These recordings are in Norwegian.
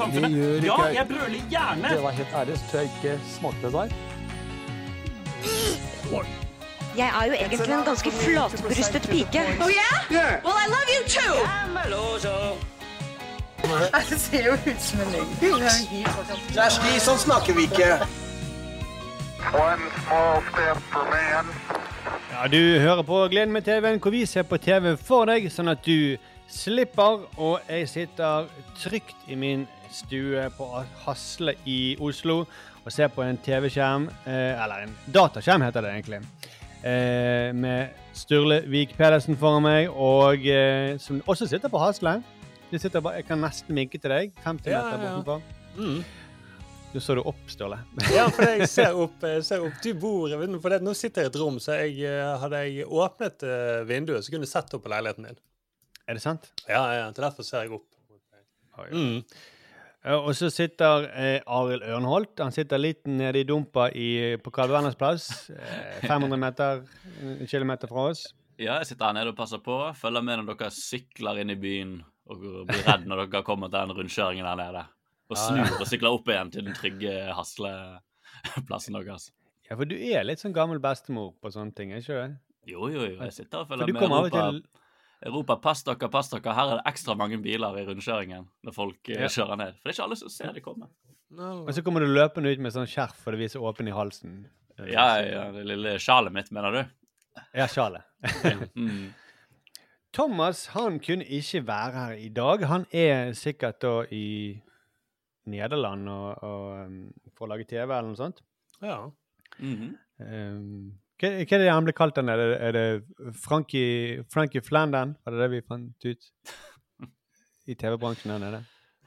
samfunnet. Det gjør Ja, ikke jeg. jeg brøler gjerne. Det var helt ærlig, så tror jeg ikke smakte der. Jeg er jo egentlig en ganske flatbrystet pike. Oh yeah? Well, I love you too. Det ser jo ut som en løgn. Kjersti, sånn snakker vi ikke. One small step for man. Ja, Du hører på Gleden med TV-en, hvor vi ser på TV for deg, sånn at du slipper. Og jeg sitter trygt i min stue på Hasle i Oslo og ser på en TV-skjerm, eh, eller en dataskjerm heter det egentlig, eh, med Sturle Vik Pedersen foran meg, og eh, som også sitter på Hasle. Sitter bare, jeg kan nesten minke til deg, 50 Ja, meter ja, ja. bortenfor. Mm. Nå så du opp, Sturle. Ja, for jeg ser opp, jeg ser opp Du bor for det, Nå sitter jeg i et rom, så jeg, hadde jeg åpnet vinduet, så kunne jeg sett opp på leiligheten din. Er det sant? Ja, ja, derfor ser jeg opp. Mm. Eh, Og så sitter eh, Arild Ørnholt. Han sitter litt nede i dumpa i, på Karl Werners plass. Eh, 500 meter, kilometer fra oss. Ja, jeg sitter her nede og passer på. Følger med når dere sykler inn i byen og blir redd når dere kommer til den rundkjøringen der nede. Og snur og sykler opp igjen til den trygge Hasleplassen deres. Ja, for du er litt sånn gammel bestemor på sånne ting, er ikke du? Jo, jo, jo. Jeg sitter og For følger du med. kommer av og til Europa, pass dere, pass dere. Her er det ekstra mange biler i rundkjøringen når folk eh, Ja. kjører ned. For det er ikke alle som ser de komme. Og så kommer du løpende ut med sånn skjerf for det viser åpen i halsen. Ja, ja, det lille sjalet mitt, mener du? Ja, sjalet. Mm. Thomas han kunne ikke være her i dag. Han er sikkert da i Nederland og, og um, for å lage TV eller noe sånt. Ja. Mhm. Um, hva, hva er det han ble kalt den? Er det, er det Frankie, Frankie Flandern? Var det det vi fant ut? I TV-bransjen her nede.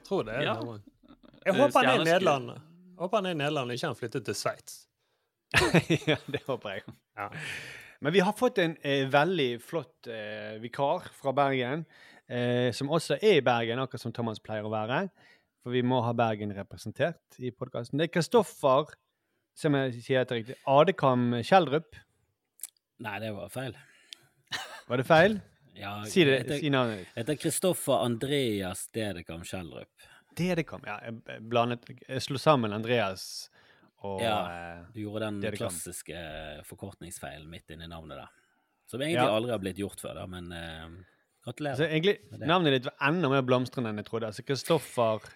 Tror det. er Ja. Jeg håper han er i. Nederland. Jeg Håper han er i Nederland, ikke han flyttet til Sveits. ja, det håper jeg. Ja. Men vi har fått en eh, veldig flott eh, vikar fra Bergen, eh, som også er i Bergen, akkurat som Thomas pleier å være. For vi må ha Bergen representert i podkasten. Det er Kristoffer, som jeg sier etter riktig, Adekam Kjeldrup. Nei, det var feil. Var det feil? Ja, Si det, heter- si navnet ditt. Heter Kristoffer Andreas Dedekam Kjeldrup. Dedekam. Ja, jeg blandet Jeg slo sammen Andreas og Ja, eh, Du gjorde den Dedekam. klassiske forkortningsfeilen midt inni navnet der. Som egentlig Ja. aldri har blitt gjort før, da, men uh, gratulerer. Så egentlig, navnet ditt var enda mer blomstrende enn jeg trodde. Altså Kristoffer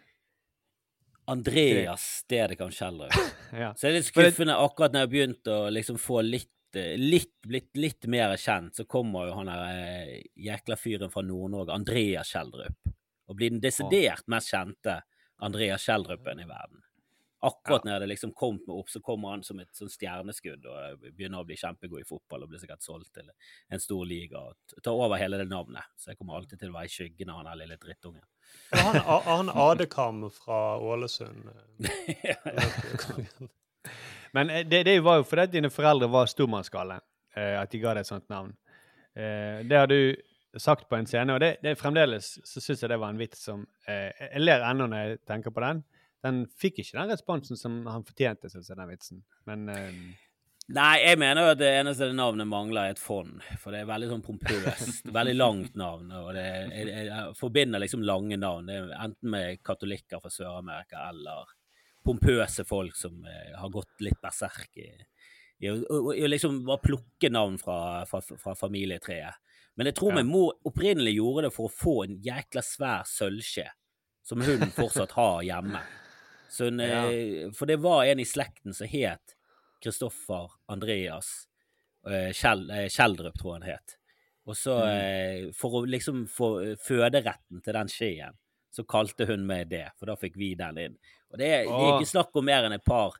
Andreas Dedekam Kjeldrup. ja. Så det er litt skuffende akkurat når jeg har begynt å liksom få litt, eh, litt, blitt litt mer kjent, så kommer jo han der eh, jækla fyren fra Nord-Norge, Andreas Kjeldrup, og blir den desidert mest kjente Andreas Kjeldrupen i verden. Akkurat når det liksom kom meg opp, så kommer han som et sånn stjerneskudd og eh, begynner å bli kjempegod i fotball og blir sikkert solgt til en stor liga og tar over hele det navnet. Så jeg kommer alltid til å være i skyggen av han der lille drittungen. Han, A- han Adekam fra Ålesund. eh, Men eh, det, det var jo fordi dine foreldre var stormannsgale, eh, at de ga deg et sånt navn. Det har du sagt på en scene, og det, det fremdeles så syns jeg det var en vits som eh, Jeg ler ennå når jeg tenker på den. Den fikk ikke den responsen som han fortjente, syns jeg, den vitsen. Men eh, Nei, jeg mener jo at det eneste navnet mangler er et fond. For det er veldig sånn pompøst. veldig langt navn. Og det, jeg, jeg, forbinder liksom lange navn. Det er enten med katolikker fra Sør-Amerika eller pompøse folk som eh, har gått litt berserk i, i, å- i liksom bare plukke navn fra, fra, fra familietreet. Men jeg tror Ja. min mor opprinnelig gjorde det for å få en jækla svær sølvskje, som hun fortsatt har hjemme. Så Ja. eh, For det var en i slekten som het Kristoffer Andreas eh, eh, Kjeldrup, tror jeg han het. Og så, mm. for å liksom få eh, føderetten til den skien, så kalte hun meg det, for da fikk vi den inn. Og det, det er ikke snakk om mer enn et par,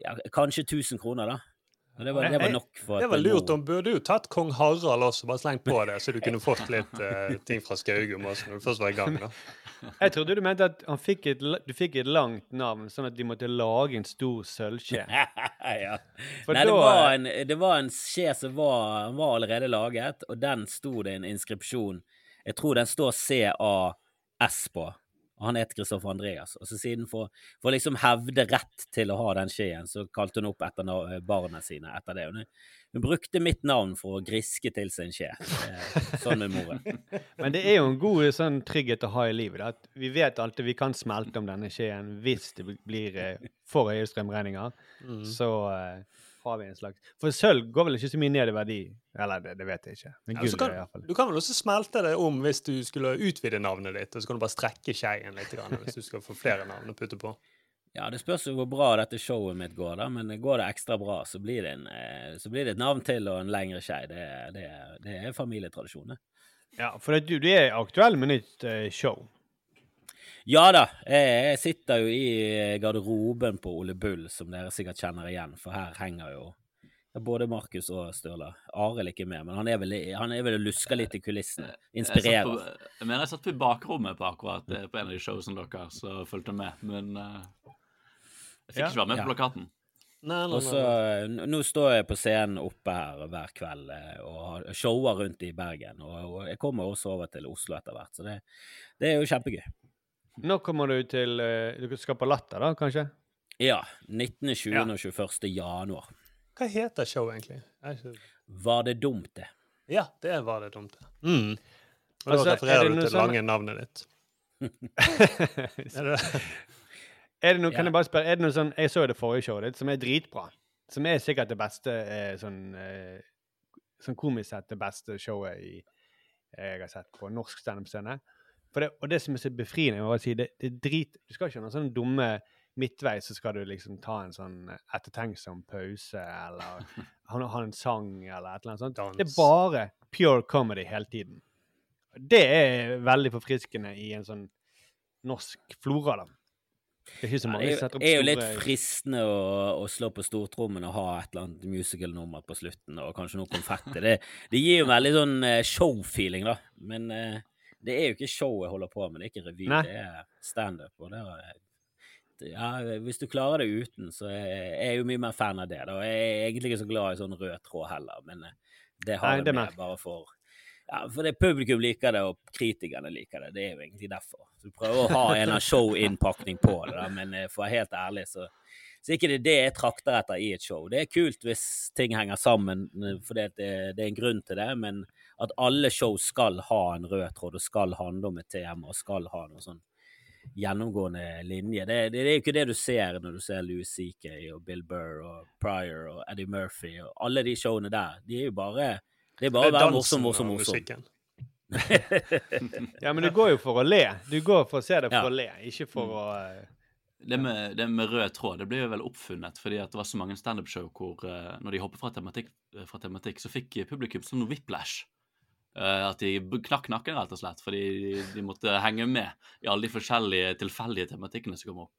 ja, kanskje 1000 kroner, da. Og det var, det var nok for Det var lurt. De burde jo tatt kong Harald også, bare slengt på det, så du kunne fått litt uh, ting fra Skaugum også, når du først var i gang. da. jeg trodde du mente at han fikk et, du fikk et langt navn, sånn at de måtte lage en stor sølvskje. ja. For Nei, det var, en, det var en skje som var, var allerede laget, og den sto det en inskripsjon Jeg tror den står CAS på. Og han het Kristoffer Andreas. Og så siden for, for liksom hevde rett til å ha den skjeen, så kalte hun opp etter barna sine etter det. Hun, hun brukte mitt navn for å griske til seg en skje. Eh, Sånn med moren. Men det er jo en god sånn trygghet å ha i livet. da, At vi vet alltid vi kan smelte om denne skjeen hvis det blir eh, for høye strømregninger. Mm. Så eh, har vi en slags For sølv går vel ikke så mye ned i verdi? Eller det, det vet jeg ikke. Men gull ja, kan, i hvert fall. du kan vel også smelte det om hvis du skulle utvide navnet ditt, og så kan du bare strekke skeien litt, grann, hvis du skal få flere navn å putte på. Ja, det spørs jo hvor bra dette showet mitt går, da, men går det ekstra bra, så blir det, en, eh, så blir det et navn til og en lengre skei. Det, det, det er familietradisjon, det. Ja, for du, du er aktuell med nytt eh, show. Ja da, jeg, jeg sitter jo i garderoben på Ole Bull, som dere sikkert kjenner igjen, for her henger jo både Markus og Sturla. Arild ikke med, men han er vel, han er vel og lusker litt i kulissene. Jeg, Inspirerer. på, jeg mener jeg satt på bakrommet på akkurat eh, på en av de showsene deres og fulgte med, men eh, jeg fikk Ja. ikke være med Ja. på plakaten. Nei, nei, Og så, nei. Nå står jeg på scenen oppe her hver kveld eh, og har- shower rundt i Bergen. Og, og jeg kommer også over til Oslo etter hvert, så det, det er jo kjempegøy. Nå kommer du til eh, Du skal på Latter, da, kanskje? Ja. 19., 20. Ja. og 21. januar. Hva heter showet egentlig? Er ikke... Var det dumt, det? Ja, det var det dumt. det. Mm. Og Altså, da er refererer du til sånn- lange navnet ditt. Er det? Er det noe, Ja. Kan jeg bare spørre, er det noe sånn Jeg så det forrige showet ditt, som er dritbra. Som er sikkert det beste eh, sånn eh, Sånn komisk sett det beste showet i, jeg har sett på norsk standup-scene. For det, og det som er så befriende, bare si, det, det drit Du skal ikke ha noen sånne dumme midtveis, så skal du liksom ta en sånn ettertenksom pause, eller ha, ha en sang, eller et eller annet sånt. Dans. Det er bare pure comedy hele tiden. Det er veldig forfriskende i en sånn norsk flora, da. Det er Ja, det er, er jo litt fristende å, å slå på stortrommen og ha et eller annet musical-nummer på slutten, og kanskje noe konfetti. Det, det gir jo veldig sånn eh, show-feeling, da. Men eh, det er jo ikke show jeg holder på med, det er ikke revy, Nei. det er standup. Og det er, ja, hvis du klarer det uten, så er jeg jo mye mer fan av det. Da. Jeg er egentlig ikke så glad i sånn rød tråd heller, men eh, det har Nei, jeg det med bare for ja, for det Publikum liker det, og kritikerne liker det. Det er jo egentlig derfor. Du prøver å ha en av show-innpakning på det, da, men eh, for å være helt ærlig, så så ikke det er det jeg trakter etter i et show. Det er kult hvis ting henger sammen, for for det, det er en grunn til det, men at alle show skal ha en rød tråd og skal handle om et tema og skal ha noe sånn gjennomgående linje. Det, det, det er jo ikke det du ser når du ser Louis CK og Bill Burr og Pryor og Eddie Murphy og alle de showene der. De er jo bare Det er bare å være morsom, morsom, morsom. Ja, men du går jo for å le. Du går for å se det for Ja. å le, ikke for å eh, Det med, det med rød tråd det ble jo vel oppfunnet fordi at det var så mange standup-show hvor eh, når de hoppet fra tematikk, fra tematikk så fikk publikum sånn whiplash. Eh, at de knakk nakken, rett og slett, fordi de, de måtte henge med i alle de forskjellige tilfeldige tematikkene som kom opp.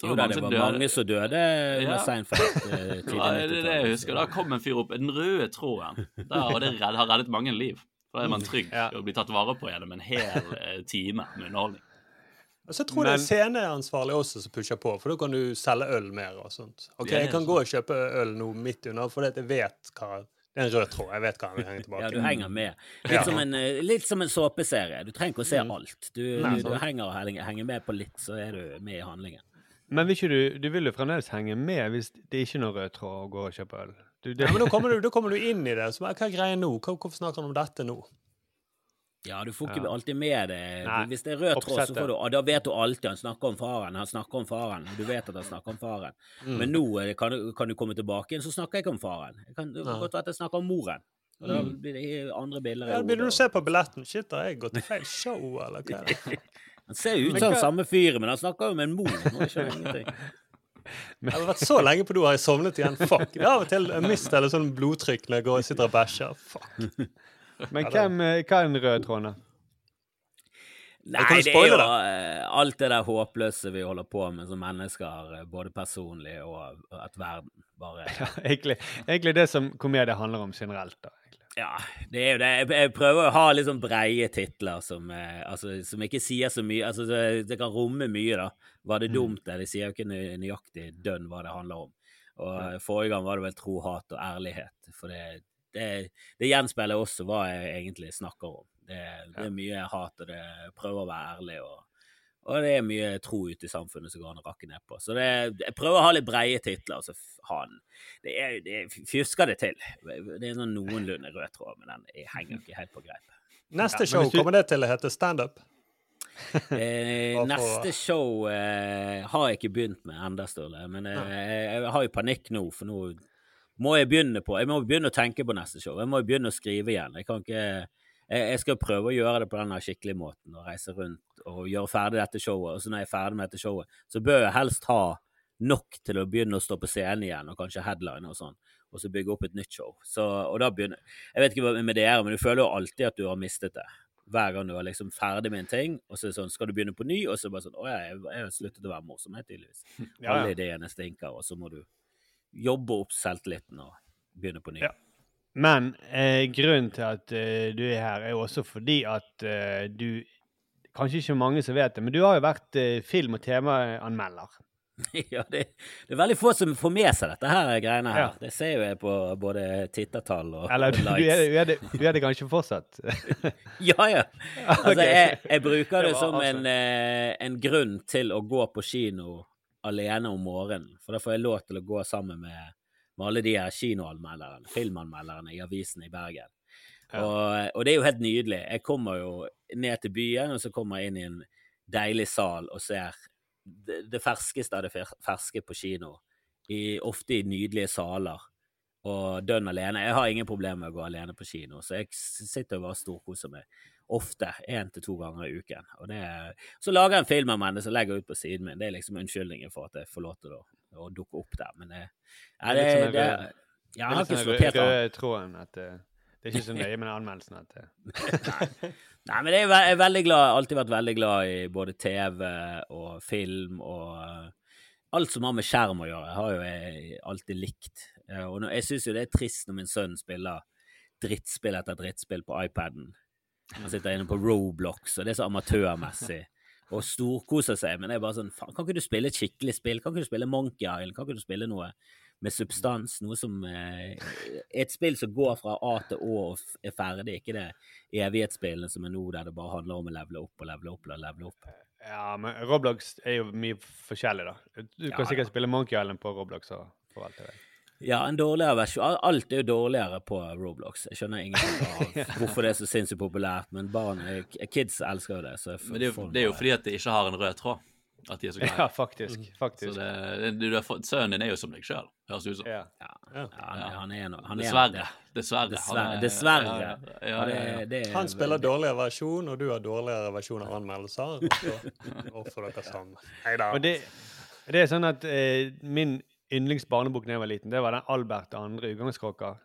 Jo da, det var døde- mange som døde under Ja. Seinfeld. eh, Ja, det er det jeg husker. Da kom en fyr opp den røde tråden. Der, og det redd, har reddet mange liv. Da er man trygg Ja. og blir tatt vare på gjennom en hel eh, time med underholdning. Og så tror jeg det er sceneansvarlig også som pusher på, for da kan du selge øl mer og sånt. Ok, Jeg kan gå og kjøpe øl nå midt under, for jeg vet hva Det er en rød tråd. Jeg vet hva jeg vil henge tilbake. Ja, du henger med. Litt, Ja. som, en, eh, litt som en såpeserie. Du trenger ikke å se Mm. alt. Du, Nei, du, du henger, og henger, med på litt, så er du med i handlingen. Men vil ikke du, du vil jo fremdeles henge med hvis det ikke er noen rød tråd å gå og kjøpe øl. Du, det, Ja, men da kommer, kommer du inn i det. Så, hva er greia nå? Hvorfor snakker han om dette nå? Ja, du får ikke Ja. alltid med det. Nei, Hvis det er rød tråd, så får du Da vet du alltid han snakker om faren. Han snakker om faren. Du vet at han snakker om faren. Mm. Men nå eh, kan du, kan du komme tilbake igjen, så snakker jeg ikke om faren. Jeg kan, det kan godt være at jeg snakker om moren. Og da blir det andre bilder Ja, Begynner du å se på billetten? Shit, har jeg gått feil show, eller hva er det? Han ser ut som den samme fyren, men han snakker jo med en mor. Nå skjønner jeg ingenting. Jeg har vært så lenge på do, har jeg sovnet igjen. Fuck. Jeg har av og til litt sånn blodtrykk når jeg går og sitter og bæsjer. Fuck. Men hvem, eh, hva er den røde tråden. Nei, det er jo det? eh, alt det der håpløse vi holder på med som mennesker, eh, både personlig og at verden bare Ja, egentlig, egentlig det som komedie handler om generelt. da. egentlig. Ja, det er jo det. Jeg- prøver å ha litt sånn breie titler som, eh, altså, som ikke sier så mye. Altså, det, kan romme mye, da. Var det dumt? det? De sier jo ikke nøyaktig dønn hva det handler om. Og Forrige gang var det vel tro, hat og ærlighet. For det, det, det gjenspeiler også hva jeg egentlig snakker om. Det, det er mye hat, og det prøver å være ærlig og, Og det er mye tro ute i samfunnet som går an å rakke ned på. Så det, jeg prøver å ha litt breie titler. og så f- den. Det er, det er, fjusker det til. Det er sånn noenlunde rød tråd, men den jeg henger ikke helt på greip. Neste show, ja, du- kommer det til å hete standup? Eh, neste show eh, har jeg ikke begynt med enda, Sturle. Men eh, jeg har jo panikk nå, for nå må jeg begynne på Jeg må begynne å tenke på neste show. Jeg må begynne å skrive igjen. Jeg kan ikke jeg, skal prøve å gjøre det på den skikkelige måten, og reise rundt og gjøre ferdig dette showet. Og så når jeg er ferdig med dette showet, så bør jeg helst ha nok til å begynne å stå på scenen igjen, og kanskje headline og sånn, og så bygge opp et nytt show. Så, og da begynner Jeg vet ikke hva med det er, men du føler jo alltid at du har mistet det. Hver gang du er liksom ferdig med en ting, og så er det sånn, skal du begynne på ny, og så bare sånn Å ja, jeg har sluttet å være morsom, helt tydeligvis. Ja, Alle ideene stinker, og så må du jobbe opp selvtilliten og begynne på ny. Ja. Men eh, grunnen til at eh, du er her, er jo også fordi at eh, du Kanskje ikke mange som vet det, men du har jo vært eh, film- og temaanmelder. ja, det, det er veldig få som får med seg dette her greiene her. Ja. Det ser jo jeg på både tittertall og Eller du, likes. du, er det, du er det kanskje fortsatt? Ja, ja. Altså, jeg, jeg bruker det Det som en, eh, en grunn til å gå på kino alene om morgenen. For da får jeg lov til å gå sammen med, med alle de her kinoanmelderne, filmanmelderne i avisen i Bergen. Ja. Og, og det er jo helt nydelig. Jeg kommer jo ned til byen, og så kommer jeg inn i en deilig sal og ser det, det ferskeste av det ferske på kino. I, ofte i nydelige saler. Og dønn alene. Jeg har ingen problemer med å gå alene på kino, så jeg sitter og bare storkoser meg. Ofte. Én til to ganger i uken. Er, så lager jeg en film om henne som legger ut på siden min. Det er liksom unnskyldningen for at jeg får lov til å, å dukke opp der. Men det, er det, Det sånn det, ja, jeg har ikke tråden at eh, det er ikke så nøye med den anmeldelsen. At, det. Nei, men jeg er, ve- jeg veldig glad, alltid vært veldig glad i både TV og film og eh, alt som har med skjerm å gjøre, har jo jeg alltid likt. Eh, Og jeg syns jo det er trist når min sønn spiller drittspill etter drittspill på iPaden. Han sitter inne på Roblox, og det er så amatørmessig. Og storkoser seg, men det er bare sånn faen, Kan ikke du spille et skikkelig spill? Kan ikke du spille Monkey Island? Kan ikke du spille noe med substans? Noe som eh, Et spill som går fra A til Å og er ferdig, ikke det evighetsspillene som er nå, der det bare handler om å levele opp og levele opp og levele opp. ja, men Roblox er jo mye forskjellig, da. Du kan Ja, sikkert spille Monkey Island på Roblox. Og, for alt jeg vet. Ja, en dårligere versjon. Alt er jo dårligere på Roblox. Jeg skjønner ingenting av hvorfor det er så sinnssykt populært, men barn, eh, kids elsker jo det. Men det er, jo, det er jo fordi at det ikke har en rød tråd. At de er så Ja, greie. faktisk. Så faktisk. det, det, du har fått, sønnen din er jo som deg sjøl, høres det ut som. Ja. Ja, ja, han, er- han er han er Dessverre. Dessverre. Dessverre. Han er- Dessverre. Ja, ja, ja, Ja, ja, ja. det, det er Han spiller dårligere versjon, og du har dårligere versjon av anmeldelser. Og så offer dere sammen. Neida. da. det, det er sånn at eh, min yndlingsbarnebok da jeg var liten, det var den Albert 2. utgangskråka.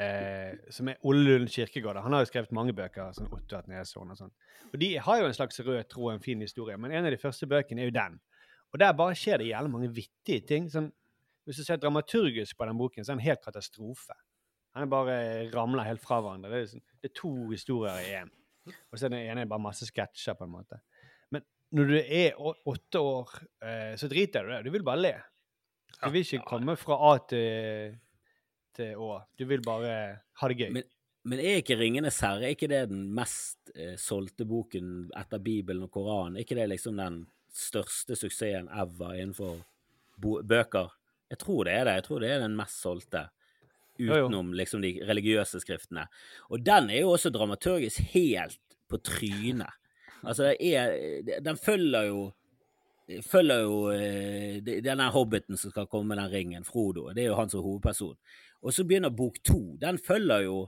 Eh, som er Ole Lund Kirkegård. Han har jo skrevet mange bøker. sånn Otto et neshorn og sånn. Og de har jo en slags rød tråd, en fin historie. Men en av de første bøkene er jo den. Og der bare skjer det jævlig mange vittige ting. sånn, Hvis du ser dramaturgisk på den boken, så er det en helt katastrofe. Han er bare ramler helt fra hverandre. Det er, sånn, det er to historier i én. Og så er den ene bare masse sketsjer, på en måte. Men når du er åtte år, eh, så driter du i det. Du vil bare le. Du vil ikke komme fra A til, til Å. Du vil bare ha det gøy. Men, men er ikke 'Ringenes herre' er ikke det den mest eh, solgte boken etter Bibelen og Koranen? Er ikke det liksom den største suksessen ever innenfor bøker? Jeg tror det er det. Jeg tror det er den mest solgte. Utenom liksom de religiøse skriftene. Og den er jo også dramaturgisk helt på trynet. Altså, det er Den følger jo følger jo eh, denne hobbiten som skal komme med den ringen, Frodo. Det er jo han som er hovedperson. Og så begynner bok to. Den følger jo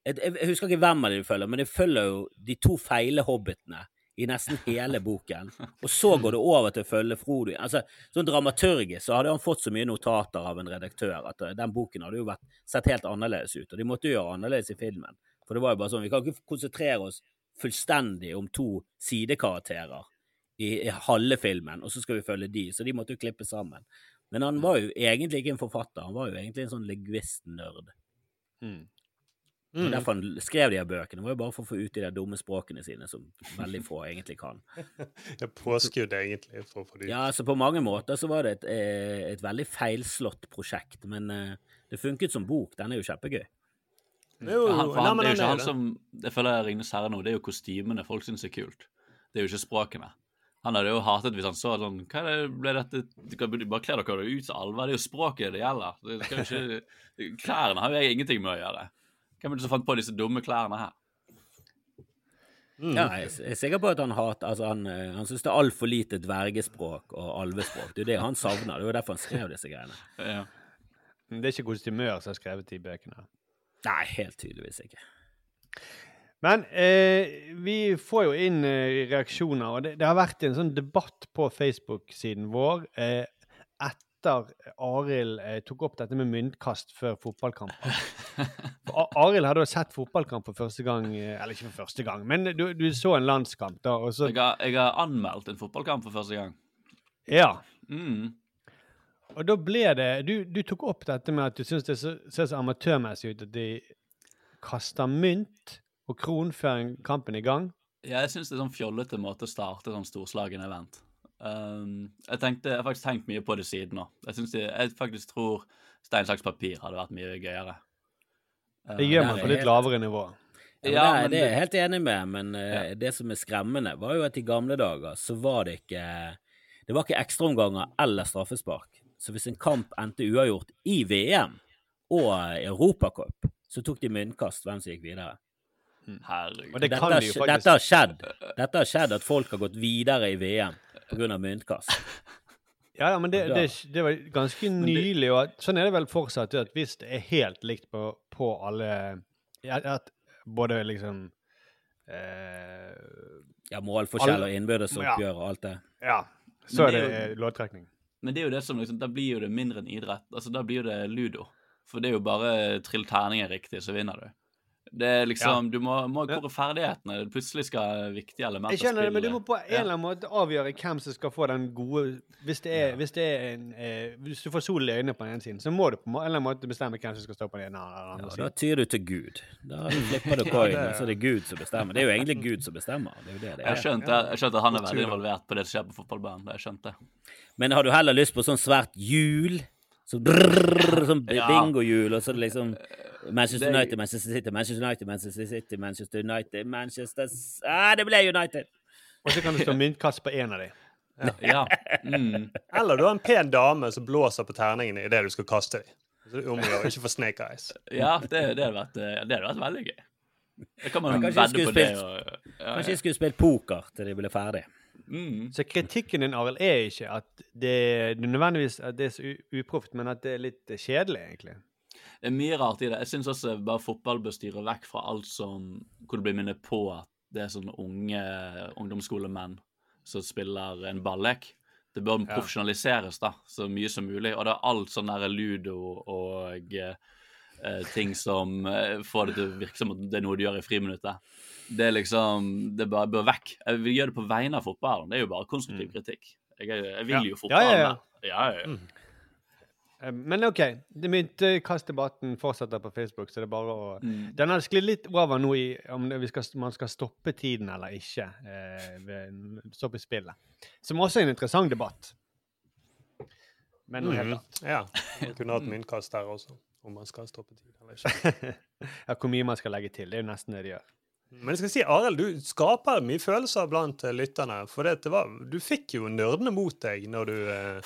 jeg husker ikke hvem av de følger, men det følger jo de to feile hobbitene i nesten hele boken. Og så går det over til å følge Frodo. Altså, sånn dramaturgisk så hadde han fått så mye notater av en redaktør at eh, den boken hadde jo vært, sett helt annerledes ut. Og de måtte jo gjøre annerledes i filmen. For det var jo bare sånn, vi kan ikke konsentrere oss fullstendig om to sidekarakterer i, i halve filmen, og så skal vi følge de, så de måtte jo klippe sammen. Men han var jo egentlig ikke en forfatter, han var jo egentlig en sånn lingvist-nerd. Mm. Det derfor han skrev de her bøkene. Det var jo bare for å få ut de der dumme språkene sine, som veldig få egentlig kan. Jeg er påskudd, egentlig. for å få det ut. Ja, så På mange måter så var det et, eh, et veldig feilslått prosjekt, men eh, det funket som bok. Den er jo kjempegøy. Jo, Ja, han, han, det er jo ikke han det. som Jeg føler herre nå, det er jo kostymene folk syns er kult. Det er jo ikke språkene. Han hadde jo hatet hvis han så sånn Hva er det, ble dette de kan bare kle dere ut som alver. Det er jo språket det gjelder. Det skal jo ikke, klærne har jo jeg ingenting med å gjøre. Hvem er det som fant på disse dumme klærne her? Mm. Ja, jeg jeg er sikker på at han hater Altså, han, eh, han syns det er altfor lite dvergespråk og alvespråk. Det er jo det han savner. Det er jo derfor han skrev disse greiene. Ja. Det er ikke kostymør som har skrevet de bøkene. Nei, helt tydeligvis ikke. Men eh, vi får jo inn eh, reaksjoner, og det, det har vært en sånn debatt på Facebook-siden vår eh, etter Arild eh, tok opp dette med myntkast før fotballkamper. Arild hadde jo sett fotballkamp for første gang, eh, eller ikke for første gang, men du, du så en landskamp da, så Jeg har, jeg har anmeldt en fotballkamp for første gang. Ja. Mm. Og da ble det Du, du tok opp dette med at du syns det så, ser så amatørmessig ut at de kaster mynt og kron før kampen er i gang. Ja, jeg syns det er sånn fjollete måte å starte sånn storslagen event. Um, jeg, tenkte, jeg har faktisk tenkt mye på det siden nå. Jeg, det- jeg faktisk tror stein, saks, papir hadde vært mye gøyere. Uh, Det gjør man på litt lavere nivå. Ja, Ja, det, det er jeg helt enig med, men eh, Ja. det som er skremmende, var jo at i gamle dager så var det ikke Det var ikke ekstraomganger eller straffespark. Så hvis en kamp endte uavgjort i VM og Europacup, så tok de myntkast hvem som gikk videre. Herregud. Og det dette, kan har de jo faktisk dette har skjedd. Dette har skjedd at folk har gått videre i VM pga. myntkast. Ja, ja, men det, det, det var ganske nylig, og at, sånn er det vel fortsatt, at hvis det er helt likt på, på alle at Både liksom eh, Ja, målforskjell og innbyrdes oppgjør og alt det. Ja. Så er det det er eh. Men det er jo det som liksom, da blir jo det mindre enn idrett. Altså, Da blir jo det ludo. For det er jo bare trill terninger riktig, så vinner du. Det er liksom, Du må, må hvor er ferdighetene? Plutselig skal viktige elementer Jeg skjønner det, men du må på en eller annen måte avgjøre hvem som skal få den gode Hvis det er, Ja. hvis det er en eh, Hvis du får sol i øynene på den ene siden, så må du på en eller annen måte bestemme hvem som skal stå på den ene eller Ja, siden. da tyr du til Gud. Da slipper du Ja, coin, det- og så er det Gud som bestemmer. Det er jo egentlig Gud som bestemmer. Det er jo det det Jeg er. skjønte, jeg skjønte at han er veldig involvert på det som skjer på fotballbanen. Det jeg skjønte. Men har du heller lyst på sånn svært hjul? Sånn brrrr, sånn bingohjul, og så er det liksom Manchester United, Manchester City, Manchester United, Manchester City, Manchester United, Manchester Ah, det ble United! Og så kan det stå myntkast på en av dem. Ja. Mm. Eller du har en pen dame som blåser på terningene idet du skal kaste dem. Så det er om å gjøre, ikke få snake eyes. ja det, det, hadde vært, eh, det hadde vært veldig gøy. Det kan man vedde på spilt, det. Og, ja, Kanskje jeg skulle spilt poker til de ble ferdig. Mm. Så kritikken din, Arild, er ikke at det, det nødvendigvis at det er så uproft, men at det er litt kjedelig, egentlig. Det er mye rart i det. Jeg syns også bare fotball bør styre vekk fra alt som kunne bli minnet på at det er sånne unge ungdomsskolemenn som spiller en ballek. Det bør Ja. profesjonaliseres da, så mye som mulig. Og det er alt sånn der ludo og eh, eh, ting som eh, får det til å virke som at det er noe du gjør i friminuttet. Det er liksom Det bør, bør vekk. Jeg vil gjøre det på vegne av fotballen. Det er jo bare konstruktiv kritikk. Jeg, jeg vil jo fotballen. ja, ja. Ja, ja, ja. Eh, Men OK, det myntkastdebatten fortsetter på Facebook, så det er bare å Mm. Den har sklidd litt over nå i om vi skal, man skal stoppe tiden eller ikke. Eh, ved, stoppe spillet. Som også er en interessant debatt. Men noe helt Mhm. annet. Ja. Man kunne hatt myntkast der også, om man skal stoppe tiden eller ikke. ja, hvor mye man skal legge til. Det er jo nesten det de gjør. Men jeg skal si, Arild, du skaper mye følelser blant eh, lytterne. For det, det var, du fikk jo nerdene mot deg når du eh,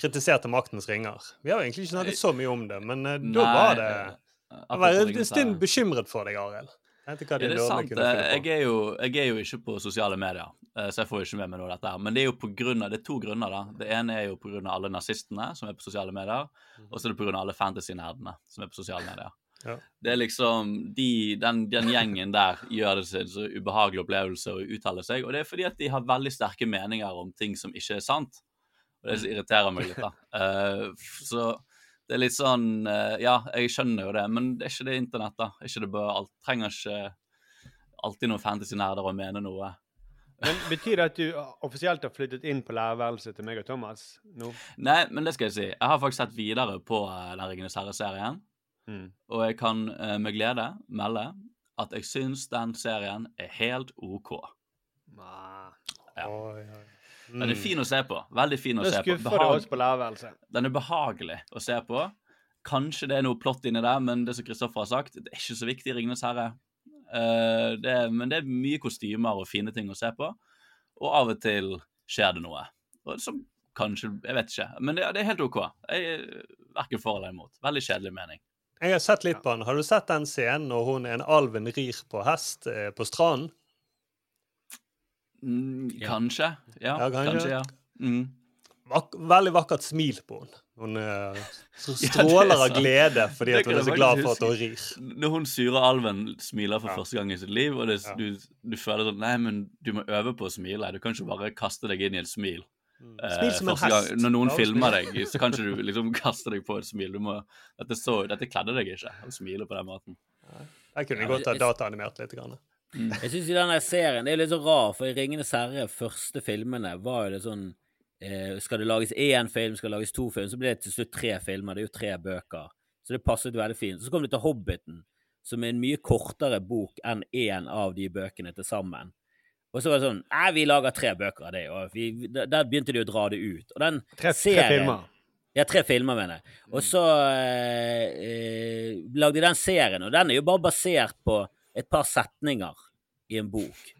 kritiserte Maktens ringer. Vi har jo egentlig ikke snakket så mye om det, men uh, da var det eh, Jeg var en stund bekymret for deg, Arild. Hva Ja, de det er sant. finne Jeg er, jo, jeg er jo ikke på sosiale medier, eh, så jeg får jo ikke med meg noe av dette. Men det er jo på grunn av, det er to grunner. da. Det ene er jo av alle nazistene som er på sosiale medier, Mhm. og så er det av alle fantasy-nerdene som er på sosiale medier. Ja. Det er liksom, de, den, den gjengen der gjør det seg en så ubehagelig opplevelse å uttale seg, og det er fordi at de har veldig sterke meninger om ting som ikke er sant. Og det som irriterer meg litt, da. Uh, så det er litt sånn uh, Ja, jeg skjønner jo det, men det er ikke det internett, da. Ikke det bør, alt, trenger ikke alltid noen fantasy-nerder å mene noe. Men Betyr det at du offisielt har flyttet inn på lærerværelset til meg og Thomas nå? Nei, men det skal jeg si. Jeg har faktisk sett videre på eh, den Ringenes herre-serien, Mm. og jeg kan med glede melde at jeg syns den serien er helt OK. Nei. Ja. Oi, oi. Den er fin å se på. Veldig fin å Da se på. det oss på. Den er behagelig å se på. Kanskje det er noe plott inni der, men det som Kristoffer har sagt, det er ikke så viktig i Ringenes herre. Uh, det, er- men det er mye kostymer og fine ting å se på. Og av og til skjer det noe. Og som kanskje Jeg vet ikke. Men det, det er helt OK. Jeg er verken for eller imot. Veldig kjedelig mening. Jeg har sett litt på den. Har du sett den scenen når hun en alven rir på hest eh, på stranden? Mm, kanskje. Ja, Ja, kanskje. kanskje. ja. Mm. Vak veldig vakkert smil på henne. Hun uh, stråler Ja, av glede fordi hun er så glad for at hun rir. Når hun sure alven smiler for Ja. første gang i sitt liv, og det, Ja. du, du føler sånn Nei, men du må øve på å smile. Du kan ikke bare kaste deg inn i et smil. eh, Smil som en hest. gang. Når noen filmer deg, så kan ikke du liksom kaste deg på et smil. Du må, dette, så, dette kledde deg ikke, å smile på den måten. Jeg kunne godt ha dataanimert litt. Grann. Jeg syns denne serien det er litt så rar, for i 'Ringenes herre' første filmene var jo det sånn eh, Skal det lages én film, skal det lages to film, så blir det til slutt tre filmer. Det er jo tre bøker. Så det passet veldig fint. Så kom det til 'Hobbiten', som er en mye kortere bok enn én av de bøkene til sammen. Og så var det sånn Nei, vi lager tre bøker av det. Og vi, der der begynte de å dra det ut. Og den Tre, tre filmer. ja, tre filmer, mener jeg. Og så eh, eh, lagde de den serien, og den er jo bare basert på et par setninger i en bok.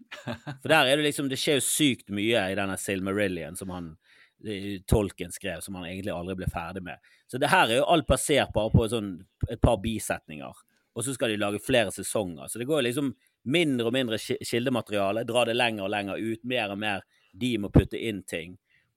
For der er det liksom Det skjer jo sykt mye i denne Silmarillion som han Tolken skrev, som han egentlig aldri ble ferdig med. Så det her er jo alt basert bare på sånn et par bisetninger. Og så skal de lage flere sesonger. Så det går liksom mindre og mindre kildemateriale, dra det lenger og lenger ut, mer og mer de må putte inn ting.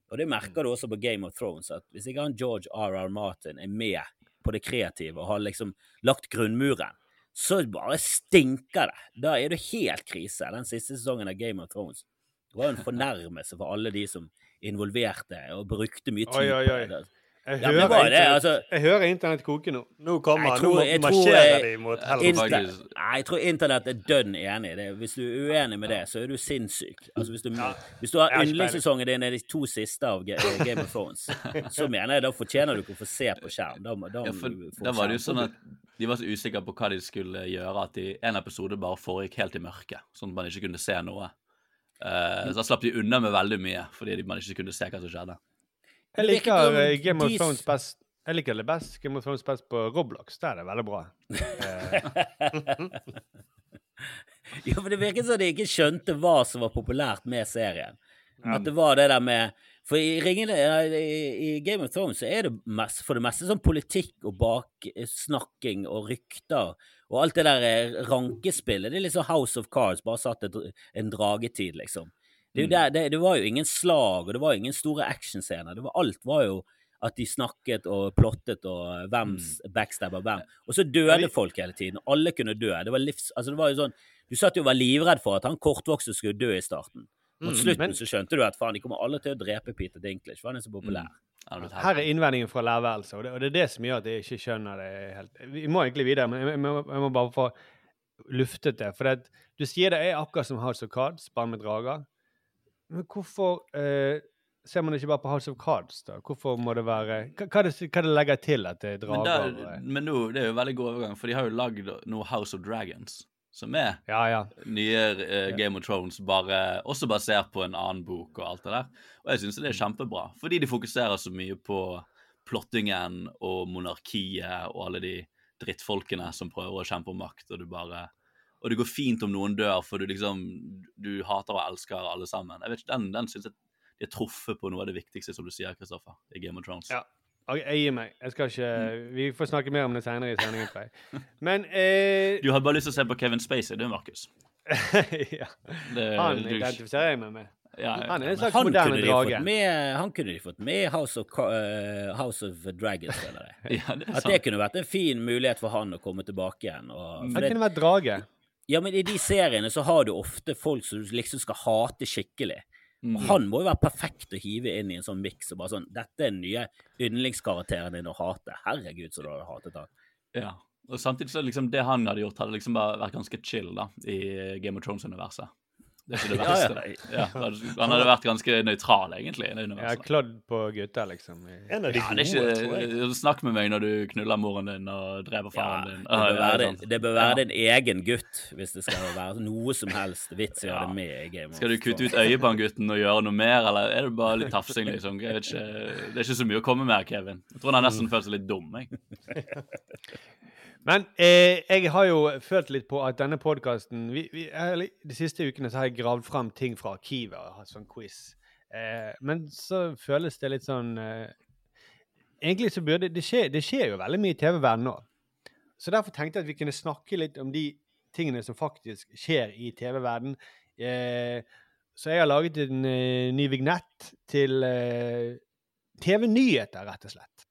Og det merker du også på Game of Thrones, at hvis ikke han George R.R. Martin er med på det kreative og har liksom lagt grunnmuren, så bare stinker det. Da er det helt krise. Den siste sesongen av Game of Thrones det var jo en fornærmelse for alle de som involverte og brukte mye tid Oi, oi, på oi. det. Jeg Ja, hører, det altså- jeg hører internett koke nå. Nå kommer han. Nå marsjerer de mot helvete. Nei, jeg tror internett er dønn enig i det. Hvis du er uenig med det, så er du sinnssyk. Altså, hvis du, hvis du har yndlingssesongen din er de to siste av eh, Game of Thrones, så mener jeg da fortjener du ikke å få se på skjerm. Da, da, Ja, for Da var det jo sånn at de var så usikre på hva de skulle gjøre, at de, en episode bare foregikk helt i mørket, sånn at man ikke kunne se noe. Uh, så da slapp de unna med veldig mye, fordi de- man ikke kunne se hva som skjedde. Jeg liker eh, Game of Thrones best Jeg liker det best Game of Thrones best på Roblox. Der er det veldig bra. jo, Ja, for det virket som de ikke skjønte hva som var populært med serien. At det var det der med For i, ringene, i, i Game of Thrones så er det mest, for det meste sånn politikk og baksnakking og rykter. Og alt det der eh, rankespillet. Det er liksom House of Cards, bare satt et, en dragetid, liksom. Det, mm. der, det, det var jo ingen slag, og det var ingen store actionscener. Det var, alt var jo at de snakket og plottet og hvem mm. backstabber hvem. Og så døde folk hele tiden. Alle kunne dø. Det var livs... Altså, det var jo sånn Du satt jo og var livredd for at han kortvokste skulle dø i starten. Mot slutten Men- så skjønte du at faen, de kommer alle til å drepe Peter Dinklage, for han er så populær. Ja, det ble helt- Her er innvendingen fra lærerværelset, og, det- og det er det som gjør at jeg ikke skjønner det helt. Vi må egentlig videre, men jeg, jeg, må, jeg må bare få luftet det. For det, du sier det er akkurat som House of Cards, bare med drager. Men hvorfor eh, ser man ikke bare på House of Cards, da? Hvorfor må det være Hva, hva, er det, hva det legger til at det er Men, drager? da, og- men nå, det er jo veldig god overgang, for de har jo lagd noe House of Dragons, som er ja, ja. nye uh, Game of Thrones, bare, også basert på en annen bok og alt det der. Og jeg syns det er kjempebra, fordi de fokuserer så mye på plottingen og monarkiet og alle de drittfolkene som prøver å kjempe om makt, og du bare Og det går fint om noen dør, for du liksom Du hater og elsker alle sammen. Jeg vet ikke, Den, den syns jeg de er truffet på noe av det viktigste, som du sier, Kristoffer, i Game of Thrones. Ja. Jeg gir meg. Jeg skal ikke Mm. Vi får snakke mer om det senere i sendingen, tror jeg. Men eh, Du har bare lyst til å se på Kevin Spacey, du, Markus. ja. Det- Han du- identifiserer jeg meg med. Ja, ja, Han er en slags moderne drage. fått med, han kunne de fått med House of, eh, House of Dragons, føler jeg. Ja, det At det kunne vært en fin mulighet for han å komme tilbake igjen. Og, Han det, kunne vært drage. ja, men i de seriene så har du ofte folk som du liksom skal hate skikkelig. Mm. Og han må jo være perfekt å hive inn i en sånn miks og bare sånn Dette er den nye yndlingskarakteren din å hate. Herregud, så du hadde hatet han. Ja. Og samtidig så liksom det han hadde gjort, hadde liksom bare vært ganske chill da, i Game of Thrones-universet. Det er ikke det Ja, verste. ja. Ja, han hadde vært ganske nøytral, egentlig, i det Jeg har universet. på gutter, liksom. En av de Ja, gode, ikke, tror jeg. Snakk med meg når du knuller moren din og dreper Ja, faren det din. bør være, din, det bør være Ja. din egen gutt, hvis det skal være noe som helst vits i å ha det med i Game Skal du kutte ut øyet på han gutten og gjøre noe mer, eller er det bare litt tafsing, liksom? Jeg vet ikke, det er ikke så mye å komme med, Kevin. Jeg tror han har nesten følt seg litt dum, jeg. Men eh, jeg har jo følt litt på at denne podkasten De siste ukene så har jeg gravd fram ting fra arkivet og hatt sånn quiz. Eh, men så føles det litt sånn eh, Egentlig så burde det skje, det skjer jo veldig mye i TV-verden nå. Så derfor tenkte jeg at vi kunne snakke litt om de tingene som faktisk skjer i TV-verden. Eh, så jeg har laget en eh, ny vignett til eh, TV-nyheter, rett og slett.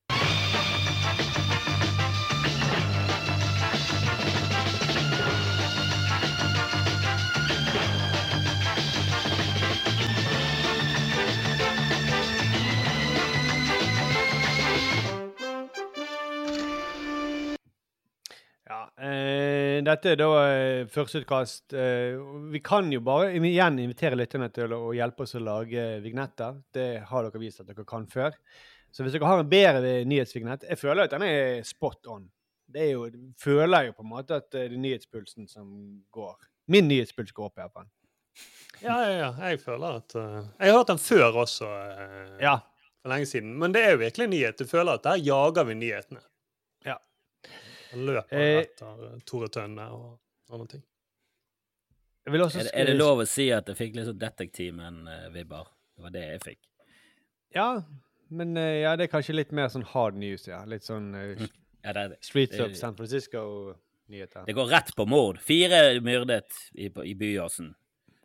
Eh, dette er da eh, førsteutkast. Eh, vi kan jo bare igjen invitere lytterne til å, hjelpe oss å lage vignetter. Det har dere vist at dere kan før. Så hvis dere har en bedre nyhetsvignett Jeg føler at den er spot on. Det er jo, føler jo på en måte at det er nyhetspulsen som går. Min nyhetspuls går opp, iallfall. Ja, ja, ja. Jeg føler at uh, Jeg har hørt den før også, uh, Ja. for lenge siden. Men det er jo virkelig nyhet. Du føler at der jager vi nyhetene. Han løper Eh, etter uh, Tore Tønne og andre ting. Jeg vil også Er, det- er det lov å si at jeg fikk litt sånn Detektimen-vibber? Det var det jeg fikk. Ja, men eh, ja, det er kanskje litt mer sånn hard news, ja. Litt sånn uh, Ja, det, Streets det- of San Francisco-nyheter. det går rett på mord. Fire myrdet i, i Byåsen.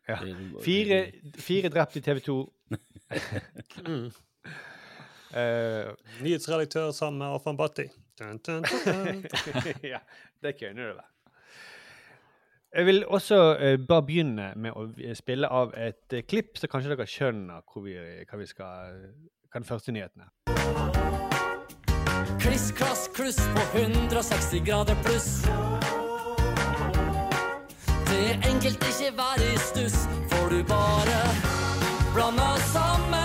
Ja. Fire, fire drept i TV 2. Mm. uh, Nyhetsredaktør sammen med Afan Bhatti. Dun, dun, dun, ja, det kunne du da Jeg vil også uh, bare begynne med å spille av et uh, klipp, så kanskje dere skjønner hvor vi, hva vi skal Hva den første nyheten er. Kliss, klass, kluss på 160 grader pluss. Det er enkelt ikke være i stuss, får du bare blanda sammen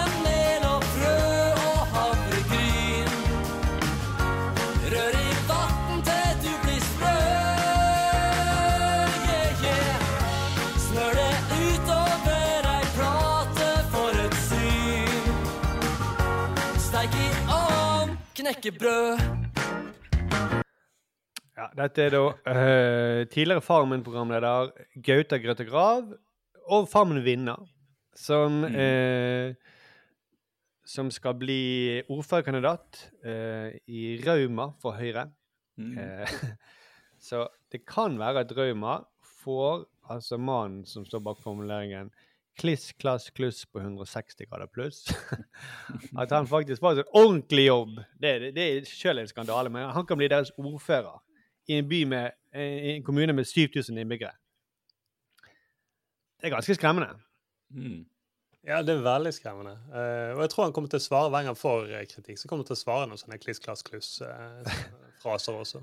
knekkebrød. Ja, dette er da uh, tidligere Farmen-programleder Gauta Grøtte Grav og Farmen Vinner, som eh, som skal bli ordførerkandidat uh, i Rauma for Høyre. Mm. Så det kan være at Rauma får altså mannen som står bak formuleringen kliss, klass, kluss på 160 grader pluss. At han faktisk får en ordentlig jobb. Det, det, det er selv en skandale, men han kan bli deres ordfører i en by med eh, i en kommune med 7000 innbyggere. Det er ganske skremmende. Mm. Ja, det er veldig skremmende. Uh, og jeg tror han kommer til å svare hver gang han får eh, kritikk. Så kommer han til å svare noen sånne kliss, klass, kluss-fraser også.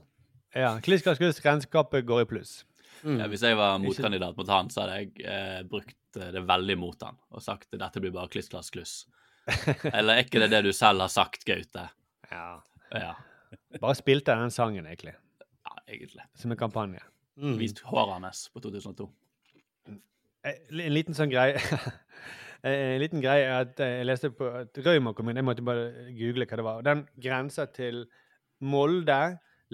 Ja, Kliss, klass, kluss, regnskapet går i pluss. Mm. Ja, hvis jeg var motkandidat mot han, så hadde jeg eh, brukt eh, det veldig mot han og sagt at dette blir bare kliss, klass, kluss. Eller er ikke det det du selv har sagt, Gaute? Ja. Ja, Bare spilte jeg den sangen, egentlig, ja egentlig. som en kampanje. Mm. Vist håret hans på 2002. Eh, En liten sånn greie En liten greie er at eh, jeg leste på at Rauma kommune Jeg måtte bare google hva det var. Den grenser til Molde,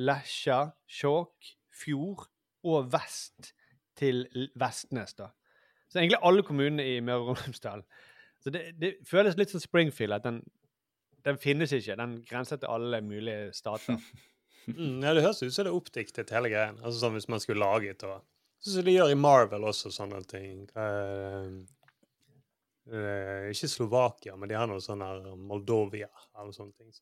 Lesja, Skjåk, Fjord og vest til Vestnes. da. Så egentlig alle kommunene i Møre og Romsdal. Så det, det føles litt som Springfield, at den, den finnes ikke. Den grenser til alle mulige stater. Mm, ja, det høres ut som det er oppdiktet, hele greien. Altså sånn Hvis man skulle laget og Sånn som de gjør i Marvel også, sånne ting. Uh, uh, ikke Slovakia, men de har noe sånn her Moldovia eller sånne ting.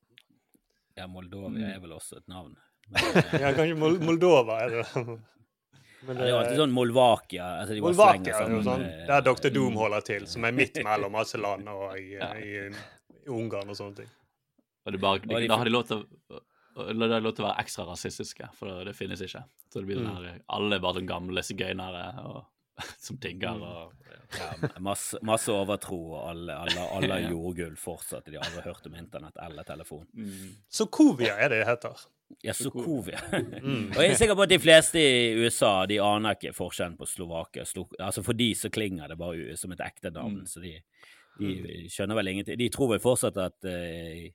Ja, Moldovia er vel også et navn. Ja, kanskje Mol Moldova er det. Men Ja, det er jo alltid sånn Molvakia. Altså de Molvakia sånn, er jo sånn, eh, der Dr. Doom holder til, som er midt mellom masse land og i, Ja. i, i Ungarn og sånne ting. Og det bare, de- da har de lov til å og da lov til å være ekstra rasistiske, for det finnes ikke. Så det blir den Mm. her, Alle er bare sånn gamle sigøynere som tigger og Ja, masse, masse overtro, og alle, alle, alle jordgulv fortsatt. De har aldri hørt om internett eller telefon. Mm. Så Covia er det det heter. Ja, Sokovia. Mm. Og jeg er sikker på at de fleste i USA de aner ikke forskjellen på Slovakia. Altså For de så klinger det bare som et ekte navn. Så de, de skjønner vel ingenting. De tror vel fortsatt at eh,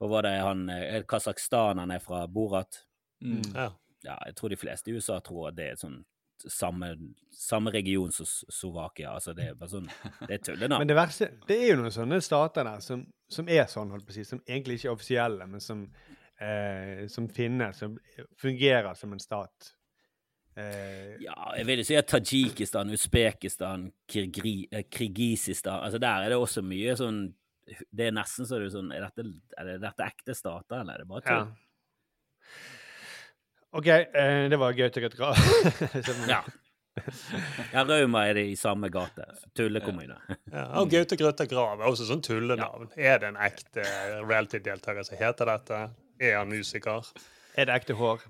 Hva var det han uh, Kasakhstan han er fra? Borat? Mm. Ja. Ja, jeg tror de fleste i USA tror at det er sånn samme, samme region som Slovakia. Altså, det er bare sånn Det er tullenavn. Men det verste, det er jo noen sånne stater der som, som er sånn, holdt på å si, som egentlig ikke er offisielle, men som, eh, som finnes, som fungerer som en stat. Eh, Ja, jeg vil jo si at Tadsjikistan, Usbekistan, eh, Kirgisistan altså Der er det også mye sånn Det er nesten så du er sånn Er dette, er det, dette ekte stater, eller er det bare ja. OK, eh, det var Gaute Grøtgrav. Ja. Ja, Rauma er det i samme gate. Tullekommune. Ja, og Gaute Grøtta Grav er også sånn tullenavn. Er det en ekte reality-deltaker som heter dette? Er han musiker? Er det ekte hår?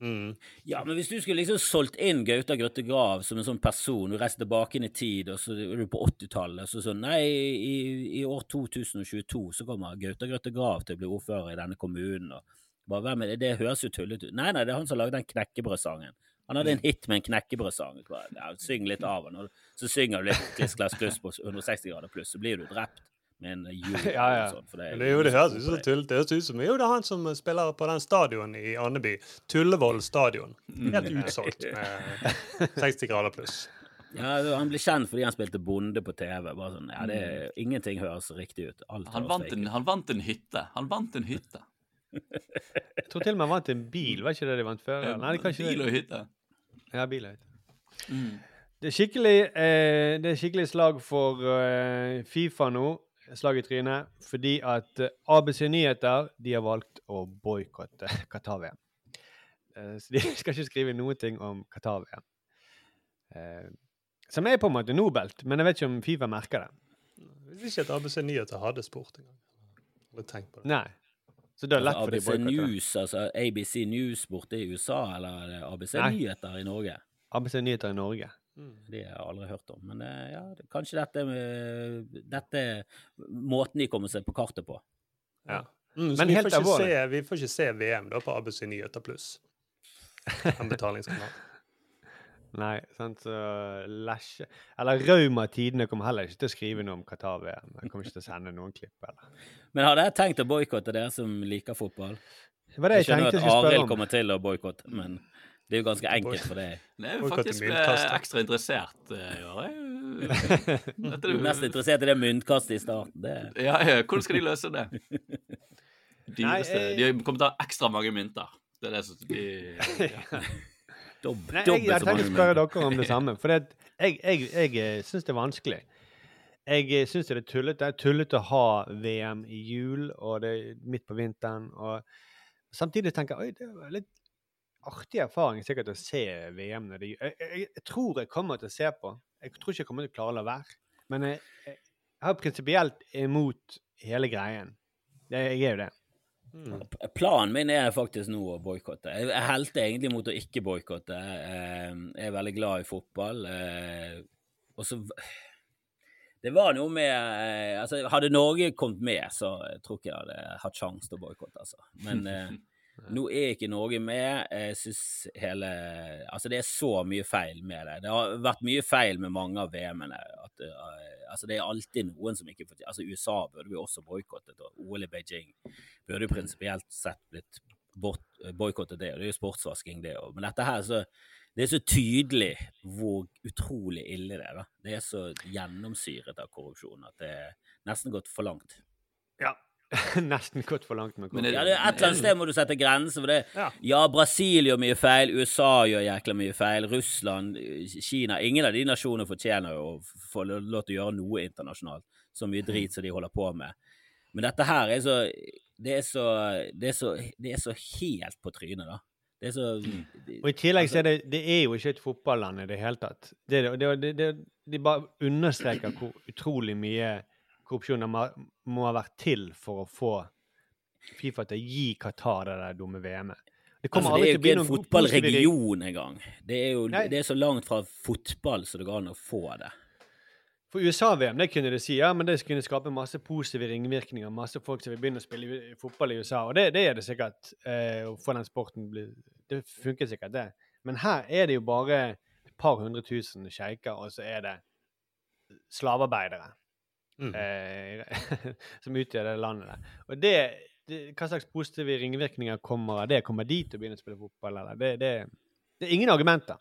Mm. Ja, men hvis du skulle liksom solgt inn Gauta Grøtte Grav som en sånn person, du reiste tilbake inn i tid, og så er du på 80-tallet, så sånn Nei, i, i år 2022 så kommer Gauta Grøtte Grav til å bli ordfører i denne kommunen. og bare, hvem er det? det høres jo tullete ut. Nei, nei, det er han som lagde den knekkebrødsangen. Han hadde en hit med en knekkebrødsang. Ja, syng litt av den, og så synger du litt Chris Class Kluss på 160 grader pluss, så blir du drept med en. Ja, ja. sånn, det, er, det, er jo, det høres ut som tull- det høres ut som jo, det er han som spiller på den stadion i Andeby. Tullevoll stadion. Helt utsolgt med 60 grader pluss. Ja, Han ble kjent fordi han spilte bonde på TV. Bare sånn, ja, det, Ingenting høres riktig ut. Alt Han vant, en, han vant en hytte. Han vant en hytte. Jeg tror til og med han vant en bil, var ikke det de vant før? Ja, Nei, det kan ikke bil og hytte. Ja, bil og hytte. Mm. Det er eh, det er skikkelig slag for eh, Fifa nå, slag i trynet, fordi at eh, ABC Nyheter de har valgt å boikotte Qatar-VM. Eh, så de skal ikke skrive noe ting om Qatar-VM. Eh, som er på en måte nobelt, men jeg vet ikke om Fifa merker det. Jeg visste ikke at ABC Nyheter hadde spurt engang. Eller tenkt på det. Nei. Så det er lett for de boikotte. News, altså ABC News borte i USA, eller er ABC Nei. Nyheter i Norge? ABC Nyheter i Norge. Det har jeg aldri hørt om. Men eh, ja, det, kanskje dette Dette måten de kommer seg på kartet på. Ja. Mm, Men vi, helt får se, vi får ikke se VM da på ABC Nyheter pluss. En betalingskanal. Nei, sant, så Lesje Eller Rauma Tidene kommer heller ikke til å skrive noe om Qatar-VM. Jeg kommer ikke til å sende noen klipp. eller. Men hadde jeg tenkt å boikotte, dere som liker fotball? Det var det jeg skjønner at Arild kommer til å boikotte, men det er jo ganske enkelt for deg. Nei, Jeg er faktisk eh, ekstra interessert eh, i år. jeg. Du er mest er- interessert i det myntkastet i starten. Det Ja, ja, hvordan skal de løse det? Dyreste, Nei, de kommer til å ha ekstra mange mynter. Det er det som de, ja. Nei, jeg, jeg tenker å spørre dere om det samme. For det, jeg, jeg, jeg, eh, syns det er vanskelig. Jeg eh, syns det er tullete. Det er tullete å ha VM i jul, og det er midt på vinteren. Og samtidig tenker jeg oi, det var litt artig erfaring sikkert å se VM når de jeg, jeg, jeg tror jeg kommer til å se på. Jeg tror ikke jeg kommer til å klare å la være. Men jeg, jeg, har prinsipielt imot hele greien. Jeg, jeg er jo det. Mm. Planen min er faktisk nå å boikotte. Jeg jeg helte egentlig mot å ikke boikotte. Eh, Jeg er veldig glad i fotball. eh, Og så Det var noe med eh, altså Hadde Norge kommet med, så jeg tror ikke jeg hadde hatt sjanse til å boikotte, altså. Men eh, nå er ikke Norge med. Jeg syns hele Altså, det er så mye feil med det. Det har vært mye feil med mange av VM-ene. Eh, altså, det er alltid noen som ikke får til Altså, USA burde vi også boikottet, og OL i Beijing burde prinsipielt sett blitt boikottet det, og det er jo sportsvasking, det òg. Men dette her, så Det er så tydelig hvor utrolig ille det er. da. Det er så gjennomsyret av korrupsjon at det er nesten gått for langt. Ja. Nesten gått for langt med Men er Ja, det Et eller annet sted må du sette grenser for det. Ja. Ja, Brasil gjør mye feil, USA gjør jækla mye feil, Russland, Kina Ingen av de nasjonene fortjener å få lov til å gjøre noe internasjonalt. Så mye drit som de holder på med. Men dette her er så Det er så Det er så, det er så helt på trynet, da. Det er så Og i tillegg så er det, det er jo ikke et fotballand i det hele tatt. Det, det, det, det, de bare understreker hvor utrolig mye korrupsjon det må, må ha vært til for å få Fifa til å gi Qatar det der dumme VM-et. Det Altså, det er jo ikke en fotballregion engang. Det er jo det er så langt fra fotball så det går an å få det. For USA-VM det kunne de si ja, men det kunne skape masse positive ringvirkninger. Masse folk som vil begynne å spille fotball i USA. Og det, det er det sikkert. Eh, å få den sporten bli, Det funker sikkert, det. Men her er det jo bare et par hundre tusen sjeiker, og så er det slavearbeidere Mm. eh, som utgjør det landet der. Og det, det Hva slags positive ringvirkninger kommer av det? Kommer de til å begynne å spille fotball, eller? Det, det, det er ingen argumenter.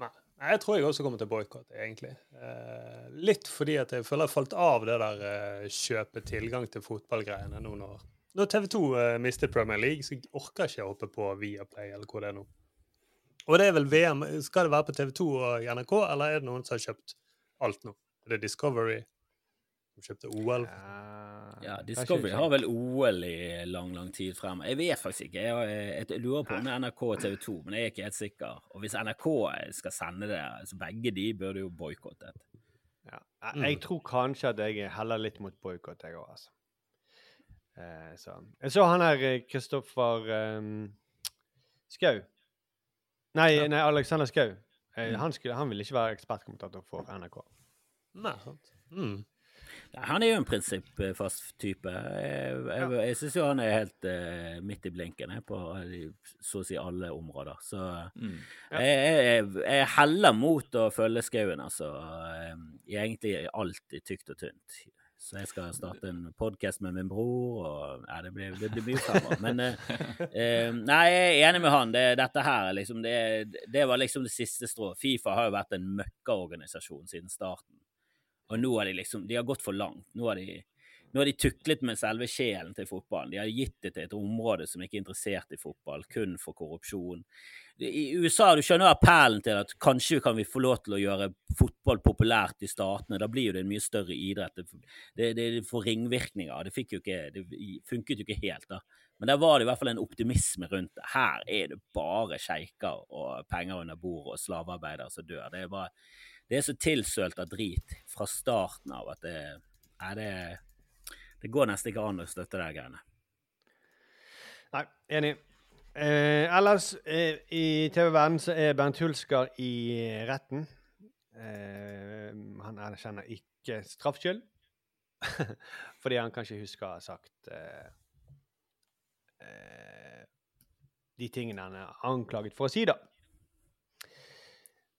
Nei. Jeg tror jeg også kommer til boikott, egentlig. Eh, litt fordi at jeg føler jeg falt av det der eh, kjøpe tilgang til fotballgreiene nå når, når TV 2 eh, mistet Premier League, så orker jeg ikke å hoppe på Viaplay eller hvor det er nå. Og det er vel VM. Skal det være på TV 2 og NRK, eller er det noen som har kjøpt alt nå? Er det Discovery som kjøpte OL? Ja, Discovery har vel OL i lang, lang tid frem. Jeg vet faktisk ikke. Jeg, jeg, jeg lurer på om det er NRK og TV 2, men jeg er ikke helt sikker. Og hvis NRK skal sende det, så begge de burde jo boikottet. Ja. Jeg, jeg tror kanskje at jeg heller litt mot boikott, jeg òg, altså. Eh, så. Jeg så han her Kristoffer um, Skau. Nei, nei, Alexander Skau. Eh, han, skulle- han ville ikke være ekspertkommentator for NRK. Nei, sant. Mm. Han er jo en prinsippfast type. Jeg, jeg, jeg syns jo han er helt uh, midt i blinken på eh, så å si alle områder. Så Mm. jeg, jeg, jeg heller mot å følge skauen, altså. eh, er egentlig alt i tykt og tynt. Så jeg skal starte en podkast med min bror, og ja, det blir, det blir mye fremover. Men eh, eh, Nei, jeg er enig med han. Det, dette her, liksom, det, det var liksom det siste strået. Fifa har jo vært en møkkaorganisasjon siden starten. Og nå har de liksom De har gått for langt. Nå har de, nå har de tuklet med selve sjelen til fotballen. De har gitt det til et område som ikke er interessert i fotball, kun for korrupsjon. I USA du skjønner appellen til at kanskje kan vi få lov til å gjøre fotball populært i statene. Da blir jo det en mye større idrett. Det, det, det får ringvirkninger. Det, jo ikke, det funket jo ikke helt, da. Men der var det i hvert fall en optimisme rundt det. Her er det bare sjeiker og penger under bordet og slavearbeidere som dør. Det er bare det er så tilsølt av drit fra starten av at det, det, det går nesten ikke an å støtte de greiene. Nei, enig. Eh, ellers, eh, i TV-verden så er Bernt Hulsker i retten. Eh, han erkjenner ikke straffskyld. Fordi han kanskje husker å ha sagt eh, eh, de tingene han er anklaget for å si, da.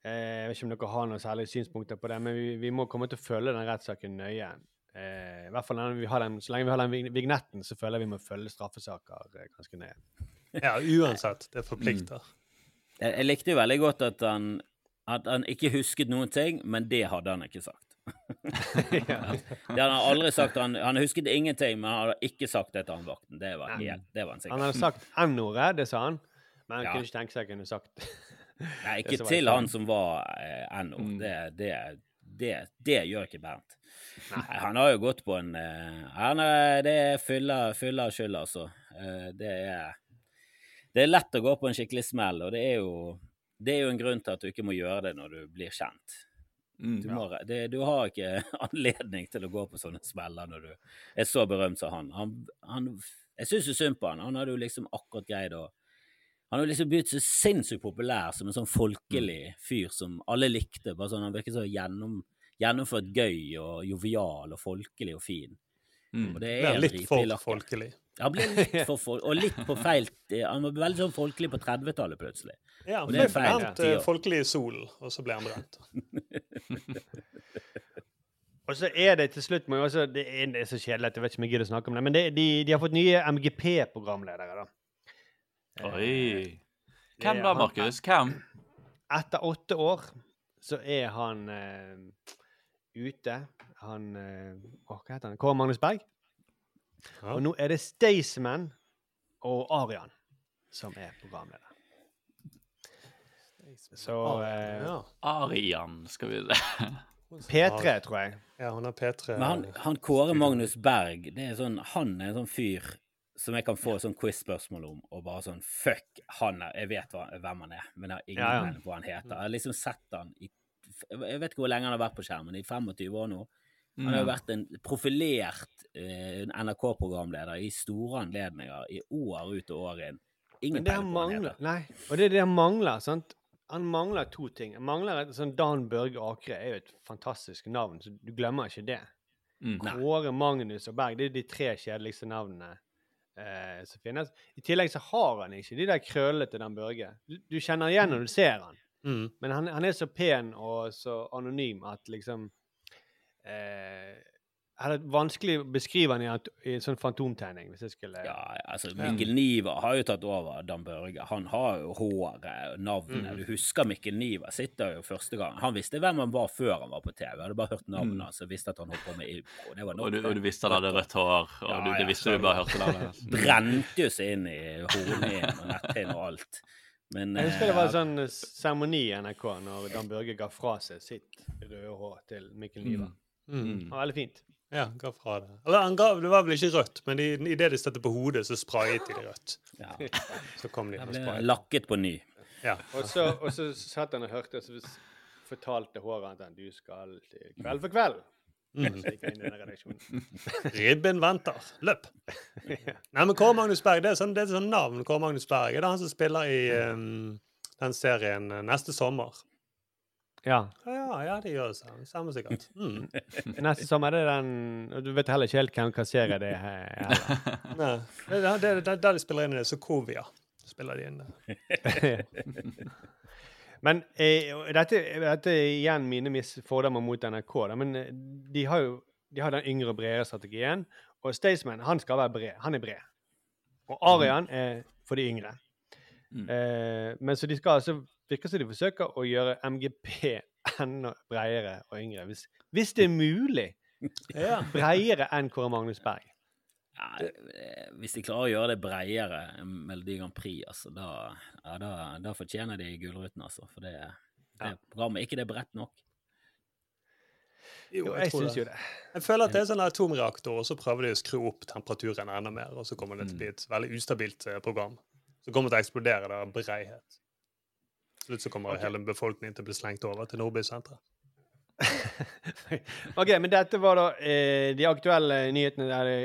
Eh, Jeg vet ikke om dere har noen særlige synspunkter på det, men vi, vi må komme til å følge den rettssaken nøye. Eh, I hvert fall vi har den, Så lenge vi har den vignetten, så føler jeg vi må følge straffesaker eh, ganske nøye. Ja, uansett. Det forplikter. Jeg, jeg likte jo veldig godt at han, at han ikke husket noen ting, men det hadde han ikke sagt. Det han han aldri sagt. Han, han husket ingenting, men han hadde ikke sagt det til han vakten. Det var, helt, det var han sikker. Han hadde sagt N-ordet, det sa han, men han Ja. kunne ikke tenke seg å kunne sagt Nei, ikke til han som var eh, NO. Det, det, det, det gjør ikke Bernt. Nei, han har jo gått på en eh, han Det er fylla skyld, altså. Eh, det er Det er lett å gå på en skikkelig smell, og det er jo det er jo en grunn til at du ikke må gjøre det når du blir kjent. Mm. Du, må, det, du har ikke anledning til å gå på sånne smeller når du er så berømt som han. han, han jeg syns jo synd på han. Han hadde jo liksom akkurat greid å Han har liksom blitt så sinnssykt populær som en sånn folkelig fyr som alle likte. Bare sånn, Han virket så gjennom, gjennomført gøy og jovial og folkelig og fin. Mm. Og det er han litt for lakker. folkelig? Han ble litt for folk, og litt på feil Han var veldig sånn folkelig på 30-tallet plutselig. Ja, han ble eh, folkelig i solen, og så ble han brent. Og så er det til slutt også, det, er, det er så kjedelig at jeg vet ikke om jeg gidder å snakke om det, men det, de, de har fått nye MGP-programledere, da. Oi. Hvem da, Markus? Hvem? Etter åtte år så er han uh, ute. Han uh, Hva heter han? Kåre Magnus Berg. Og nå er det Staysman og Arian som er programleder. Så uh, Ja. Arian, skal vi P3, tror jeg. Ja, hun er P3. Men han, han Kåre Magnus Berg, det er sånn, han er en sånn fyr som jeg kan få sånn quiz-spørsmål om, og bare sånn Fuck, han er Jeg vet hva, hvem han er, men jeg har ingen Ja, ja. på hva han heter. Jeg har liksom sett han i Jeg vet ikke hvor lenge han har vært på skjermen, i 25 år nå. Han har jo Mm. vært en profilert eh, NRK-programleder i store anledninger i år ut og år inn. Ingen Men det han mangler. Nei, og det er det han mangler. sant? Han mangler to ting. Han mangler et sånn Dan Børge Akre er jo et fantastisk navn, så du glemmer ikke det. Mm. Kåre, Magnus og Berg det er de tre kjedeligste navnene eh, som finnes. I tillegg så har han ikke de der krøllete til den Børge. Du, du kjenner igjen når du ser han. Mm. Men han, han er så pen og så anonym at liksom eh, hadde vanskelig å beskrive han i, en- i en sånn fantomtegning. hvis jeg skulle... Ja, altså Mikkel Niva har jo tatt over Dan Børge. Han har jo håret og navnet. Mm. Du husker Mikkel Niva sitter jo første gang. Han visste hvem han var før han var på TV. Jeg hadde bare hørt navnet Mm. hans og visste at han holdt på med impro. Det var nok Og du, og du visste han hadde rødt hår, og Ja, du, ja, det visste du bare hørte navnet hans. Brente jo seg inn i hornhinnen og netthinnen og alt. Men Jeg husker det var eh, en sånn eh, seremoni i NRK når Dan Børge ga fra seg sitt røde hår til Mikkel Niva. Mm. Det var veldig fint. Ja, ga fra det. Eller han ga, det var vel ikke rødt, men i, i det de støtte på hodet, så sprayet de det rødt. ja, Så kom de og sprayet. lakket på ny. Ja. Og så, og så satt han og hørte, og så fortalte håret at du skal til Kveld for kveld. Mm. Ribben venter. Løp! Nei, men Kåre Magnus Berg, det er sånn, det er sånn navn. Kåre Magnus Berg det er han som spiller i um, den serien eh, neste sommer. Ja. Ja, ja, det gjør det. samme- Samme sikkert. Mm. Neste sommer er det den Du vet heller ikke helt hvem kasserer det her. Nei. Det er det, det, der de spiller inn i det. Sokovia spiller de inn det. Men eh, dette, dette er igjen mine fordommer mot NRK. Da, men eh, de har jo de har den yngre bredere strategien. Og Staysman han skal være bred. Han er bred. Og Arian er for de yngre. Mm. Eh, men så de skal altså virker som de forsøker å gjøre MGP enda bredere og yngre. Hvis, hvis det er mulig. Ja. Bredere enn Kåre Magnus Berg. Ja, eh, hvis de klarer å gjøre det bredere enn Melodi Grand Prix, altså, da, ja, da, da fortjener de Gullruten, altså. For det, det programmet er ikke det bredt nok. Jo, jeg jeg syns jo det. Jeg føler at det er sånn atomreaktor, og så prøver de å skru opp temperaturen enda mer, og så kommer det til å bli et veldig ustabilt eh, program. Så kommer det til å eksplodere det av bredhet. Slutt så kommer okay. hele befolkningen til å bli slengt over til Nordbysenteret. OK, men dette var da eh, de aktuelle nyhetene der de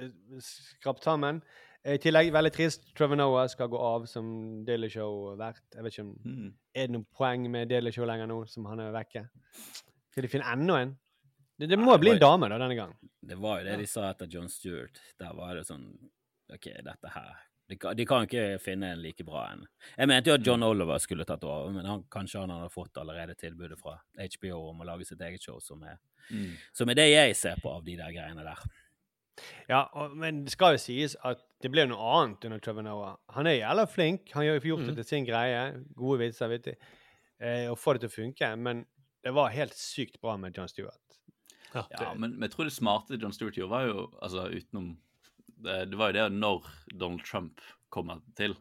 eh, skrapt sammen. Eh, I tillegg, veldig trist, Trevor Noah skal gå av som Daily Show-vert. Jeg vet ikke om Mm. Er det noen poeng med Daily Show lenger nå, som han er vekke? Skal de finne enda en? Det, det må Nei, bli en dame da, denne gang. Det var jo det de sa etter John Stewart. Der var det sånn OK, dette her De kan, de kan ikke finne en like bra en. Jeg mente jo at John Oliver skulle tatt over, men han, kanskje han hadde fått allerede tilbudet fra HBO om å lage sitt eget show, som er, Mm. som er det jeg ser på av de der greiene der. Ja, og, men det skal jo sies at det ble noe annet under Trevor Noah. Han er jævla flink. Han har gjort det til sin greie. Gode vitser, vet du. Eh, og får det til å funke. Men det var helt sykt bra med John Stewart. Ja. Ja, men, men jeg tror det smarte John Stewart gjorde, var jo altså utenom det, det var jo det når Donald Trump kommer til.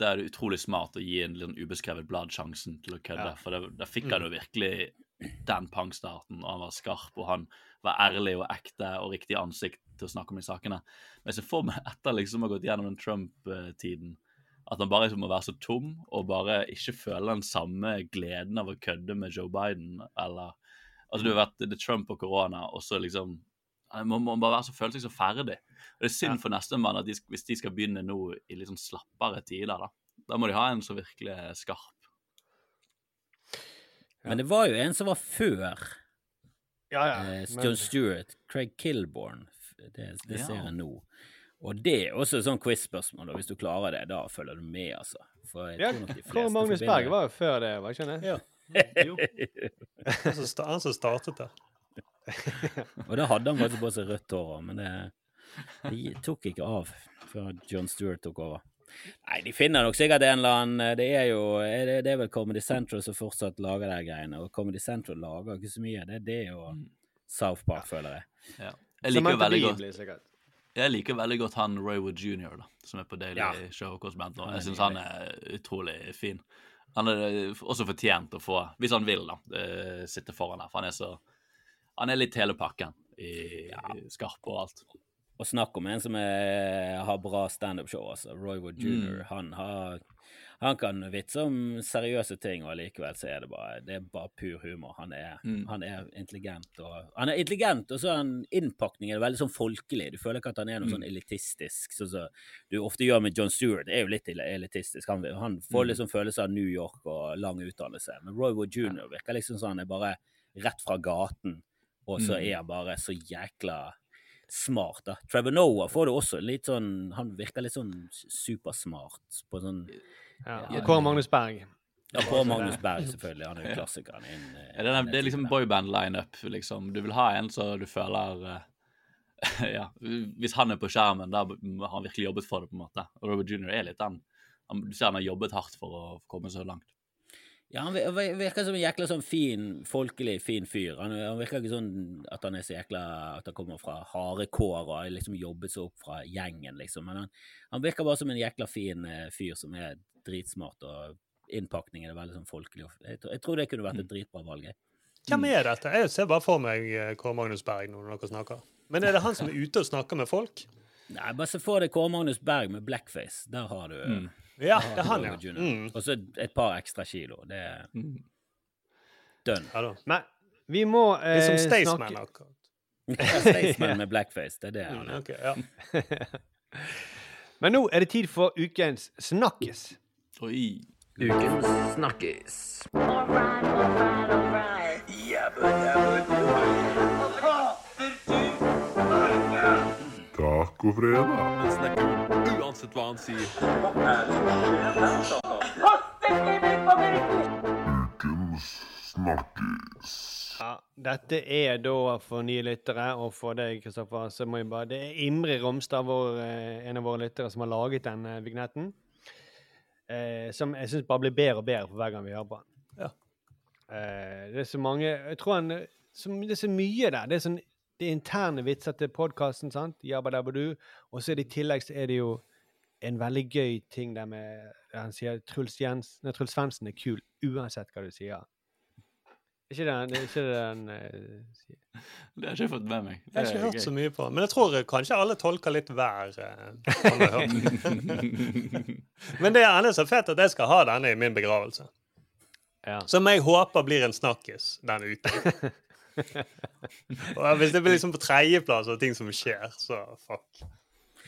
Da er det utrolig smart å gi en litt sånn ubeskrevet blad sjansen til å kødde. Ja. For da fikk han jo virkelig den pangstarten, og han var skarp, og han var ærlig og ekte og riktig ansikt til å snakke om de sakene. Men jeg ser for meg etter liksom å ha gått gjennom den Trump-tiden, at han bare liksom må være så tom og bare ikke føle den samme gleden av å kødde med Joe Biden, eller Altså, du har vært det er Trump og korona, og så liksom han må, bare være så, føle seg så ferdig. Og Det er synd for nestemann at de, hvis de skal begynne nå i litt sånn slappere tider, da. Da må de ha en som virkelig er skarp. Men det var jo en som var før Ja, ja. eh, men- John Stewart, Craig Kilborn. Det, det Ja. ser jeg nå. Og det er også et sånn quiz-spørsmål, og hvis du klarer det, da følger du med, altså. For jeg Ja, tror nok de Kåre Magnus Berg var jo før det, var ikke det? Ja. Jo. Han som Han som startet det. Og da hadde han faktisk på seg rødt hår òg, men det, det tok ikke av før John Stewart tok over. Nei, de finner nok sikkert en eller annen Det er jo det, det er vel Comedy Central som fortsatt lager de greiene, og Comedy Central lager ikke så mye. Det er det og South Park, føler jeg. Ja. Jeg liker jo veldig godt. Jeg liker veldig godt han Roy Wood jr., da, som er på Daily Ja. Nå. Er Jeg syns han er utrolig fin. Han er også fortjent å få, hvis han vil, da, eh, sitte foran der. For han er så Han er litt hele pakken i skarp og alt. Og snakk om en som er, har bra standup-show, altså. Roy Wood jr. Mm. Han, har, han kan vitse om seriøse ting, og allikevel så er det bare, det er bare pur humor. Han er, Mm. han er intelligent. Og, han er intelligent, og så er han innpakningen veldig sånn folkelig. Du føler ikke at han er noe Mm. sånn elitistisk, sånn som du ofte gjør med John Stewart. Det er jo litt elitistisk. Han, han får Mm. liksom følelse av New York og lang utdannelse. Men Roy Wood jr. virker liksom sånn han er bare rett fra gaten, og så Mm. er han bare så jækla smart, da. Trevor Noah får det også litt sånn Han virker litt sånn supersmart på sånn Ja. Ja. Kåre Magnus Berg. Ja, Kåre Magnus Berg, selvfølgelig. Han er jo klassikeren. Inn, eh, Ja, det, er, det er liksom boyband-lineup. Liksom. Du vil ha en så du føler uh, Ja, hvis han er på skjermen, da har han virkelig jobbet for det, på en måte. Og Robert Junior er litt den. Du ser han har jobbet hardt for å komme så langt. Ja, han vir- vir- virker som en jækla sånn fin, folkelig, fin fyr. Han, han virker ikke sånn at han er så jækla At han kommer fra harde kår og har liksom jobbet seg opp fra gjengen, liksom. Men han, han virker bare som en jækla fin eh, fyr som er dritsmart, og innpakningen er veldig sånn folkelig. Jeg, tror- jeg tror det kunne vært et dritbra valg. jeg. Hvem er dette? Jeg ser bare for meg eh, Kåre Magnus Berg når dere snakker. Men er det han som er ute og snakker med folk? Nei, bare se for deg Kåre Magnus Berg med blackface. Der har du Mm. Ja, det er han, ja. Mm. Og så et par ekstra kilo. Det er dønn. ja. Men vi må eh, er som Staysman, snakke akkurat. Staysman med blackface, det er det han Mm, er. Okay, ja. Men nå er det tid for ukens snakkis. Oi. Ukens snakkis. Tacofredag. Uansett hva han sier. Ja, dette er da for nye lyttere, og for deg, Kristoffer, så må jeg bare Det er Imre Romstad, vår, eh, en av våre lyttere, som har laget denne vignetten. Eh, som jeg syns bare blir bedre og bedre for hver gang vi hører på den. Ja. Eh, det er så mange Jeg tror han så, Det er så mye der. Det er sånn det er interne vitser til podkasten. Og så er det i tillegg så er det jo en veldig gøy ting der med Han sier Truls, Jens, nei, Truls Svendsen er kul uansett hva du sier. Ikke den, det er ikke det den eh, sier. Det har jeg ikke fått med meg. Jeg har ikke hørt gøy. så mye på. Men jeg tror kanskje alle tolker litt hver. eh, han. Men det er ennå så fett at jeg skal ha denne i min begravelse. Ja. Som jeg håper blir en snakkis denne uken. Og hvis det blir liksom på tredjeplass og ting som skjer, så fuck.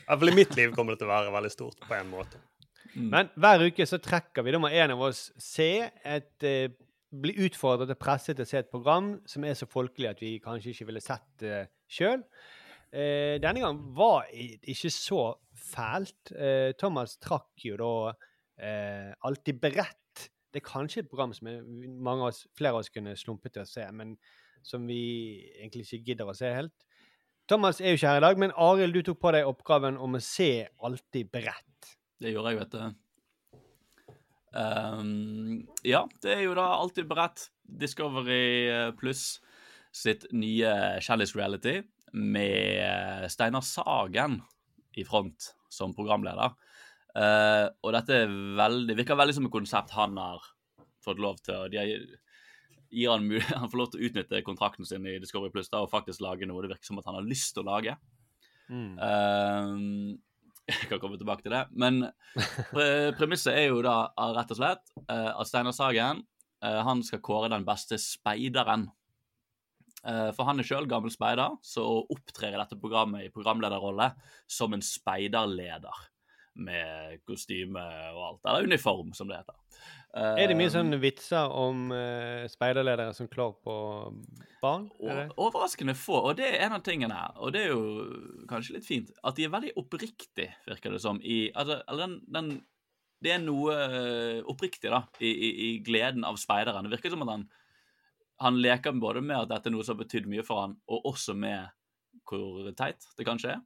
I fall i mitt liv kommer det til å være veldig stort på en måte. Men hver uke så trekker vi, da må en av oss se et eh, Bli utfordret og presset til å se et program som er så folkelig at vi kanskje ikke ville sett det uh, sjøl. Eh, denne gang var ikke så fælt. Eh, Thomas trakk jo da eh, Alltid beredt. Det er kanskje et program som mange av oss, flere av oss kunne slumpet til å se, men som vi egentlig ikke gidder å se helt. Thomas er jo ikke her i dag, men Arild, du tok på deg oppgaven om å se Alltid bredt. Det gjorde jeg, vet du. Um, ja, det er jo da alltid beredt. Discovery eh, Pluss sitt nye kjendis-reality med eh, Steinar Sagen i front som programleder. Uh, og dette er veldig, virker veldig som et konsept han har fått lov til. De har, gir han, mulighet, han får lov til å utnytte kontrakten sin i Discovery Pluss og faktisk lage noe det virker som at han har lyst til å lage. Ehm, jeg kan komme tilbake til det. Men pre premisset er jo da eh, rett og slett uh, at Steinar Sagen uh, han skal kåre den beste speideren. For han er sjøl gammel speider, så å opptre i dette programmet i programlederrolle som en speiderleder med kostyme og alt, eller uniform, som det heter. Er det mye sånne vitser om uh, speiderledere som klår på barn? Er Overraskende få, og det er en av tingene her. Og det er jo kanskje litt fint. At de er veldig oppriktig, virker det som. I, altså, den, den, det er noe eh, oppriktig da, i, i, i gleden av speideren. Det virker som at han, han leker både med at dette er noe som har betydd mye for han, og også med hvor teit det kanskje er.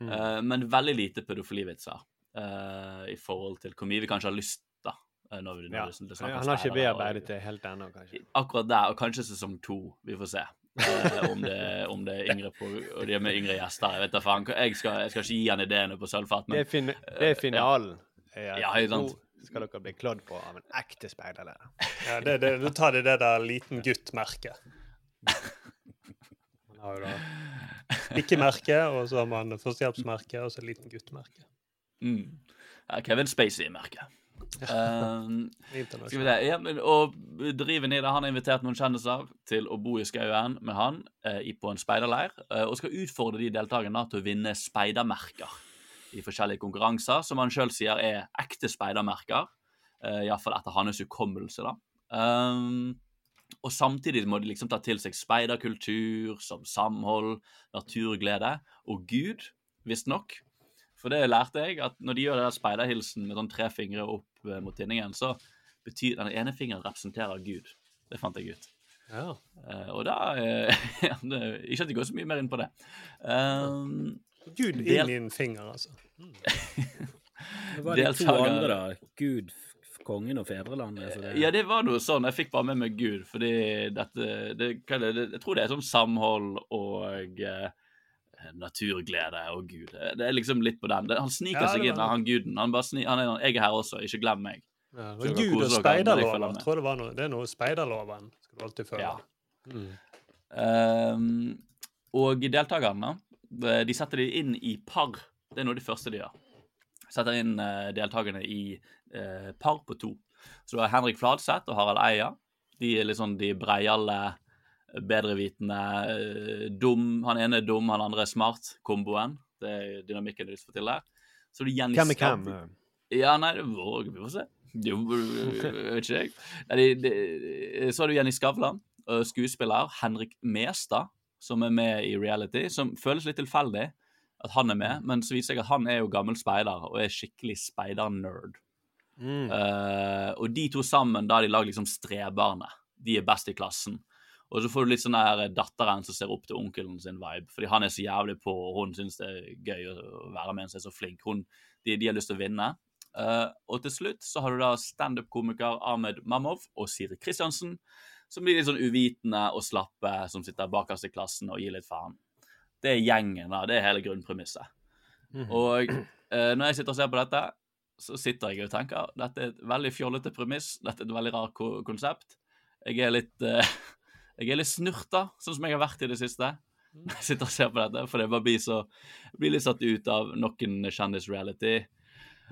Mm. Uh, men veldig lite pedofilivitser uh, i forhold til hvor mye vi kanskje har lyst Når vi, når Ja. vi snakker Han har ikke bearbeidet det helt ennå, kanskje. akkurat der, og kanskje sesong to. Vi får se. Eh, om, det, om det er yngre på, og de er med yngre gjester. Jeg vet da faen. Jeg skal, jeg skal ikke gi han ideene på sølvfat, Det men er, fin det er finalen. Er at Ja, ikke sant. Nå skal dere bli klådd på av en ekte speiderleder. Ja, det, det, Du tar det, det der liten gutt-merket. Man har jo da ikke-merke, og så har man førstehjelpsmerke, og så liten gutt-merke. mm. Kevin Spacey-merket. Um. Ja, men, og driven i det, Han har invitert noen kjendiser til å bo i skauen med han eh, på en speiderleir, eh, og skal utfordre de deltakerne til å vinne speidermerker i forskjellige konkurranser, som han sjøl sier er ekte speidermerker. Eh, Iallfall etter hans hukommelse, da. Um, og samtidig må de liksom ta til seg speiderkultur som samhold, naturglede og Gud, visstnok. For det lærte jeg, at når de gjør det der speiderhilsen med sånn tre fingre opp eh, mot tinningen, så betyr, den ene fingeren representerer Gud. Det fant jeg ut. Ja. Uh, og da uh, Ikke at jeg går så mye mer inn på det. Um, Gud del- inn i en finger, altså. Det var de to andre, da. Gud, kongen og fedrelandet. Det, Ja, det var noe sånn. Jeg fikk bare med meg Gud, fordi dette det, det, Jeg tror det er sånn samhold og eh, naturglede og Gud. Det er liksom litt på den. Han sniker Ja, seg inn, han guden. Han bare sniker, han er 'Jeg er her også, ikke glem meg'. Ja, og Gud og speiderloven. Tror det, var noe, det er noe speiderloven. Skal du alltid føle. Ja. Mm. Um, og deltakerne, de setter de inn i par. Det er noe av det første de gjør. Setter inn uh, deltakerne i uh, par på to. Så du har Henrik Fladseth og Harald Eia. De er litt sånn de breiale, bedrevitende, uh, dum. Han ene er dum, han andre er smart. Komboen. Det er dynamikken du får til der. Så du Jenny Hvem er hvem? Ja, nei, det våger vi får se. Jo, vet ikke jeg. Nei, de, de, så har du Jenny Skavlan, skuespiller Henrik Mestad, som er med i reality, som føles litt tilfeldig at han er med, men så viser jeg at han er jo gammel speider og er skikkelig speidernerd. Mm. Uh, og de to sammen, da har de lagd liksom Streberne. De er best i klassen. Og så får du litt sånn der datteren som ser opp til onkelen sin vibe, fordi han er så jævlig på, og hun syns det er gøy å være med en som er så flink. Hun, de, de har lyst til å vinne. Uh, og til slutt så har du da standup-komiker Ahmed Mamov og Siri Kristiansen, som blir litt sånn uvitende og slappe, som sitter bakerst i klassen og gir litt faen. Det er gjengen, da. Det er hele grunnpremisset. Og uh, når jeg sitter og ser på dette, så sitter jeg og tenker dette er et veldig fjollete premiss, dette er et veldig rart ko konsept. Jeg er litt eh, jeg er litt snurta, sånn som jeg har vært i det siste. Når jeg sitter og ser på dette, for det bare blir så jeg blir litt satt ut av noen kjendis-reality.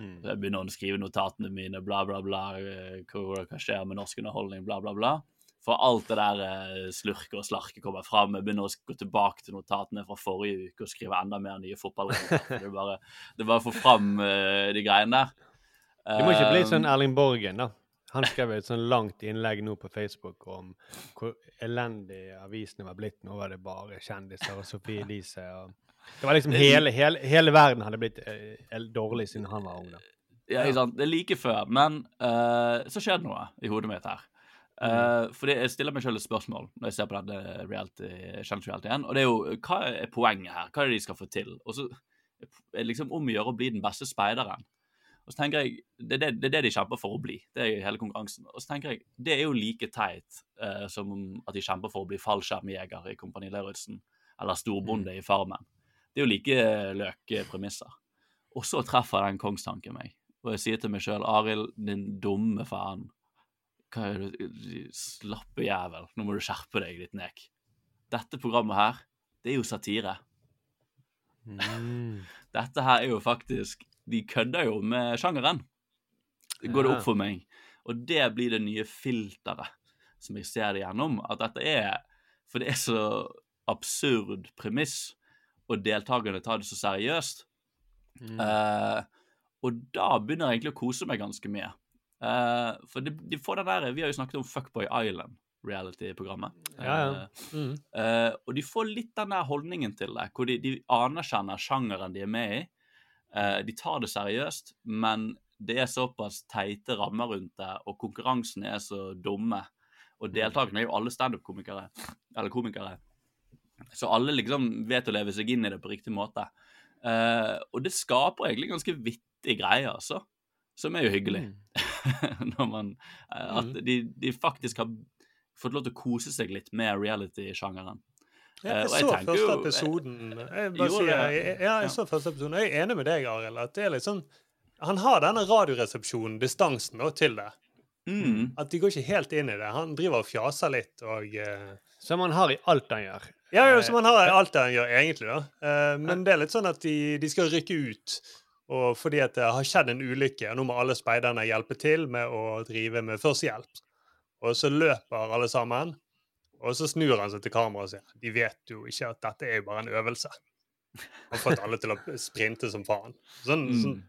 Jeg begynner å skrive notatene mine, bla, bla, bla. eh, Hva, hva skjer med norsk underholdning, bla, bla, bla. For alt det der slurke slurket og slarket kommer fram. Jeg begynner å gå tilbake til notatene fra forrige uke og skrive enda mer nye fotballregler. Det er bare, det er bare å få fram eh, de greiene der. Du må ikke bli Eh, sånn Erling Borgen, da. Han skrev et sånn langt innlegg nå på Facebook om hvor elendig avisene var blitt. Nå var det bare kjendiser og Sofie Elise. Det var liksom hele, hele, hele verden hadde blitt eh, dårlig siden han var ung. da. Ja, ikke sant. Det er like før. Men uh, så skjedde noe i hodet mitt her. Uh, fordi jeg stiller meg selv et spørsmål når jeg ser på denne reality, reelt igjen. Og det er jo hva er poenget her? Hva er det de skal få til? Og så er liksom om å gjøre å bli den beste speideren. Og så tenker jeg, det er det, det er det de kjemper for å bli. Det er hele konkurransen. Og så tenker jeg, det er jo like teit eh, som at de kjemper for å bli fallskjermjeger i Kompani Lauritzen eller storbonde i Farmen. Det er jo like løke premisser. Og så treffer den kongstanken meg, og jeg sier til meg sjøl, Arild, din dumme faen. Hva er det, slappe jævel, nå må du skjerpe deg, ditt nek. Dette programmet her, det er jo satire. Mm. Dette her er jo faktisk De kødder jo med sjangeren. Det går det opp for meg. Og det blir det nye filteret som jeg ser det gjennom. At dette er For det er så absurd premiss, og deltakerne tar det så seriøst. Mm. Uh, og da begynner jeg egentlig å kose meg ganske mye. Uh, for de, de får den der Vi har jo snakket om Fuckboy Island, reality-programmet. Ja, ja. Eh, Mm. Uh, og de får litt den der holdningen til det, hvor de, de anerkjenner sjangeren de er med i. Eh, de tar det seriøst, men det er såpass teite rammer rundt det, og konkurransen er så dumme. Og deltakerne er jo alle standup-komikere, eller komikere. Så alle liksom vet å leve seg inn i det på riktig måte. Eh, og det skaper egentlig ganske vittige greier, altså. Som er jo hyggelig. Når man eh, At Mm. de, de faktisk har fått lov til å kose seg litt med reality-sjangeren. Ja, Eh, jeg så jeg første episoden. Jeg, sier, jeg, ja, jeg så første episoden. Jeg er enig med deg, Arild. at det er sånn Han har denne radioresepsjonen, distansen, da, til det. Mm. At de går ikke helt inn i det. Han driver og fjaser litt og uh... Som han har i alt han gjør. Ja, jo, som han har i alt han gjør, egentlig, da. Uh, men det er litt sånn at de, de skal rykke ut. Og fordi at det har skjedd en ulykke, og nå må alle speiderne hjelpe til med å drive med førstehjelp. Og så løper alle sammen, og så snur han seg til kameraet og sier de vet jo ikke at dette er jo bare en øvelse. Han har fått alle til å sprinte som faen. Sånn, Mm. sånn,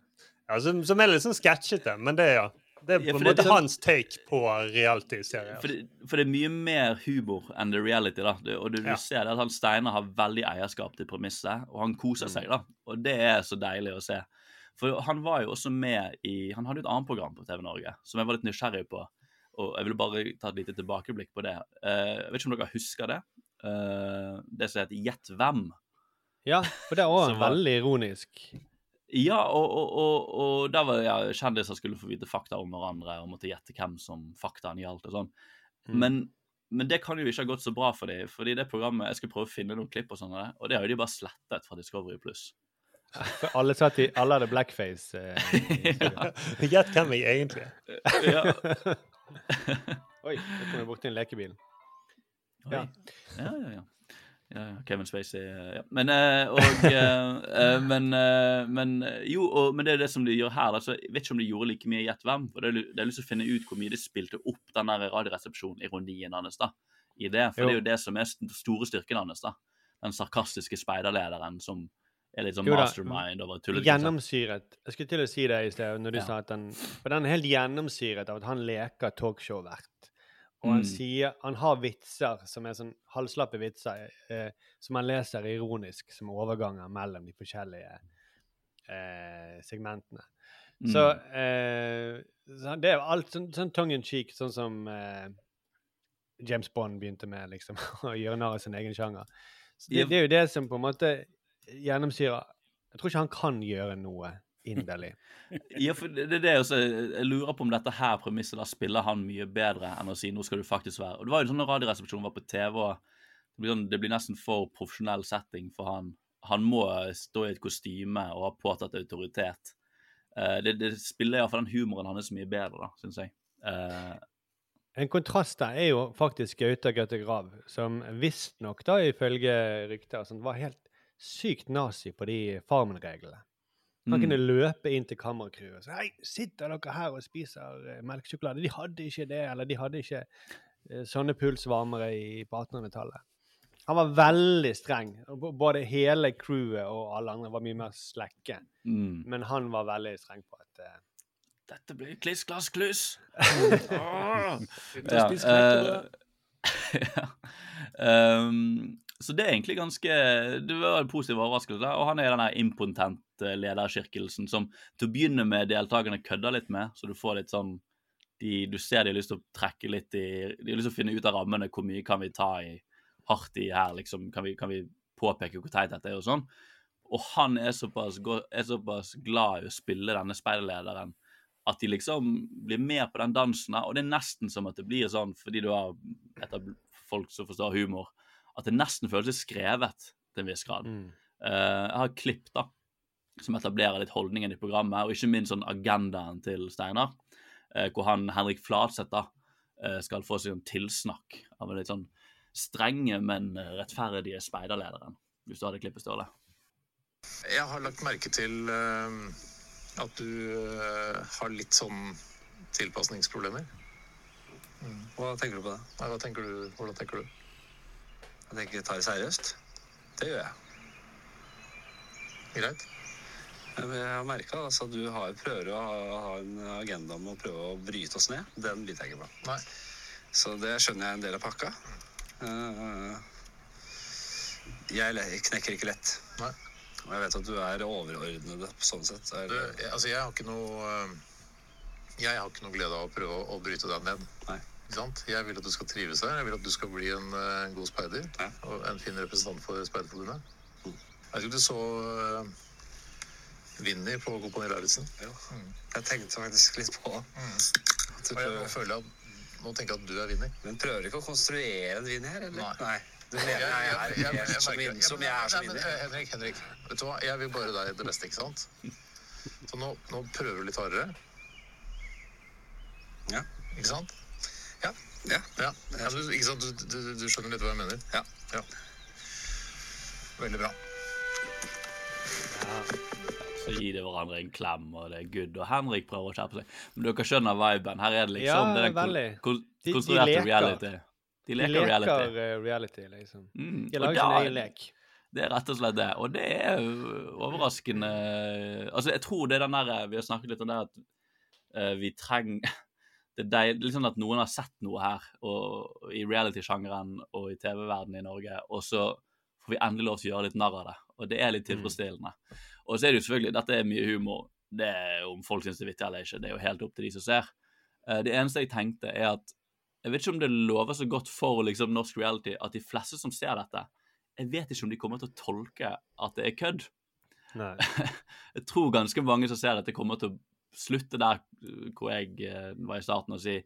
ja, som, som er litt sånn sketsjete, men det, ja. Det er på for en måte sånn- hans take på reality-serier. For, for det er mye mer humor enn the reality. da. Det, og du, Ja. ser at han Steinar har veldig eierskap til premisset, og han koser seg. da. Og det er så deilig å se. For han var jo også med i Han hadde jo et annet program på TV Norge som jeg var litt nysgjerrig på. Og jeg vil bare ta et lite tilbakeblikk på det. Eh, jeg vet ikke om dere husker det? Eh, det som heter Gjett hvem. Ja, for det er også veldig ironisk. Ja, og, og, og, og der var ja, kjendiser skulle få vite fakta om hverandre og måtte gjette hvem som faktaen gjaldt og sånn. Mm. Men, men det kan jo ikke ha gått så bra for dem, fordi det programmet Jeg skal prøve å finne noen klipp og sånn, og det har jo de bare slettet fra Discovery Pluss. For alle, satt i, alle hadde blackface. Eh. Gjett hvem jeg egentlig er. Ja. Oi, nå kom jeg borti en lekebil. Ja. Ja, ja, ja. ja Kevin Spacey eh, ja. Men eh, og eh, Men, men jo, og, men det er det som de gjør her. Altså, jeg vet ikke om de gjorde like mye i Gjett hvem. for Det er det er lyst til å finne ut hvor mye de spilte opp den der Radioresepsjon-ironien hans da, i det. For Jo. det er jo det som er den store styrken hans. da. Den sarkastiske speiderlederen som er litt sånn mastermind over tullet. Gjennomsyret. Jeg skulle til å si det i sted, når du Ja. sa at den For den er helt gjennomsyret av at han leker talkshow-vert. Og han Mm. sier Han har vitser som er sånn halvslappe vitser, eh, som han leser ironisk som overganger mellom de forskjellige eh, segmentene. Så, Mm. eh, så det er alt sånn, sånn tongue in cheek, sånn som eh, James Bond begynte med, liksom, å gjøre narr av sin egen sjanger. Så det, det er jo det som på en måte gjennomsyrer Jeg tror ikke han kan gjøre noe inderlig. Ja, for det det er det også, Jeg lurer på om dette her premisset da spiller han mye bedre enn å si 'nå skal du faktisk være'. Og Det var jo sånn når Radioresepsjonen var på TV, og det blir, sånn, det blir nesten for profesjonell setting for han. Han må stå i et kostyme og ha påtatt autoritet. Uh, det, det spiller iallfall den humoren hans mye bedre, da, syns jeg. Uh, En kontrast der er jo faktisk Gaute Grøthe Grav, som visstnok, ifølge rykter, og sånt, var helt sykt nazi på de Farmen-reglene. Han Mm. kunne løpe inn til kameracrewet og si Hei, sitter dere her og spiser uh, melkesjokolade? De hadde ikke det, eller de hadde ikke uh, sånne pulsvarmere i, på 1800-tallet. Han var veldig streng. Både hele crewet og alle andre var mye mer slekke. mm. Men han var veldig streng på at uh, Dette blir kliss, glass, kluss. Ute og spise knekkebrød. ja. Ehm, så det er egentlig ganske Det var en positiv overraskelse. Og han er den der impotente lederskirkelsen som til å begynne med deltakerne kødder litt med, så du får litt sånn de, Du ser de har lyst til å trekke litt i De har lyst til å finne ut av rammene. Hvor mye kan vi ta i hardt i her, liksom? Kan vi, kan vi påpeke hvor teit dette er, og sånn? Og han er såpass, er såpass glad i å spille denne speiderlederen at de liksom blir med på den dansen. Og det er nesten som at det blir sånn, fordi du har folk som forstår humor, at det nesten føles skrevet til en viss grad. mm. Uh, jeg har klipp da, som etablerer litt holdningen i programmet, og ikke minst sånn agendaen til Steinar, Uh, hvor han, Henrik Fladseth da, eh, skal få seg en tilsnakk av en litt sånn strenge, men rettferdige speiderlederen. Hvis du hadde klippet, Ståle. Jeg har lagt merke til at du har litt sånn tilpasningsproblemer. Hva tenker du på det? Nei, hva tenker du? Hvordan tenker du? Jeg tenker tar det seriøst. Det gjør jeg. Greit. Jeg har merka altså, at du har, prøver å ha, ha en agenda om å prøve å bryte oss ned. Den biter jeg ikke på. Nei. Så det skjønner jeg er en del av pakka. Eh, jeg knekker ikke lett. Nei. Og jeg vet at du er overordnede på sånn sett. Er, Du, jeg, altså, jeg har ikke noe eh, Jeg har ikke noe glede av å prøve å, å bryte deg ned. Nei. Ikke sant? Jeg vil at du skal trives her. Jeg vil at du skal bli en, eh, en god speider. Og en fin representant for Speiderforbundet. Mm. Jeg om du så uh, Vinni på Kompani Lauritzen? Mm. Jeg tenkte faktisk litt på det. Du jeg, jeg føler at nå tenker jeg at du er Vinni. Men prøver du ikke å konstruere en Vinni her, eller? Nei. Du mener jeg, er helt som, jeg er som Nei, eh, Henrik, Henrik, vet du hva? Jeg vil bare deg det beste, ikke sant? Så nå, nå prøver du litt hardere. Ja. Ikke sant? Ja. Ja, ja du, ikke sant? Du, du, du skjønner litt hva jeg mener? Ja. ja. Veldig bra. Så gir de hverandre en klem, og det er good. Og Henrik prøver å skjerpe seg. Men dere skjønner viben. Her er det liksom Ja, det er kon veldig. kon- De- de konstruerte leker. reality. De leker, reality. eh, reality, liksom. Mm, De lager sin egen lek. Det er rett og slett det. Og det er overraskende Altså, jeg tror det er den der Vi har snakket litt om det at uh, vi trenger Det er deil, liksom at noen har sett noe her og, i reality-sjangeren og i TV-verdenen i Norge, og så får vi endelig lov til å gjøre litt narr av det. Og det er litt tilfredsstillende. Og så er det jo selvfølgelig Dette er mye humor. det er om folk syns det er vittig eller ikke. Det er jo helt opp til de som ser. Eh, det eneste jeg tenkte, er at jeg vet ikke om det lover så godt for liksom, norsk reality at de fleste som ser dette, jeg vet ikke om de kommer til å tolke at det er kødd. Nei. jeg tror ganske mange som ser dette, kommer til å slutte der hvor jeg eh, var i starten og si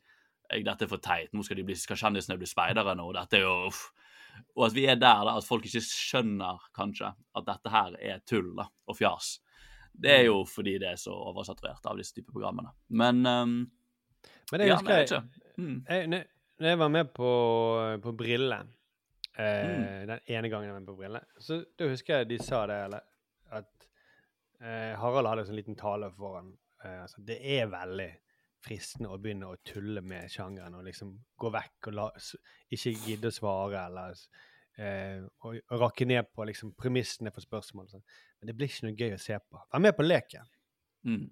dette er for teit, nå skal, de bli, skal kjendisene bli speidere nå, dette er jo uff. Og at vi er der da, at folk ikke skjønner kanskje at dette her er tull da, og fjas. Det er jo fordi det er så oversaturert av disse type programmene. Men, um, Men jeg ja, husker jeg, jeg. Mm. jeg, når jeg var med på, på Brille, eh, Mm. den ene gangen jeg var med på Brille, så da husker jeg de sa det, eller, at eh, Harald hadde en sånn liten tale foran. Eh, altså, det er veldig fristende å begynne å tulle med sjangeren og liksom gå vekk og la, ikke gidde å svare, eller eh, og, og rakke ned på liksom, premissene for spørsmål. Sånn. Men det blir ikke noe gøy å se på. Vær med på leken. Mm.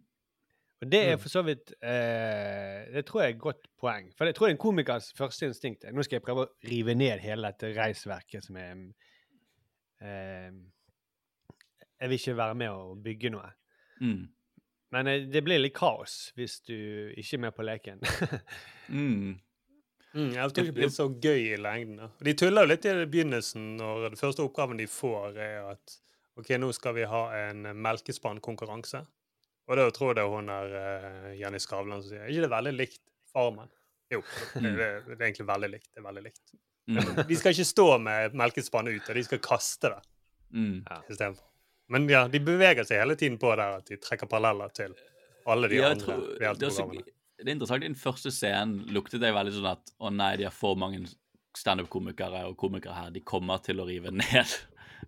Og det er Mm. for så vidt eh, Det tror jeg er et godt poeng. For jeg tror det er en komikers første instinkt Nå skal jeg prøve å rive ned hele dette reisverket som er eh, Jeg vil ikke være med å bygge noe. Mm. Men eh, det blir litt kaos hvis du ikke er med på leken. Mm. Mm, jeg tror ikke det blir så gøy i lengden. De tuller jo litt i begynnelsen når den første oppgaven de får, er at OK, nå skal vi ha en melkespannkonkurranse. Og da tror jeg det er hun der uh, Jenny Skavlan som sier Er ikke det veldig likt Farmen? Jo, det, det, det er egentlig veldig likt. Det er veldig likt. Mm. De skal ikke stå med melkespannet melkespann ut, og de skal kaste det Mm. istedenfor. Men ja, de beveger seg hele tiden på der at de trekker paralleller til alle de Ja, andre tror- det, reality-programmene. det er interessant, I den første scenen luktet det veldig sånn at å nei, de har for mange standup-komikere og komikere her. De kommer til å rive ned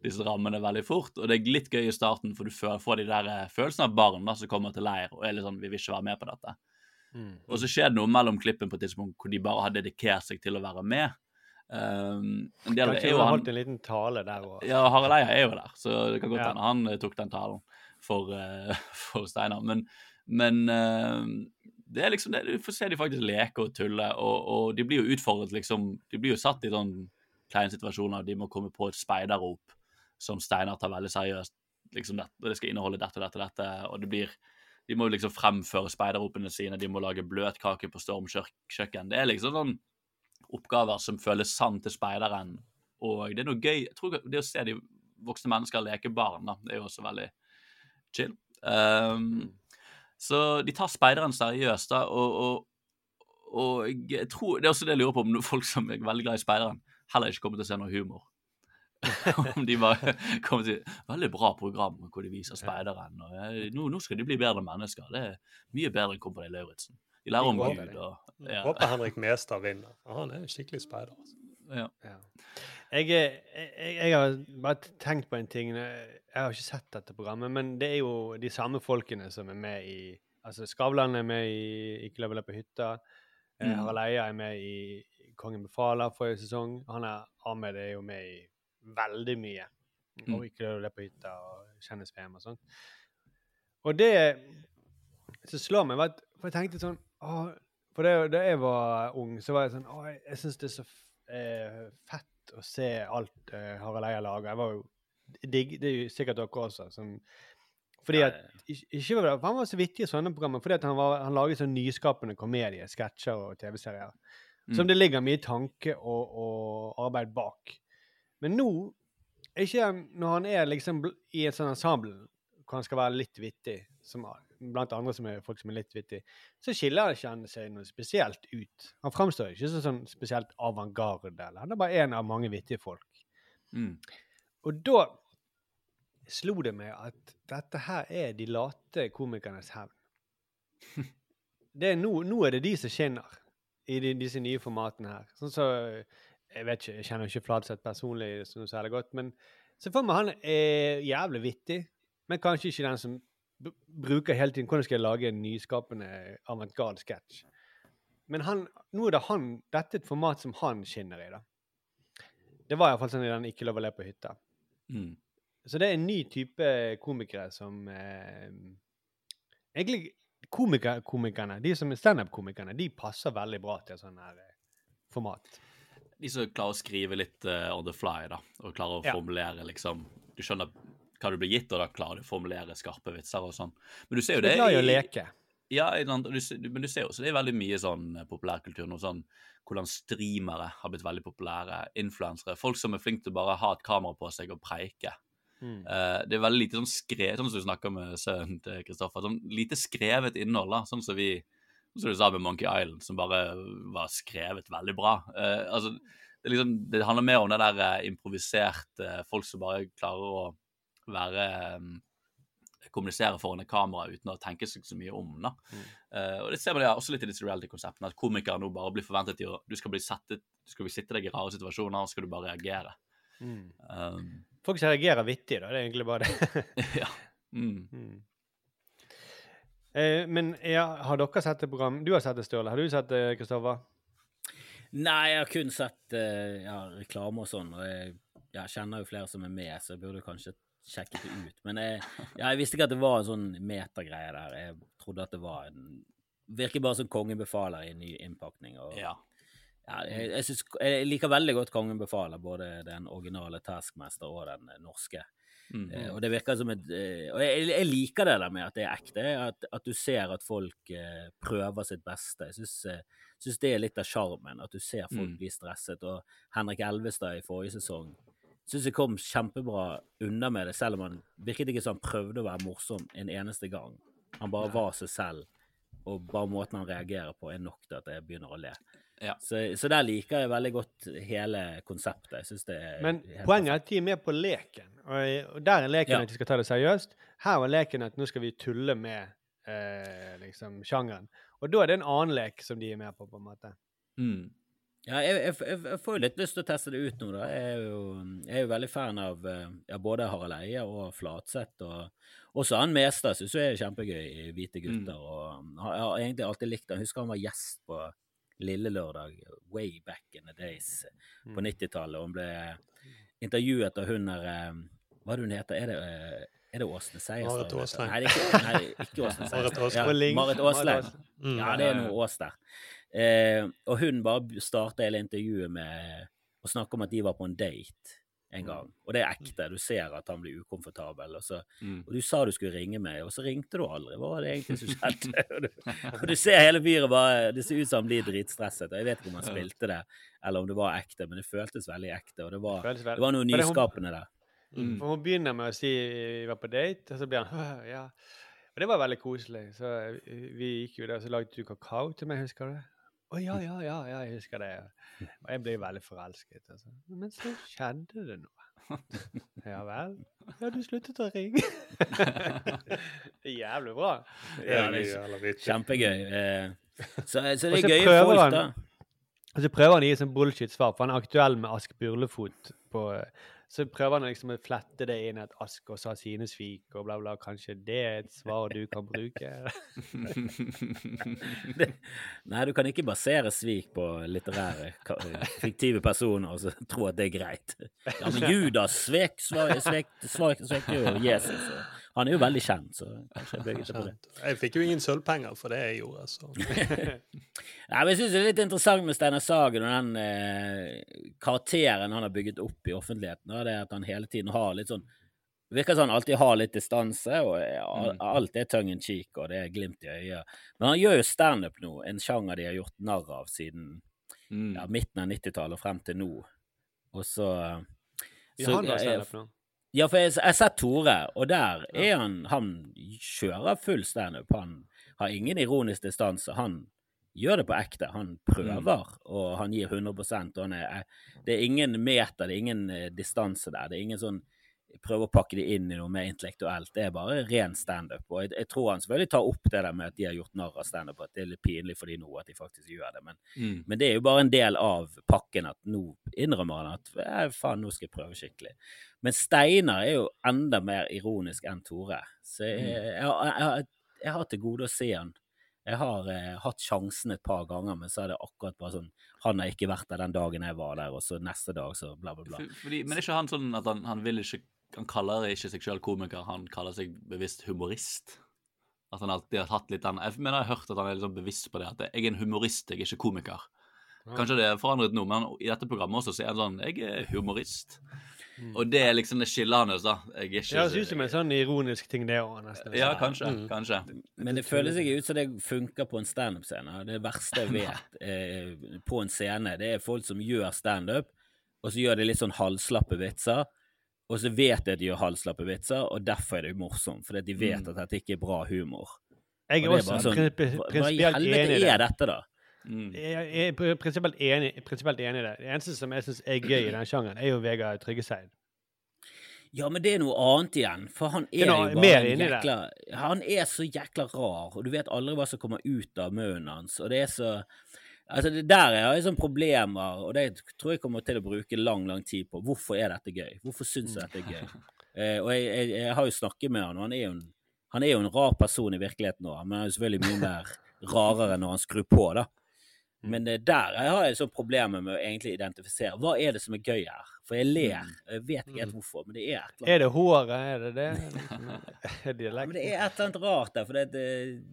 disse rammene veldig fort. Og det er litt gøy i starten, for du får de der følelsen følelsene av barn da, som kommer til leir og er litt sånn Vi vil ikke være med på dette. Mm. Og så skjer det noe mellom klippen på et tidspunkt hvor de bare har dedikert seg til å være med. Um, en del Kanskje du har han holdt en liten tale der òg. ja, Harald Eia er jo der, så det kan godt Ja. han eh, tok den talen for, uh, for Steinar. Men, men uh, det er liksom det, du får se de faktisk leke og tulle, og, og de blir jo utfordret, liksom. De blir jo satt i sånn kleine situasjoner. De må komme på et speiderrop som Steinar tar veldig seriøst. liksom det, det skal inneholde dette, dette, dette, og det blir de må liksom fremføre speiderropene sine, de må lage bløtkake på stormkjøkken. Det er liksom sånn oppgaver som føles sann til speideren. Og det er noe gøy. Jeg tror Det å se de voksne mennesker leke barn, da, det er jo også veldig chill. Um, så de tar speideren seriøst, da, og, og, og jeg tror Det er også det jeg lurer på, om folk som er veldig glad i speideren, heller ikke kommer til å se noe humor. om de bare kommer til Veldig bra program hvor de viser speideren. og eh, nå, nå skal de bli bedre mennesker. Det er mye bedre enn Kompani Lauritzen. De lærer om Jeg Gud og ja. Håper Henrik Mestad vinner. Han er en skikkelig speider. Altså. Ja. Jeg, er- jeg, jeg har bare tenkt på en ting. Jeg har ikke sett dette programmet, men det er jo de samme folkene som er med i Altså Skavlan er med i Ikke løp på hytta. Eh, Mm. Harald Eia er med i Kongen befaler forrige sesong. Han er, Ahmed er jo med i veldig mye. Mm. Og Ikke løp på hytta og Kjendis-VM og sånt. Og det som slår meg, var at For jeg tenkte sånn For det, da jeg var ung, så var jeg sånn Å, jeg, jeg syns det er så eh, fett å se alt eh, Harald Eia lager. Jeg var jo digg, Det er jo sikkert dere også. Som, fordi at, ikke, Han var så vittig i sånne programmer fordi at han, var, han laget sånn nyskapende komedie, sketsjer og TV-serier. Som Mm. det ligger mye tanke og, og arbeid bak. Men nå, ikke når han er liksom i et sånt ensemble hvor han skal være litt vittig, som, blant andre som er folk som er litt vittige, så skiller ikke han seg noe spesielt ut. Han framstår ikke som sånn spesielt avantgarde. Han er bare en av mange vittige folk. Mm. Og da slo det meg at dette her er de late komikernes hevn. Det nå, nå er det de som skinner i de, disse nye formatene her. Sånn så, Jeg vet ikke, jeg kjenner ikke Fladseth personlig så noe særlig godt, men se for meg han er jævlig vittig, men kanskje ikke den som bruker hele tiden hvordan skal jeg lage en nyskapende avantgarde sketsj. Men han, nå er det han, dette er et format som han skinner i. da. Det var iallfall sånn i den Ikke lov å le på hytta. Mm. Så det er en ny type komikere som eh, Egentlig komiker, komikerne, de som er standup-komikerne, de passer veldig bra til sånn her eh, format. De som klarer å skrive litt uh, on the fly, da, og klarer å Ja. formulere liksom Du skjønner hva du blir gitt, og da klarer du å formulere skarpe vitser og sånn. Men du ser jo Du det er klarer jo å leke. Ja, du, men du ser jo også det er veldig mye sånn eh, populærkultur nå, sånn hvordan streamere har blitt veldig populære, influensere, folk som er flinke til å bare ha et kamera på seg og preike. Mm. Uh, det er veldig lite sånn skrevet, sånn som du snakker med sønnen til Kristoffer, sånn lite skrevet innhold, da, sånn som vi sånn som du sa med Monkey Island, som bare var skrevet veldig bra. Uh, altså, det, liksom, det handler mer om det der improviserte folk som bare klarer å være eh, kommunisere foran et kamera uten å tenke seg så mye om. da. Eh, og det ser man ja, også litt i disse reality-konseptene, at komikere nå bare blir forventet til å Du skal bli settet, du skal sitte deg i rare situasjoner, og så skal du bare reagere. Mm. Um, Folk som reagerer vittig, da. Det er egentlig bare det. ja. Mm. Mm. Eh, men ja, har dere sett det program? Du har sett det, Sturle. Har du sett det, Kristoffer? Nei, jeg har kun sett uh, ja, reklame og sånn, og jeg jeg kjenner jo flere som er med, så jeg burde kanskje sjekket det ut. Men jeg, ja, jeg visste ikke at det var en sånn metagreie der. Jeg trodde at det var en Virker bare som Kongen befaler i en ny innpakning. Og, Ja. ja, jeg, jeg, synes, jeg liker veldig godt Kongen befaler, både den originale Taskmaster og den norske. Mm. Eh, og det virker som et eh, Og jeg, liker det der med at det er ekte. At, at du ser at folk eh, prøver sitt beste. Jeg syns, eh, syns det er litt av sjarmen. At du ser folk Mm. bli stresset. Og Henrik Elvestad i forrige sesong syns jeg kom kjempebra unna med det, selv om han virket ikke som han prøvde å være morsom en eneste gang. Han bare var seg selv, og bare måten han reagerer på, er nok til at jeg begynner å le. Ja. Så, så der liker jeg veldig godt hele konseptet. Jeg synes det er Men poenget er at de er med på leken. Og, og der er leken Ja. at de skal ta det seriøst. Her var leken at nå skal vi tulle med eh, liksom sjangeren. Og da er det en annen lek som de er med på, på en måte. Mm. Ja, jeg, jeg, jeg, får jo litt lyst til å teste det ut nå, da. Jeg er jo, jeg er jo veldig fan av eh, ja, både Harald Eie og Flatseth. Og også han Mestad syns jeg er kjempegøy i Hvite gutter. Mm. Og jeg har egentlig alltid likt han. Husker han var gjest på Lille Lørdag way back in the days Mm. på 90-tallet. Og han ble intervjuet av hun der eh, Hva er det hun heter? Er det, eh, er det Åsne Seierstad? Marit? Aasland. Nei, ikke, nei, ikke Åsne Seierstad. Ja, Marit Aasland. Aasland. Mm. Ja, det er noe Ås der. Eh, og hun bare starta hele intervjuet med å snakke om at de var på en date en gang. Og det er ekte. Du ser at han blir ukomfortabel. Og, så, Mm. og du sa du skulle ringe meg, og så ringte du aldri. Hva var det egentlig som skjedde? og, du, og du ser hele fyret bare Det ser ut som han blir dritstresset. Jeg vet ikke om han spilte det, eller om det var ekte, men det føltes veldig ekte. Og det var, det var noe nyskapende der. Mm. Hun begynner med å si vi var på date, og så blir han ja. Og det var veldig koselig. Så vi gikk jo der, og så lagde du kakao til meg, husker du det? Å ja, ja, ja, ja, jeg husker det. Og jeg ble veldig forelsket. Altså. Men så skjedde det noe. Ja vel? Ja, du sluttet å ringe. det er jævlig bra. Ja, Det er. Kjempegøy. Eh, så, så det er gøye prøver folk, han- da. Og så prøver han å gi sånn bullshit-svar, for han er aktuell med Ask Burlefot. På, så prøver han liksom å flette det inn at Ask også har sine svik, og bla, bla. Kanskje det er et svar du kan bruke? Det, nei, du kan ikke basere svik på litterære, fiktive personer og så tro at det er greit. Ja, men Judas svek, svek, svek, svek, svek jo Jesus. Han er jo veldig kjent, så kanskje jeg bygger det på det. Jeg fikk jo ingen sølvpenger for det jeg gjorde, så Nei, men jeg synes det er litt interessant med Steinar Sagen og den eh, karakteren han har bygget opp i offentligheten. Da, det at han hele tiden har litt sånn virker som han alltid har litt distanse, og ja, alt er tongue in cheek, og det er glimt i øyet. Men han gjør jo standup nå, en sjanger de har gjort narr av siden Mm. ja, midten av 90-tallet og frem til nå. Og så, Vi så har noe jeg- standup nå. Ja, for jeg jeg har sett Tore, og der er han Han kjører full standup. Han har ingen ironisk distanse. Han gjør det på ekte. Han prøver, og han gir 100 og han er, Det er ingen meter, det er ingen eh, distanse der. Det er ingen sånn prøve å pakke det inn i noe mer intellektuelt. Det er bare ren standup. Og jeg, jeg tror han selvfølgelig tar opp det der med at de har gjort narr av standup, at det er litt pinlig for de nå at de faktisk gjør det. Men, Mm. men det er jo bare en del av pakken at nå innrømmer han at faen, nå skal jeg prøve skikkelig. Men Steinar er jo enda mer ironisk enn Tore. Så jeg, jeg, jeg, jeg, jeg har til gode å se han. Jeg har eh, hatt sjansen et par ganger, men så er det akkurat bare sånn Han har ikke vært der den dagen jeg var der, og så neste dag så bla, bla, bla. Fordi, men er ikke han sånn at han, han vil ikke Han kaller ikke seg sjøl komiker, han kaller seg bevisst humorist. At han alltid har hatt litt den Jeg mener jeg har hørt at han er sånn bevisst på det, at jeg er en humorist, jeg er ikke komiker. Kanskje det er forandret noe, men i dette programmet også så er han sånn Jeg er humorist. Og det er liksom det skiller hans, da. Jeg er Det ikke høres ut som en sånn ironisk ting, det òg, nesten. Ja, kanskje. Mm. Kanskje. Men det føles ikke ut som det funker på en standup-scene. Det verste jeg vet eh, på en scene, det er folk som gjør standup, og så gjør de litt sånn halvslappe vitser. Og så vet de at de gjør halvslappe vitser, og derfor er det morsomt. Fordi de vet Mm. at dette ikke er bra humor. Jeg er Og også bare sånn, prinsipielt enig Hva i det. helvete i helvete er dette, da? Mm. Jeg jeg er pr- prinsipielt enig, enig i det. Det eneste som jeg syns er gøy i den sjangeren, er jo Vegard Tryggeseid. Ja, men det er noe annet igjen. For han er er, noe jo bare en jækla Han er så jækla rar, og du vet aldri hva som kommer ut av munnen hans. Og det er så Altså, det der er jeg liksom problemer, og det tror jeg kommer til å bruke lang, lang tid på. Hvorfor er dette gøy? Hvorfor syns jeg dette er gøy? Eh, og jeg, jeg, jeg har jo snakket med han, og han er en, han er jo en rar person i virkeligheten nå, men han er jo selvfølgelig mye mer rarere når han skrur på, da. Men eh, der jeg har jeg sånn problemer med å egentlig identifisere. Hva er det som er gøy her? For jeg ler. Jeg vet ikke helt hvorfor, men det er et eller annet. Er det håret? Er det det? Er dialekt? Men det er et eller annet rart der. For det, det,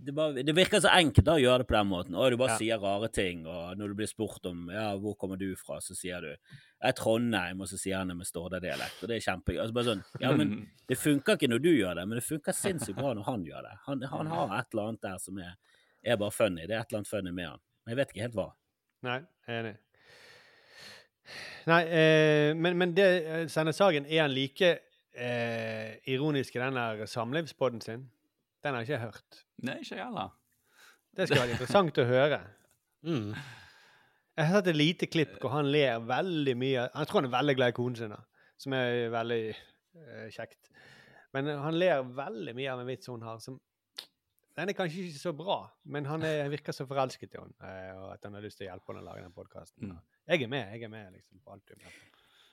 det, bare, det virker så enkelt da å gjøre det på den måten. Og du bare Ja. sier rare ting. Og når du blir spurt om ja, hvor kommer du fra, så sier du jeg er Trondheim, og så sier han det med Stordadialekt. Og det er kjempegøy. Altså bare sånn, ja, men det funker ikke når du gjør det, men det funker sinnssykt bra når han gjør det. Han, han har et eller annet der som er, er bare funny. Det er et eller annet funny med han. Men jeg vet ikke helt hva. Nei, enig. Nei, eh, men, men det, eh, Senne Sagen, er han like eh, ironisk i den der samlivspodden sin? Den har jeg ikke hørt. Nei, ikke jeg heller. Det skal være interessant å høre. Mm. Jeg har sett et lite klipp hvor han ler veldig mye. Jeg tror han er veldig glad i konen sin, da, som er veldig eh, kjekt. Men han ler veldig mye av en vits hun har, som Den er kanskje ikke så bra, men han er, virker så forelsket i henne, eh, og at han har lyst til å hjelpe henne å lage den podkasten. Jeg er med, jeg er med liksom, på alt du er med.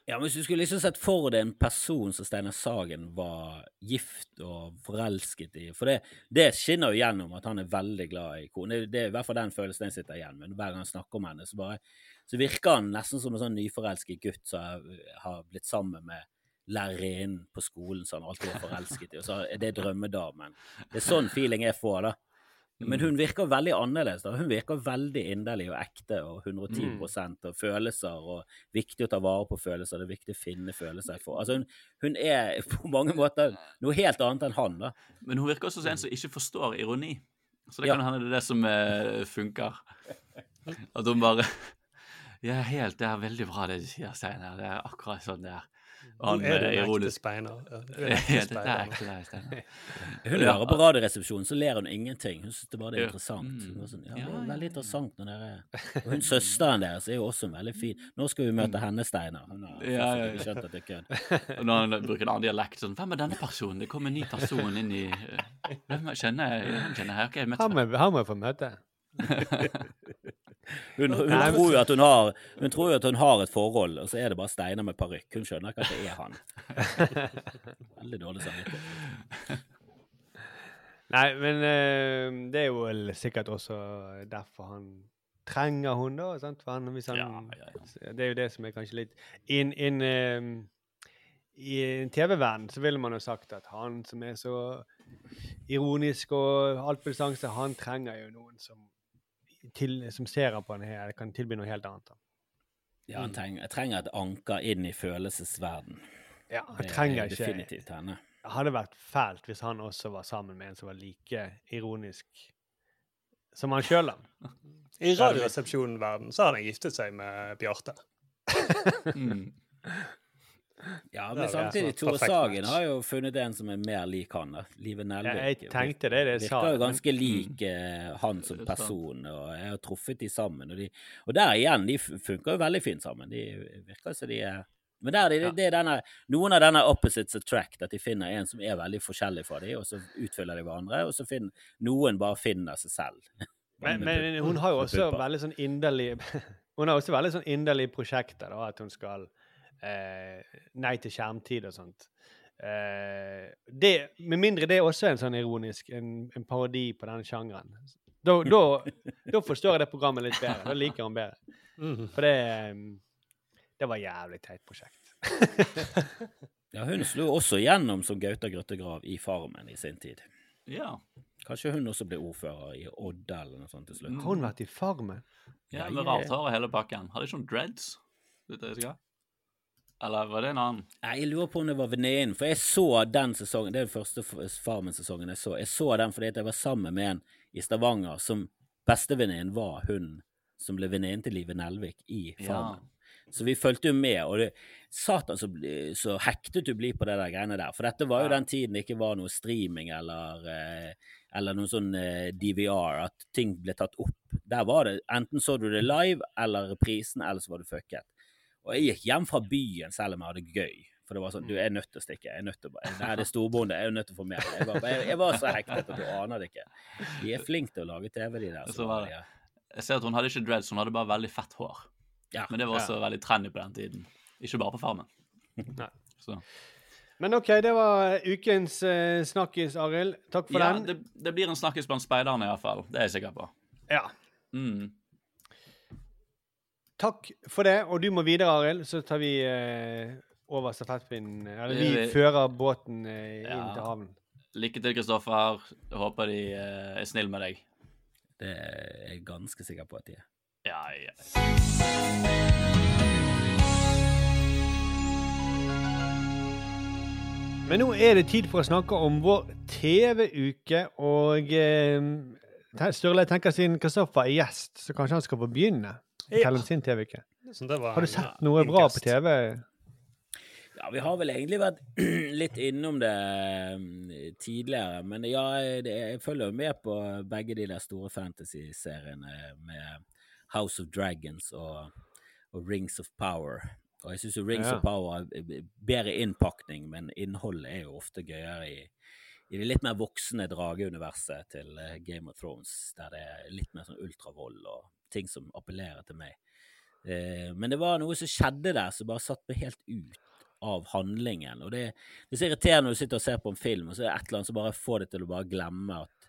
Ja, men Hvis du skulle liksom sett for deg en person som Steinar Sagen var gift og forelsket i For det, det skinner jo gjennom at han er veldig glad i kone. Det, det er i hvert fall den følelsen jeg sitter igjen med. Hver gang han snakker om henne, så, bare, så virker han nesten som en sånn nyforelsket gutt som har, har blitt sammen med lærerinnen på skolen som han alltid var forelsket i. Og så er det drømmedamen. Det er sånn feeling jeg får, da. Men hun virker veldig annerledes. da. Hun virker veldig inderlig og ekte og 110 og følelser og viktig å ta vare på følelser. Det er viktig å finne følelser. For. Altså hun, hun er på mange måter noe helt annet enn han. da. Men hun virker også som en som ikke forstår ironi. Så det Ja. kan hende det er det som eh, funker. At hun bare Ja, helt, det er veldig bra det du sier, Steinar. Det er akkurat sånn det er. Han er du en ekte ironisk. speiner. Ja, du er en ekte er Steinar. Hun hører på Radioresepsjonen, så ler hun ingenting. Hun syns det er interessant. Hun var sånn, ja, det er veldig interessant når dere Og hun søsteren deres er jo også veldig fin. Nå skal vi møte henne, Steinar. Hun har Ja, ja, ikke skjønt at det er kødd. Og når han bruker en annen dialekt sånn Hvem er denne personen? Det kom en ny person inn i Hvem kjenner jeg? Hvem kjenner jeg? Okay, jeg han må jeg få møte. Hun, hun, men- tror jo at hun har Hun tror jo at hun har et forhold, og så er det bare Steinar med parykk. Hun skjønner ikke at det er han. Veldig dårlig samvittighet. Nei, men eh, det er jo vel sikkert også derfor han trenger hun da, sant? For han, hvis han, Ja, ja, Det er jo det som er kanskje litt inn, inn, eh, I en TV-verden så ville man jo sagt at han som er så ironisk og altbesangse, han trenger jo noen som, til, som ser han på en her, kan tilby noe helt annet. Da. Ja, han trenger, jeg trenger et anker inn i følelsesverden. Ja, han jeg trenger er ikke definitivt henne. Det hadde vært fælt hvis han også var sammen med en som var like ironisk som han sjøl, da. I Radioresepsjonen-verden så har han giftet seg med Bjarte. Mm. Ja, men samtidig, Tore Sagen har jo funnet en som er mer lik han. da. Live Nelvik. Ja, jeg tenkte det, det sa, Virker jo ganske lik eh, han som person, og jeg har truffet de sammen. Og, de, og der igjen, de funker jo veldig fint sammen. De virker som de er Men der, det, det er denne, noen av denne opposites attract, at de finner en som er veldig forskjellig fra dem, og så utfyller de hverandre, og så finner noen bare finner seg selv. Men, men hun har jo også veldig sånn inderlig Hun har også veldig sånn inderlig prosjekter, da, at hun skal eh, Nei til skjermtid og sånt. Eh, det, med mindre det er også en sånn ironisk, en, en parodi på den sjangeren. Da, da, da forstår jeg det programmet litt bedre. Da liker han bedre. Mhm. For det, eh, det var jævlig teit prosjekt. Ja, hun slo også gjennom som Gauta Grøttegrav i Farmen i sin tid. Ja. Kanskje hun også ble ordfører i Odda eller noe sånt til slutt. Har hun vært i Farmen? Ja, med hår og hele pakken. Hadde ikke hun dreads? Vet du hva jeg skal? Eller var det en annen? Nei, Jeg lurer på om det var venninnen, for jeg så den sesongen. Det er den første Farmen-sesongen jeg så. Jeg så den fordi jeg var sammen med en i Stavanger som bestevenninnen var hun som ble venninnen til Live Nelvik i Farmen. Så vi fulgte jo med, og det, satan så, så hektet du blir på det der greiene der. For dette var jo den tiden det ikke var noe streaming eller, eh, eller noe sånn eh, DVR, at ting ble tatt opp. Der var det enten så du det live eller reprisen, eller så var du fucket. Og jeg gikk hjem fra byen selv om jeg hadde det gøy. For det var sånn, du jeg er nødt til å stikke. Jeg er nødt til å bare, Nei, det er storbonde, jeg er nødt til å få mer. Jeg var, jeg, jeg var så hektet at du aner det ikke. De er flinke til å lage TV, de der. Så var det. Jeg ser at hun hadde ikke dreads, hun hadde bare veldig fett hår. Men det var også veldig trendy på den tiden. Ikke bare på Farmen. Nei. Så. Men OK, det var ukens uh, snakkis, Arild. Takk for Ja, den. det, det blir en snakkis blant speiderne iallfall. Det er jeg sikker på. Ja. Mm. Takk for det. Og du må videre, Arild, så tar vi eh, over stafettpinnen. Eller vi Vi- fører båten eh, inn Ja. til havnen. Lykke til, Kristoffer. Håper de eh, er snille med deg. Det er jeg ganske sikker på at de er. Ja, ja. Men nå er det tid for å snakke om vår TV-uke, og eh, Sturle, jeg tenker siden Kristoffer er gjest, så kanskje han skal få begynne. Ja. Sin TV-uke. Så det var Har du sett ja, noe bra innkast. på TV? Ja, vi har vel egentlig vært litt innom det mm, tidligere, men ja, det, jeg følger jo med på begge de der store fantasy-seriene med House of Dragons og, og Rings of Power. Og jeg syns jo Rings Ja. of Power er bedre innpakning, men innholdet er jo ofte gøyere i, i det litt mer voksne drageuniverset til eh, Game of Thrones, der det er litt mer sånn ultravold og ting som appellerer til meg. Eh, men det var noe som skjedde der som bare satt meg helt ut av handlingen. Og det, det er så irriterende når du sitter og ser på en film, og så er det et eller annet som bare får deg til å bare glemme at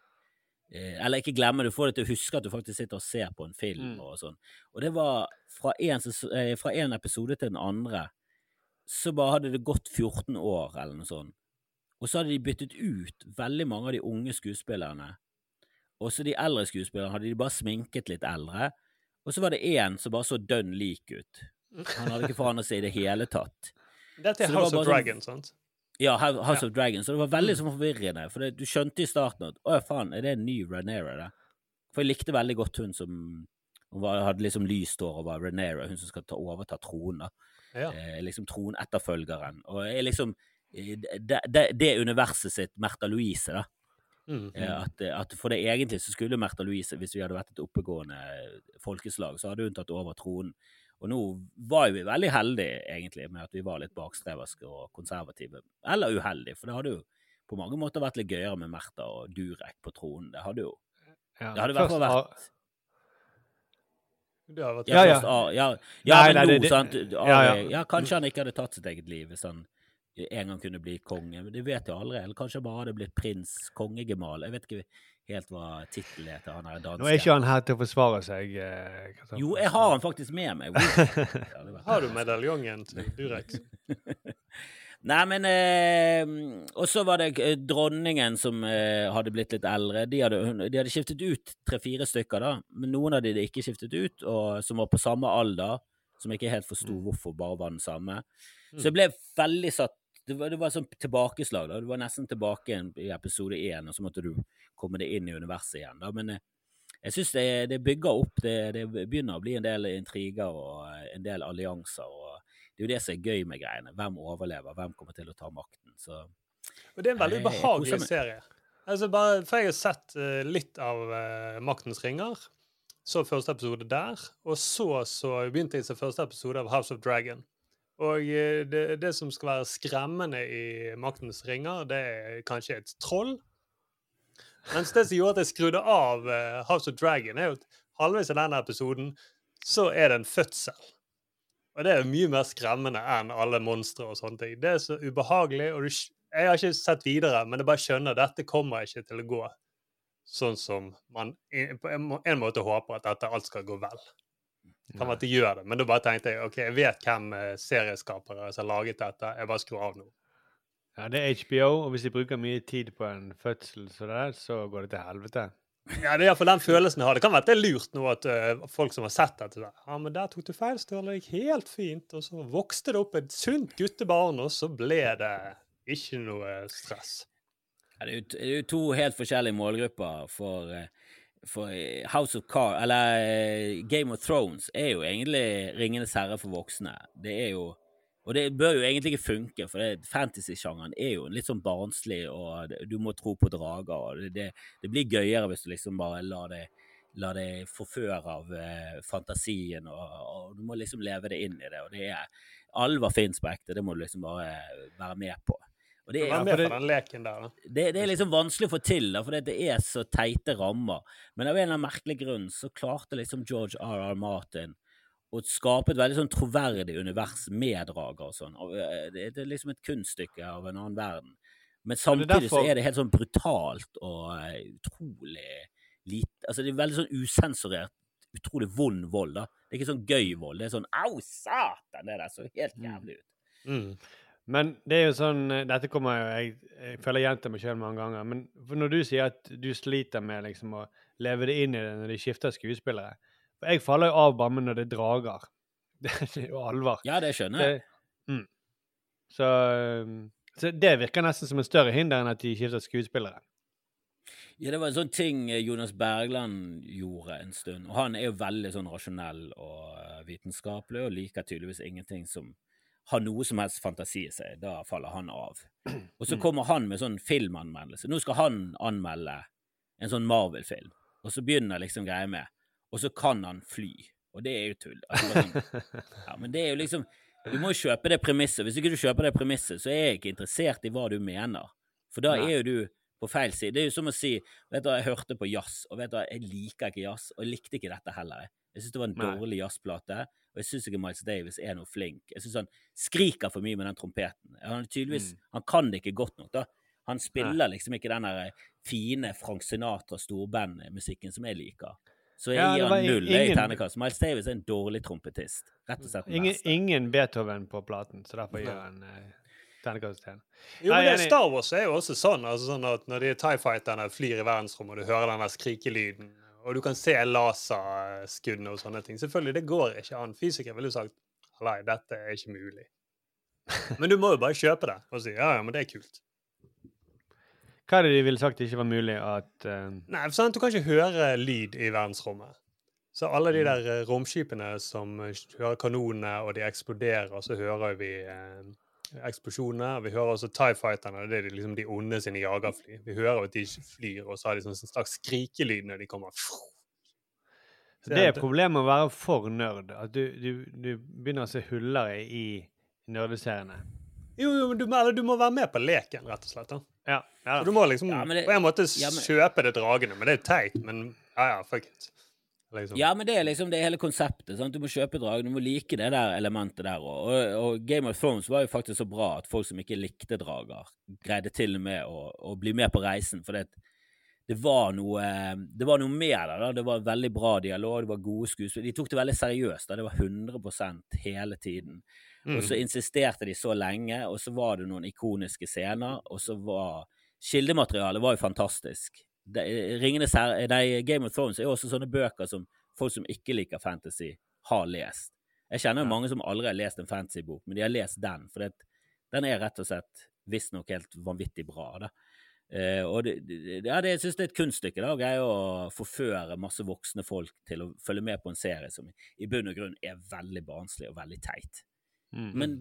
eh, Eller ikke glemme, du får deg til å huske at du faktisk sitter og ser på en film Mm. og sånn. Og det var fra én eh, episode til den andre, så bare hadde det gått 14 år eller noe sånt. Og så hadde de byttet ut veldig mange av de unge skuespillerne. Og så de eldre skuespillerne hadde de bare sminket litt eldre. Og så var det én som bare så dønn lik ut. Han hadde ikke forandret seg i det hele tatt. Dette er det House of Dragon, sånn- sant? Ja, House House of Dragons. Så det var veldig sånn forvirrende. For det, du skjønte i starten at å ja, faen, er det en ny Renera det? For jeg likte veldig godt hun som hun var, hadde liksom lyst hår og var Renera, hun som skal ta, overta tronen. Ja. Eh, liksom tronetterfølgeren. Og jeg liksom eh, det, det, det universet sitt Märtha Louise, da. Mm. Eh, At, at for det egentlig så skulle Märtha Louise, hvis vi hadde vært et oppegående folkeslag, så hadde hun tatt over tronen. Og nå var jo vi veldig heldige, egentlig, med at vi var litt bakstreverske og konservative. Eller uheldige, for det hadde jo på mange måter vært litt gøyere med Märtha og Durek på tronen. Det hadde jo Ja, Det hadde i hvert fall først vært Det har vært Ja, Ja, først, ja. ja, ja Nei, men nei, nå, det- det- sant ja, ja. ja, kanskje han ikke hadde tatt sitt eget liv hvis han en gang kunne bli konge. Men det vet jeg aldri. Eller kanskje han bare hadde blitt prins, kongegemal. Jeg vet ikke helt hva tittelen heter, han er danske. Nå er ikke han her til å forsvare seg. eh, Jo, jeg har han faktisk med meg. Har du medaljongen til Durek? Nei, men eh, Og så var det eh, dronningen som eh, hadde blitt litt eldre. De hadde, de hadde skiftet ut tre-fire stykker, da. Men noen av de hadde ikke skiftet ut, og som var på samme alder. Som jeg ikke helt forsto hvorfor bare var den samme. Så jeg ble veldig satt Det var, det var sånn tilbakeslag. da. Du var nesten tilbake i episode én, og så måtte du komme deg inn i universet igjen. da. Men eh, jeg syns det, det bygger opp. Det, det begynner å bli en del intriger og eh, en del allianser. og det er jo det som er gøy med greiene. Hvem overlever? Hvem kommer til å ta makten? Så Og det er en veldig jeg behagelig serie. Altså bare, for jeg har sett uh, litt av uh, Maktens ringer. Så første episode der. Og så, så begynte jeg å se første episode av House of Dragon. Og eh, det, det som skal være skremmende i Maktens ringer, det er kanskje et troll. Mens det som gjorde at jeg skrudde av eh, House of Dragon, er jo at halvveis i denne episoden så er det en fødsel. Og det er mye mer skremmende enn alle monstre og sånne ting. Det er så ubehagelig, og du, jeg har ikke sett videre, men jeg bare skjønner at dette kommer ikke til å gå sånn som man på en måte håper at dette alt skal gå vel. Kan være at de gjør det, men da bare tenkte jeg ok, jeg vet hvem eh, serieskapere som har laget dette. Jeg bare skrur av nå. Ja, det er HBO, og hvis de bruker mye tid på en fødsel så, der, så går det til helvete. Ja, det er iallfall den følelsen jeg har. Det kan være at det er lurt nå at uh, folk som har sett dette Ja, men der tok du feil, Sturle. Det gikk helt fint. Og så vokste det opp et sunt guttebarn, og så ble det ikke noe stress. Ja, det, er jo, to helt forskjellige målgrupper for, eh, for eh, House of Car Eller eh, Game of Thrones er jo egentlig Ringenes herre for voksne. Det er jo Og det bør jo egentlig ikke funke, for fantasy-sjangeren er jo litt sånn barnslig, og du må tro på drager, og det, det, blir gøyere hvis du liksom bare lar det La deg forføre av eh, fantasien, og, og du må liksom leve det inn i det. Og det er Alver fins på ekte, det må du liksom bare være med på. Og det, er, da. det, det er liksom vanskelig å få til, da, for det er så teite rammer. Men av en eller annen merkelig grunn så klarte liksom George R.R. Martin å skape et veldig sånn troverdig univers med drager og sånn. Eh, Det, det er liksom et kunststykke av en annen verden. Men samtidig så derfor- er det helt sånn brutalt og eh, utrolig lite Altså det er veldig sånn usensurert, utrolig vond vold, da. Det er ikke sånn gøy vold. Det er sånn au, satan! Det der så helt jævlig ut. Mm. Men det er jo sånn eh, Dette kommer jo Jeg, jeg føler jeg gjentar meg sjøl mange ganger. Men når du sier at du sliter med liksom å leve det inn i det når de skifter skuespillere For jeg faller jo av bare når det er drager. Det er jo alvor. Ja, det skjønner jeg. Det, mm. så, um, så det virker nesten som en større hinder enn at de skifter skuespillere. Ja, det var en sånn ting eh, Jonas Bergland gjorde en stund. Og han er jo veldig sånn rasjonell og eh, vitenskapelig, og liker tydeligvis ingenting som har noe som helst fantasi i seg. Da faller han av. Og så Mm. kommer han med sånn filmanmeldelse. Nå skal han anmelde en sånn Marvel-film, og så begynner liksom greia med Og så kan han fly. Og det er jo tull. Altså, ja, men det er jo liksom Du må jo kjøpe det premisset. Hvis ikke du kjøper det premisset, så er jeg ikke interessert i hva du mener. For da er jo du på feil side. Det er jo som å si vet du, Jeg hørte på jazz, og vet du, jeg liker ikke jazz, og jeg likte ikke dette heller. Jeg. Syns det var en dårlig jazzplate, og jeg syns ikke Miles Davis er noe flink. Jeg syns han skriker for mye med den trompeten. Han, tydeligvis, Mm. han kan det ikke godt nok, da. Han spiller liksom ikke den der fine Frank Sinatra storbandmusikken som jeg liker. Så jeg Ja, gir han i- null i ternekast. Miles Davis er en dårlig trompetist. Rett og slett den Ingen, ingen Beethoven på platen, så derfor gjør han uh, ternekast til. Jo, men det. Star Wars er jo også sånn, altså sånn at når de TIE Fighterne flyr i verdensrommet, og du hører den der skrikelyden, og du kan se laserskuddene og sånne ting Selvfølgelig, det går ikke an. Fysikere ville jo sagt nei, dette er ikke mulig. Men du må jo bare kjøpe det og si ja, ja, men det er kult. Hva er det de ville sagt ikke var mulig at uh, Nei, for sant, Du kan ikke høre lyd i verdensrommet. Så alle Mm. de der eh, romskipene som hører kanonene, og de eksploderer, så hører vi eh, eksplosjonene. Vi hører også TIE Fighterne, det er liksom de onde sine jagerfly. Vi hører at de flyr, og så har de sånn sånn slags skrikelyd når de kommer. Så Det er problemet med å være for nerd. At du, du, du begynner å se huller i nerdeseriene. Jo, jo, men du, eller du må være med på leken, rett og slett. da. Ja, ja. Så du må liksom Ja, det- på en måte ja, men- kjøpe det dragene, men det er teit. Men ja, ja, fuck it. Liksom. Ja, men det er liksom det hele konseptet. Sant? Du må kjøpe dragen, du må like det der elementet der òg. Og, og Game of Thrones var jo faktisk så bra at folk som ikke likte drager, greide til og med å, å bli med på reisen. For det, det, var noe, det var noe mer det. da. Det var veldig bra dialog, det var gode skuespill. De tok det veldig seriøst. da. Det var 100% hele tiden. Og så Mm. insisterte de så lenge, og så var det noen ikoniske scener, og så var Kildematerialet var jo fantastisk. Det, Ringenes herre, nei, Game of Thrones er jo også sånne bøker som folk som ikke liker fantasy, har lest. Jeg kjenner jo mange som aldri har lest en fantasybok, men de har lest den, for det, den er rett og slett visstnok helt vanvittig bra. da. Eh, og det, det, ja, det, jeg syns det er et kunststykke da, å greie å forføre masse voksne folk til å følge med på en serie som i bunn og grunn er veldig barnslig og veldig teit. Mm. Men,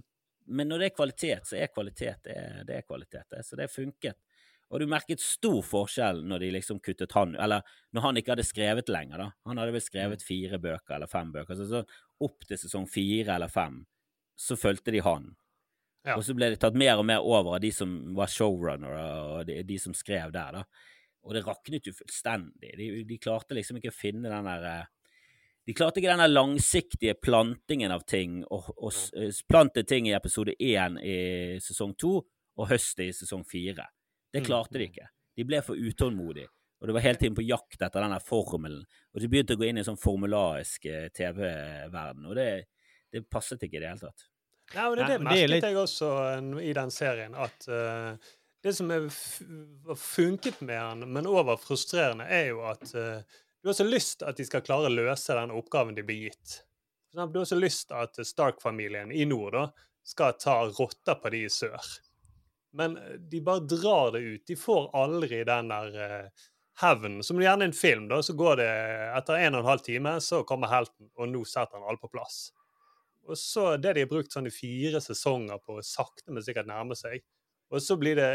men når det er kvalitet, så er kvalitet det er, det er kvalitet. Så det funket. Og du merket stor forskjell når de liksom kuttet han Eller når han ikke hadde skrevet lenger, da. Han hadde vel skrevet fire bøker eller fem bøker. Så, så opp til sesong fire eller fem så fulgte de han. Ja. Og så ble det tatt mer og mer over av de som var showrunner, og de, de som skrev der, da. Og det raknet jo fullstendig. De, de klarte liksom ikke å finne den der eh, De klarte ikke den der langsiktige plantingen av ting, og, og eh, ting i episode én i sesong to, og høstet i sesong fire. Det Mm. klarte de ikke. De ble for utålmodige. Og det var hele tiden på jakt etter den formelen. Og de begynte å gå inn i en sånn formularisk eh, TV-verden, og det, det passet ikke i det hele tatt. Nei, og det, det er merket litt- jeg også i den serien, at uh, det som er har funket med han, men òg var frustrerende, er jo at uh, du har så lyst at de skal klare å løse den oppgaven de blir gitt. Du har så lyst at Stark-familien i nord da, skal ta rotter på de i sør. Men eh, de bare drar det ut. De får aldri den der uh, hevnen. Som gjerne en film, da, så går det etter en og en halv time, så kommer helten, og nå setter han alle på plass. Og så det de har brukt sånn i fire sesonger på sakte, men sikkert nærme seg. Og så blir det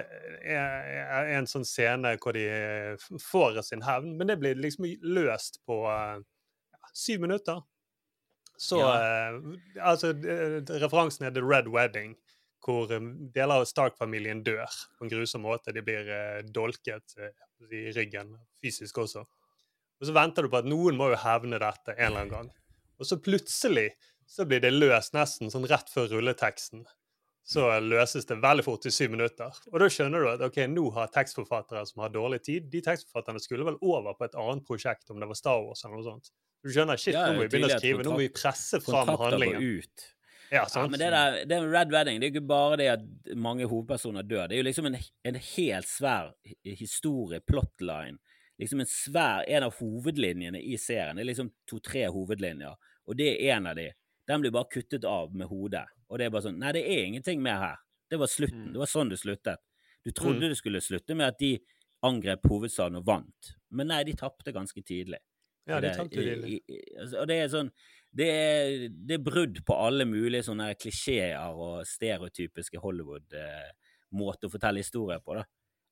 en, en sånn scene hvor de eh, får sin hevn, men det blir liksom løst på eh, ja, syv minutter. Så Ja. eh, Altså, eh, referansen er The Red Wedding, hvor eh, deler av Stark-familien dør på en grusom måte. De blir eh, dolket eh, i ryggen, fysisk også. Og så venter du på at noen må jo hevne dette en eller annen gang. Og så plutselig så blir det løst nesten sånn rett før rulleteksten. Så løses det veldig fort i syv minutter. Og da skjønner du at ok, nå har tekstforfattere som har dårlig tid De tekstforfatterne skulle vel over på et annet prosjekt, om det var Star Wars eller noe sånt. Du skjønner, shit, nå må vi begynne å skrive, nå må vi presse fram handlingen. ut. Ja, Ja, men det der, det med Red Wedding det er jo ikke bare det at mange hovedpersoner dør. Det er jo liksom en, en helt svær historie, plotline. Liksom en svær, En av hovedlinjene i serien. Det er liksom to-tre hovedlinjer, og det er en av de. Den blir bare kuttet av med hodet. Og det er bare sånn Nei, det er ingenting mer her. Det var slutten. Det var sånn det sluttet. Du trodde Mm. det skulle slutte med at de angrep hovedstaden og vant, men nei, de tapte ganske tidlig. Ja, de det- tapte tidlig. altså, Og det er sånn det er, det er brudd på alle mulige sånne klisjeer og stereotypiske Hollywood-måter å fortelle historier på. da.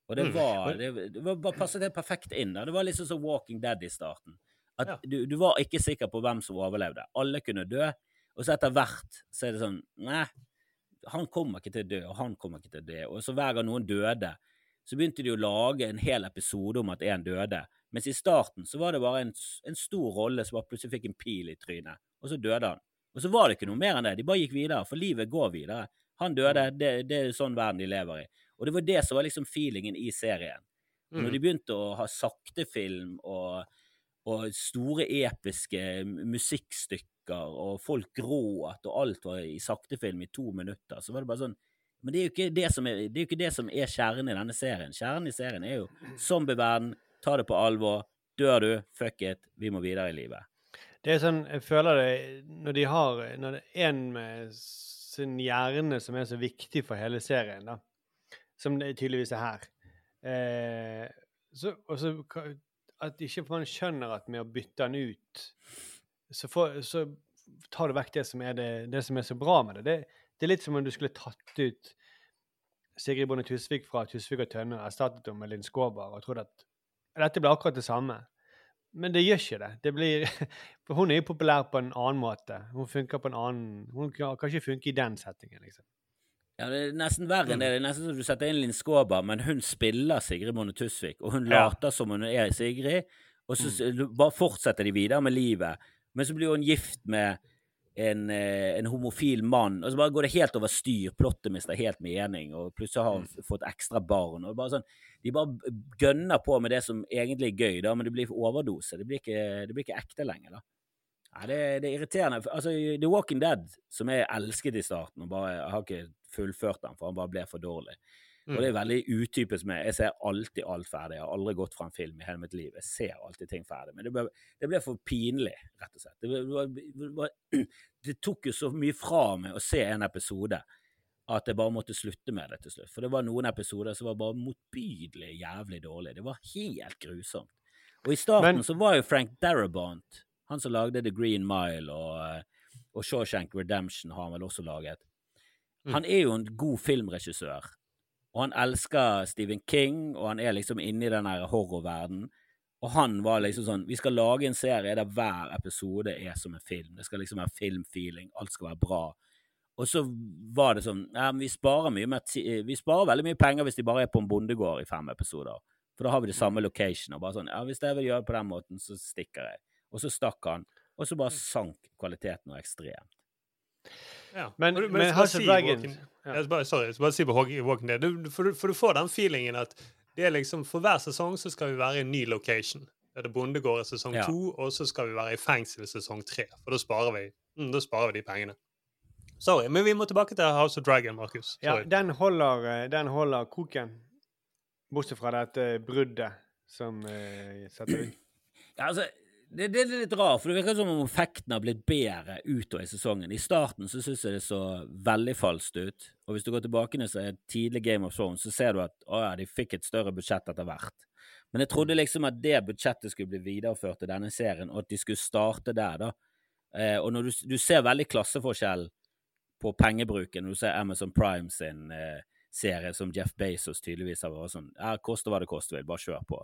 Og det Mm. var, det, det var bare passet helt perfekt inn. da. Det var liksom som Walking Dead i starten. At Ja. du, du var ikke sikker på hvem som overlevde. Alle kunne dø. Og så etter hvert så er det sånn Nei, han kommer ikke til å dø, og han kommer ikke til å dø. Og så hver gang noen døde, så begynte de å lage en hel episode om at en døde. Mens i starten så var det bare en, en stor rolle som bare plutselig fikk en pil i trynet, og så døde han. Og så var det ikke noe mer enn det. De bare gikk videre, for livet går videre. Han døde, det, det er sånn verden de lever i. Og det var det som var liksom feelingen i serien. Mm. Når Mm. de begynte å ha saktefilm og, og store episke musikkstykker, og folk gråt, og alt var i saktefilm i to minutter, så var det bare sånn Men det er jo ikke det som er, det er, det som er kjernen i denne serien. Kjernen i serien er jo zombieverden, ta det på alvor. Dør du, fuck it, vi må videre i livet. Det er sånn, jeg føler det Når de har Når det er en med sin hjerne som er så viktig for hele serien, da, som det tydeligvis er her eh, så, Og så at ikke man skjønner at med å bytte den ut, så, for, så tar du vekk det som det, det som er så bra med det. det. Det er litt som om du skulle tatt ut Sigrid Bonde Tusvik fra Tusvik og Tønne og erstattet henne med Linn Skåber og trodd at dette blir akkurat det samme. Men det gjør ikke det. det blir, for hun er jo populær på en annen måte. Hun funker på en annen Hun kan kan ikke funke i den settingen, liksom. Ja, det er nesten verre enn det. Det er nesten som du setter inn Linn Skåber, men hun spiller Sigrid Bonde Tusvik, og hun Ja. later som hun er Sigrid, og så mm. bare fortsetter de videre med livet. Men så blir hun gift med en, eh, en homofil mann, og så bare går det helt over styr. Plottet mister helt mening, og plutselig har han fått ekstra barn. og bare sånn, De bare gønner på med det som egentlig er gøy, da, men det blir overdose. Det blir ikke, det blir ikke ekte lenger. da. Nei, det, det er irriterende. Altså, The Walking Dead, som jeg elsket i starten, og bare jeg har ikke fullført den, for han bare ble for dårlig. Og det er veldig utypisk med Jeg ser alltid alt ferdig. Jeg har aldri gått fra en film i hele mitt liv. Jeg ser alltid ting ferdig. Men det ble, det ble for pinlig, rett og slett. Det, ble, det, var, det, tok jo så mye fra meg å se en episode at jeg bare måtte slutte med det til slutt. For det var noen episoder som var bare motbydelig jævlig dårlig. Det var helt grusomt. Og i starten Men- så var jo Frank Darabont, han som lagde The Green Mile og, eh, og Shawshank Redemption, har han vel også laget. Han er jo en god filmregissør. Og han elsker Stephen King, og han er liksom inne i den her horrorverdenen. Og han var liksom sånn Vi skal lage en serie der hver episode er som en film. Det skal liksom være filmfeeling. Alt skal være bra. Og så var det sånn ja, vi sparer ti Vi sparer veldig mye penger hvis de bare er på en bondegård i fem episoder. For da har vi det samme location. Og bare sånn Ja, hvis jeg vil gjøre det på den måten, så stikker jeg. Og så stakk han. Og så bare sank kvaliteten noe ekstremt. Ja. Men- Og men House of Dragons- ja. Jeg bare, sorry, jeg bare si på Walking- Dead. Du, for, du- for du får den feelingen at det er liksom, for hver sesong så skal vi være i en ny location. Det er det bondegård i sesong Ja. to, og så skal vi være i fengsel i sesong tre. For da sparer vi, mm, da sparer vi de pengene. Sorry, men vi må tilbake til House of Dragon, Markus. Ja, den holder, eh, den holder koken. Bortsett fra dette bruddet som uh, setter ut. Ja, altså, det, det er litt rart, for det virker som om effekten har blitt bedre utover i sesongen. I starten så syns jeg det så veldig falskt ut, og hvis du går tilbake til tidlig Game of Thrones, så ser du at å ja, de fikk et større budsjett etter hvert. Men jeg trodde liksom at det budsjettet skulle bli videreført til denne serien, og at de skulle starte der, da. Eh, og når du, du ser veldig klasseforskjell på pengebruken når du ser Amazon Prime sin eh, serie som Jeff Bezos tydeligvis har vært sånn ja, koste hva det koste vil, bare kjør på.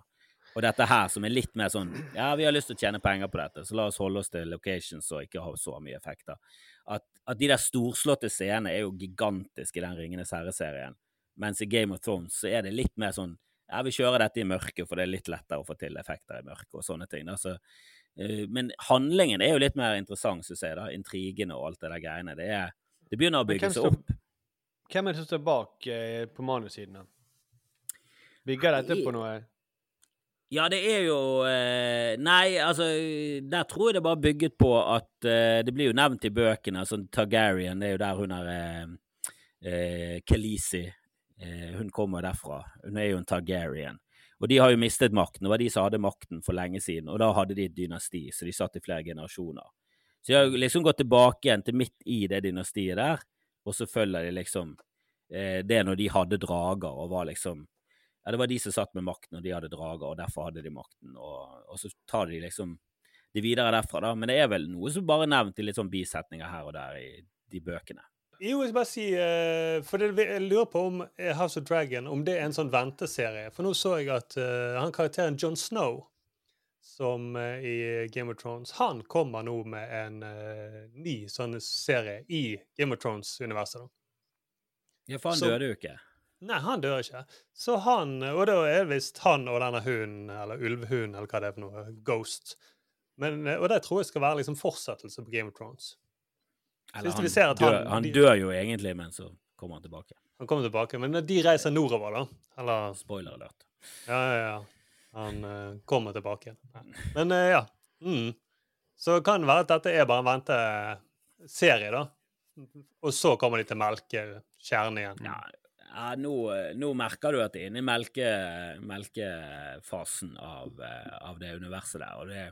Og dette her som er litt mer sånn Ja, vi har lyst til å tjene penger på dette, så la oss holde oss til locations og ikke ha så mye effekter. At, at de der storslåtte scenene er jo gigantiske i den Ringenes herre-serien, mens i Game of Thrones så er det litt mer sånn Ja, vi kjører dette i mørket, for det er litt lettere å få til effekter i mørket og sånne ting. Altså, uh, men handlingen er jo litt mer interessant, syns jeg, da. Intrigene og alt det der greiene. Det, er, det begynner å bygge seg opp. Hvem er det som står bak eh, på manussiden? Bygger dette på noe ja, det er jo eh, Nei, altså Der tror jeg det bare bygget på at eh, Det blir jo nevnt i bøkene. sånn Targaryen, det er jo der hun er eh, eh, Khaleesi. Eh, hun kommer derfra. Hun er jo en Targaryen. Og de har jo mistet makten. Det var de som hadde makten for lenge siden. Og da hadde de et dynasti, så de satt i flere generasjoner. Så de har liksom gått tilbake igjen til midt i det dynastiet der, og så følger de liksom eh, det når de hadde drager og var liksom ja, det var de som satt med makten, og de hadde drager, og derfor hadde de makten. Og, og så tar de liksom det videre derfra, da. Men det er vel noe som bare er nevnt i litt sånn bisetninger her og der i de bøkene. Jo, jeg skal bare si, uh, for det, Jeg lurer på om eh, House of Dragon om det er en sånn venteserie. For nå så jeg at uh, han karakteren John Snow, som uh, i Game of Thrones, han kommer nå med en ny sånn serie i Game of Thrones-universet. da. Ja, for han så, døde jo ikke. Nei, han dør ikke. Så han, Og da er visst han og denne hunden, eller ulvehunden, eller hva det er for noe, Ghost. Men, og det tror jeg skal være liksom fortsettelse på Game of Thrones. Eller han, dør, han, han de, dør jo egentlig, men så kommer han tilbake. Han kommer tilbake, Men de reiser nordover, da? Eller Spoiler alert. Ja, ja, ja. Han uh, kommer tilbake. Men uh, ja. Mm. Så kan det være at dette er bare en venteserie, da. Og så kommer de til melke kjernen igjen. Ja, ja, nå, nå, merker du at det er inne i melke, melkefasen av, eh, av, det universet der. Og det,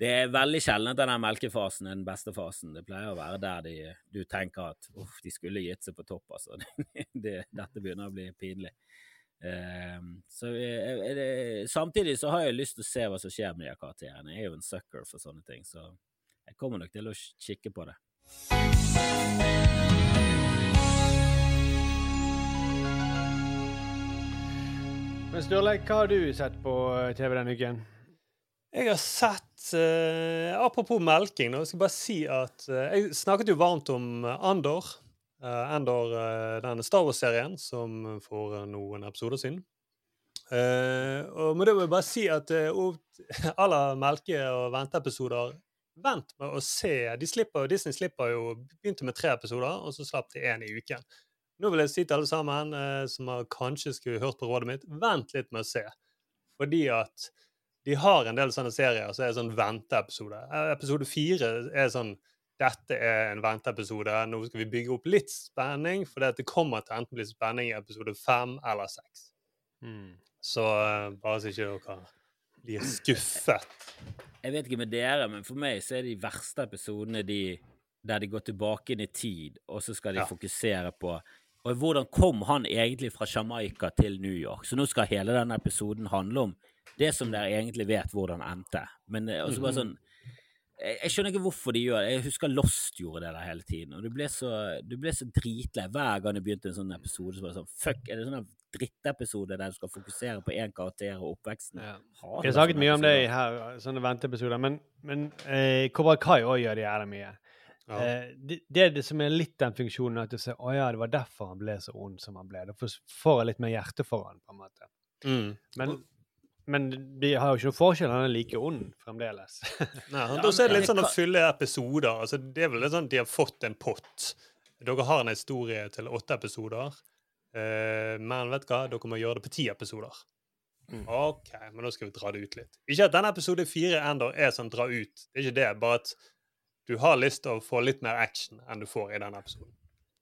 det er veldig sjelden at den melkefasen er den beste fasen. Det pleier å være der de, du tenker at uff, de skulle gitt seg på topp, altså. Det, dette begynner å bli pinlig. Um, så uh, uh, Samtidig så har jeg lyst til å se hva som skjer med de karakterene. Jeg er jo en sucker for sånne ting, så jeg kommer nok til å kikke på det. Men Sturle, hva har du sett på eh, TV denne uken? Jeg har sett uh, Apropos melking, nå, jeg skal bare si at uh, jeg snakket jo varmt om Andor. Uh, Andor, denne Star Wars-serien, som for noen episoder siden. og men da må jeg bare si at alle melke- og venteepisoder Vent med å se. De slipper, Disney slipper jo begynte med tre episoder, og så slapp de én i uken. Nå vil jeg si til alle sammen eh, som har kanskje skulle hørt på rådet mitt, vent litt med å se. Fordi at de har en del sånne serier som så er sånn venteepisode. Eh, episode fire er sånn dette er en venteepisode. Nå skal vi bygge opp litt spenning, for det kommer til enten bli spenning i episode fem eller seks. Mm. Så eh, bare så ikke dere blir skuffet. Jeg vet ikke med dere, men for meg så er de verste episodene de der de går tilbake inn i tid, og så skal de ja. fokusere på og hvordan kom han egentlig fra Jamaica til New York? Så nå skal hele denne episoden handle om det som dere egentlig vet hvordan endte. Men eh, også bare sånn jeg, jeg skjønner ikke hvorfor de gjør det. Jeg husker Lost gjorde det der hele tiden. Og du ble så, du ble så dritlei hver gang det begynte en sånn episode. Så var det sånn, Fuck, er det sånn drittepisode der du skal fokusere på én karakter og oppveksten? Ja. Vi har snakket mye om det her, sånne venteepisoder. Men, men eh, Cobra Kai òg gjør det jævlig mye. Ja. Eh, det, det, er det som er litt den funksjonen, at du ser å ja, det var derfor han ble så ond som han ble. Da får jeg litt mer hjerte for han, på en måte. Mm. Men, men de har jo ikke noe forskjell, han er like ond fremdeles. Nei, ja, Da er det litt sånn å fylle episoder. Altså, det er vel litt sånn at de har fått en pott. Dere har en historie til åtte episoder, eh, men vet du hva, dere må gjøre det på ti episoder. Mm. OK, men nå skal vi dra det ut litt. Ikke at denne episode fire ender er sånn dra ut, det er ikke det. bare at du har lyst til å få litt mer action enn du får i denne episoden.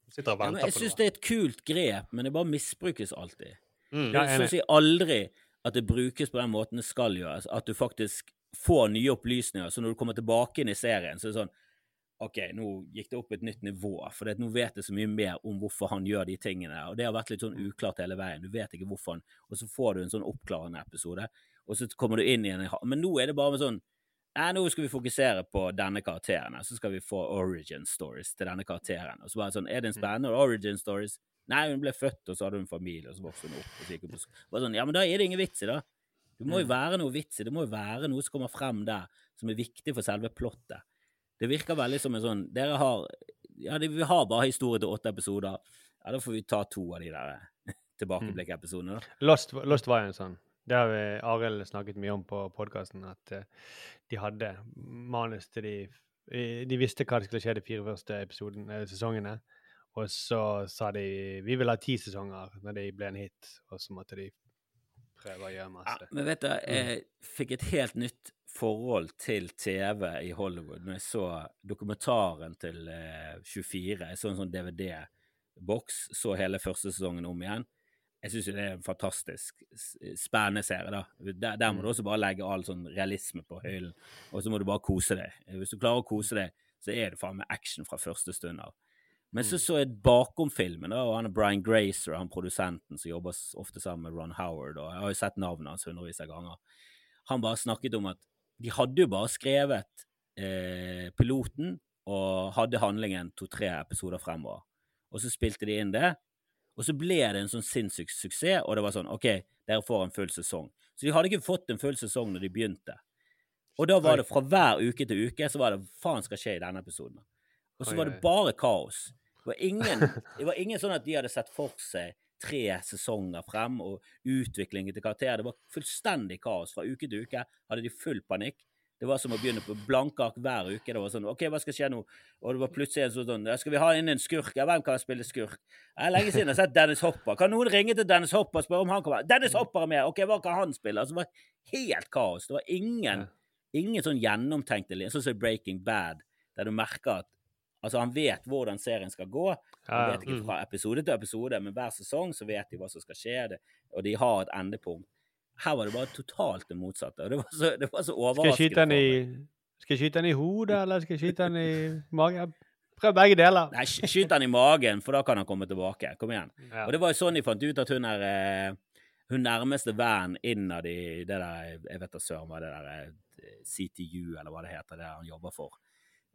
Du sitter og venter ja, jeg syns det er et kult grep, men det bare misbrukes alltid. Mm. Det Ja, er så å si aldri at det brukes på den måten det skal gjøres. At du faktisk får nye opplysninger. Så når du kommer tilbake inn i serien, så er det sånn OK, nå gikk det opp et nytt nivå, for det, nå vet jeg så mye mer om hvorfor han gjør de tingene. Og det har vært litt sånn uklart hele veien. Du vet ikke hvorfor han Og så får du en sånn oppklarende episode, og så kommer du inn i en Men nå er det bare med sånn Nei, nå skal vi fokusere på denne karakteren. og Så skal vi få origin stories til denne karakteren. Og så bare sånn Er det en spennende origin stories? Nei, hun ble født, og så hadde hun familie, og så vokste hun opp. og så gikk på Bare sånn, Ja, men da er det ingen vits i, da. Det må jo være noe vits i. Det må jo være noe som kommer frem der, som er viktig for selve plottet. Det virker veldig som en sånn Dere har Ja, det, vi har bare historie til åtte episoder. Ja, da får vi ta to av de der eh, tilbakeblikkepisodene, da. Lost, Lost var en sånn. Det har vi Arild snakket mye om på podkasten, at eh, de hadde manus til de eh, De visste hva det skulle skje de fire første episoden, eh, sesongene. Og så sa de vi vil ha ti sesonger når de ble en hit, og så måtte de prøve å gjøre masse. Ja, Men vet du, jeg fikk et helt nytt forhold til TV i Hollywood når jeg så dokumentaren til eh, 24. Jeg så en sånn DVD-boks, så hele første sesongen om igjen. Jeg syns jo det er en fantastisk spennende serie, da. Der, der må du også bare legge all sånn realisme på hyllen, og så må du bare kose deg. Hvis du klarer å kose deg, så er det faen meg action fra første stund av. Men så så jeg bakom filmen, da, og han er Brian Grazer, han produsenten som jobber ofte sammen med Ron Howard, og jeg har jo sett navnet hans hundrevis av ganger. Han bare snakket om at de hadde jo bare skrevet eh, piloten og hadde handlingen to-tre episoder fremover. Og så spilte de inn det, og så ble det en sånn sinnssyk suksess, og det var sånn OK, dere får en full sesong. Så de hadde ikke fått en full sesong når de begynte. Og da var det fra hver uke til uke så var det faen skal skje i denne episoden. Og så var det bare kaos. Det var ingen, det var ingen sånn at de hadde sett for seg tre sesonger frem og utviklingen til karakterer. Det var fullstendig kaos. Fra uke til uke hadde de full panikk. Det var som å begynne på blanke ark hver uke. Det var sånn OK, hva skal skje nå? Og det var plutselig en sånn Skal vi ha inn en skurk? Ja, hvem kan spille skurk? Det er lenge siden jeg har sett Dennis Hopper. Kan noen ringe til Dennis Hopper og spørre om han kommer? Dennis Hopper er med! OK, hva kan han spille? Altså, det var helt kaos. Det var ingen, ingen sånn gjennomtenkte linjer. Sånn som Breaking Bad, der du merker at Altså, han vet hvordan serien skal gå. Han vet ikke Mm. fra episode til episode, men hver sesong så vet de hva som skal skje, det, og de har et endepunkt. Her var det bare totalt det motsatte, og det var så, det var så overraskende. Skal jeg skyte den i hodet, eller skal jeg skyte den i magen? Prøv begge deler. Nei, sky- skyt den i magen, for da kan han komme tilbake. Kom igjen. Ja. Og det var jo sånn de fant ut at hun er eh, hun nærmeste vennen innad i det der Jeg vet da søren hva det der eh, CTU, eller hva det heter, det han jobber for.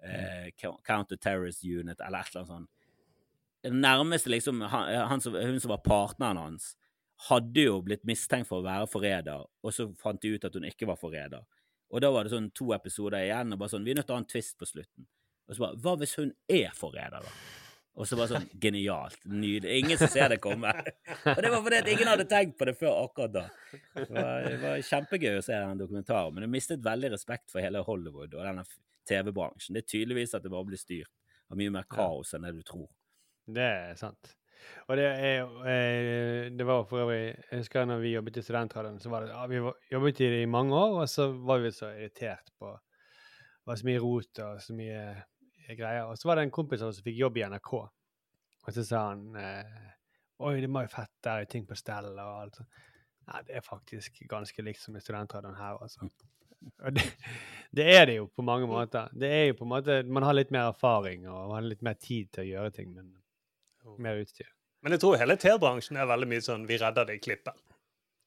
Eh, Coun- Counter-Terrorist Unit, eller et eller annet sånt. Den nærmeste, liksom, han, han som, hun som var partneren hans, hadde jo blitt mistenkt for å være forræder, og så fant de ut at hun ikke var forræder. Og da var det sånn to episoder igjen, og bare sånn Vi er nødt til å ha en twist på slutten. Og så bare Hva hvis hun er forræder, da? Og så bare sånn Genialt. Nydelig. Ingen som ser det komme. Og det var fordi at ingen hadde tenkt på det før akkurat da. Det var, det var kjempegøy å se den dokumentaren, men jeg mistet veldig respekt for hele Hollywood og denne TV-bransjen. Det er tydeligvis at det bare blir styrt av mye mer kaos enn det du tror. Det er sant. Og det er eh, Det var for øvrig Jeg husker når vi jobbet i Studentradioen, så var det ja, Vi var, jobbet i det i mange år, og så var vi så irritert på Det var så mye rot og så mye eh, greier. Og så var det en kompis av oss som fikk jobb i NRK, og så sa han eh, Oi, det må jo fett, der er ting på stell og alt sånt. Nei, det er faktisk ganske likt som i Studentradioen her, altså. Og det, det er det jo på mange måter. Det er jo på en måte Man har litt mer erfaring og man har litt mer tid til å gjøre ting, men mer utstyr. Men jeg tror hele TV-bransjen er veldig mye sånn 'vi redder det i klippen'.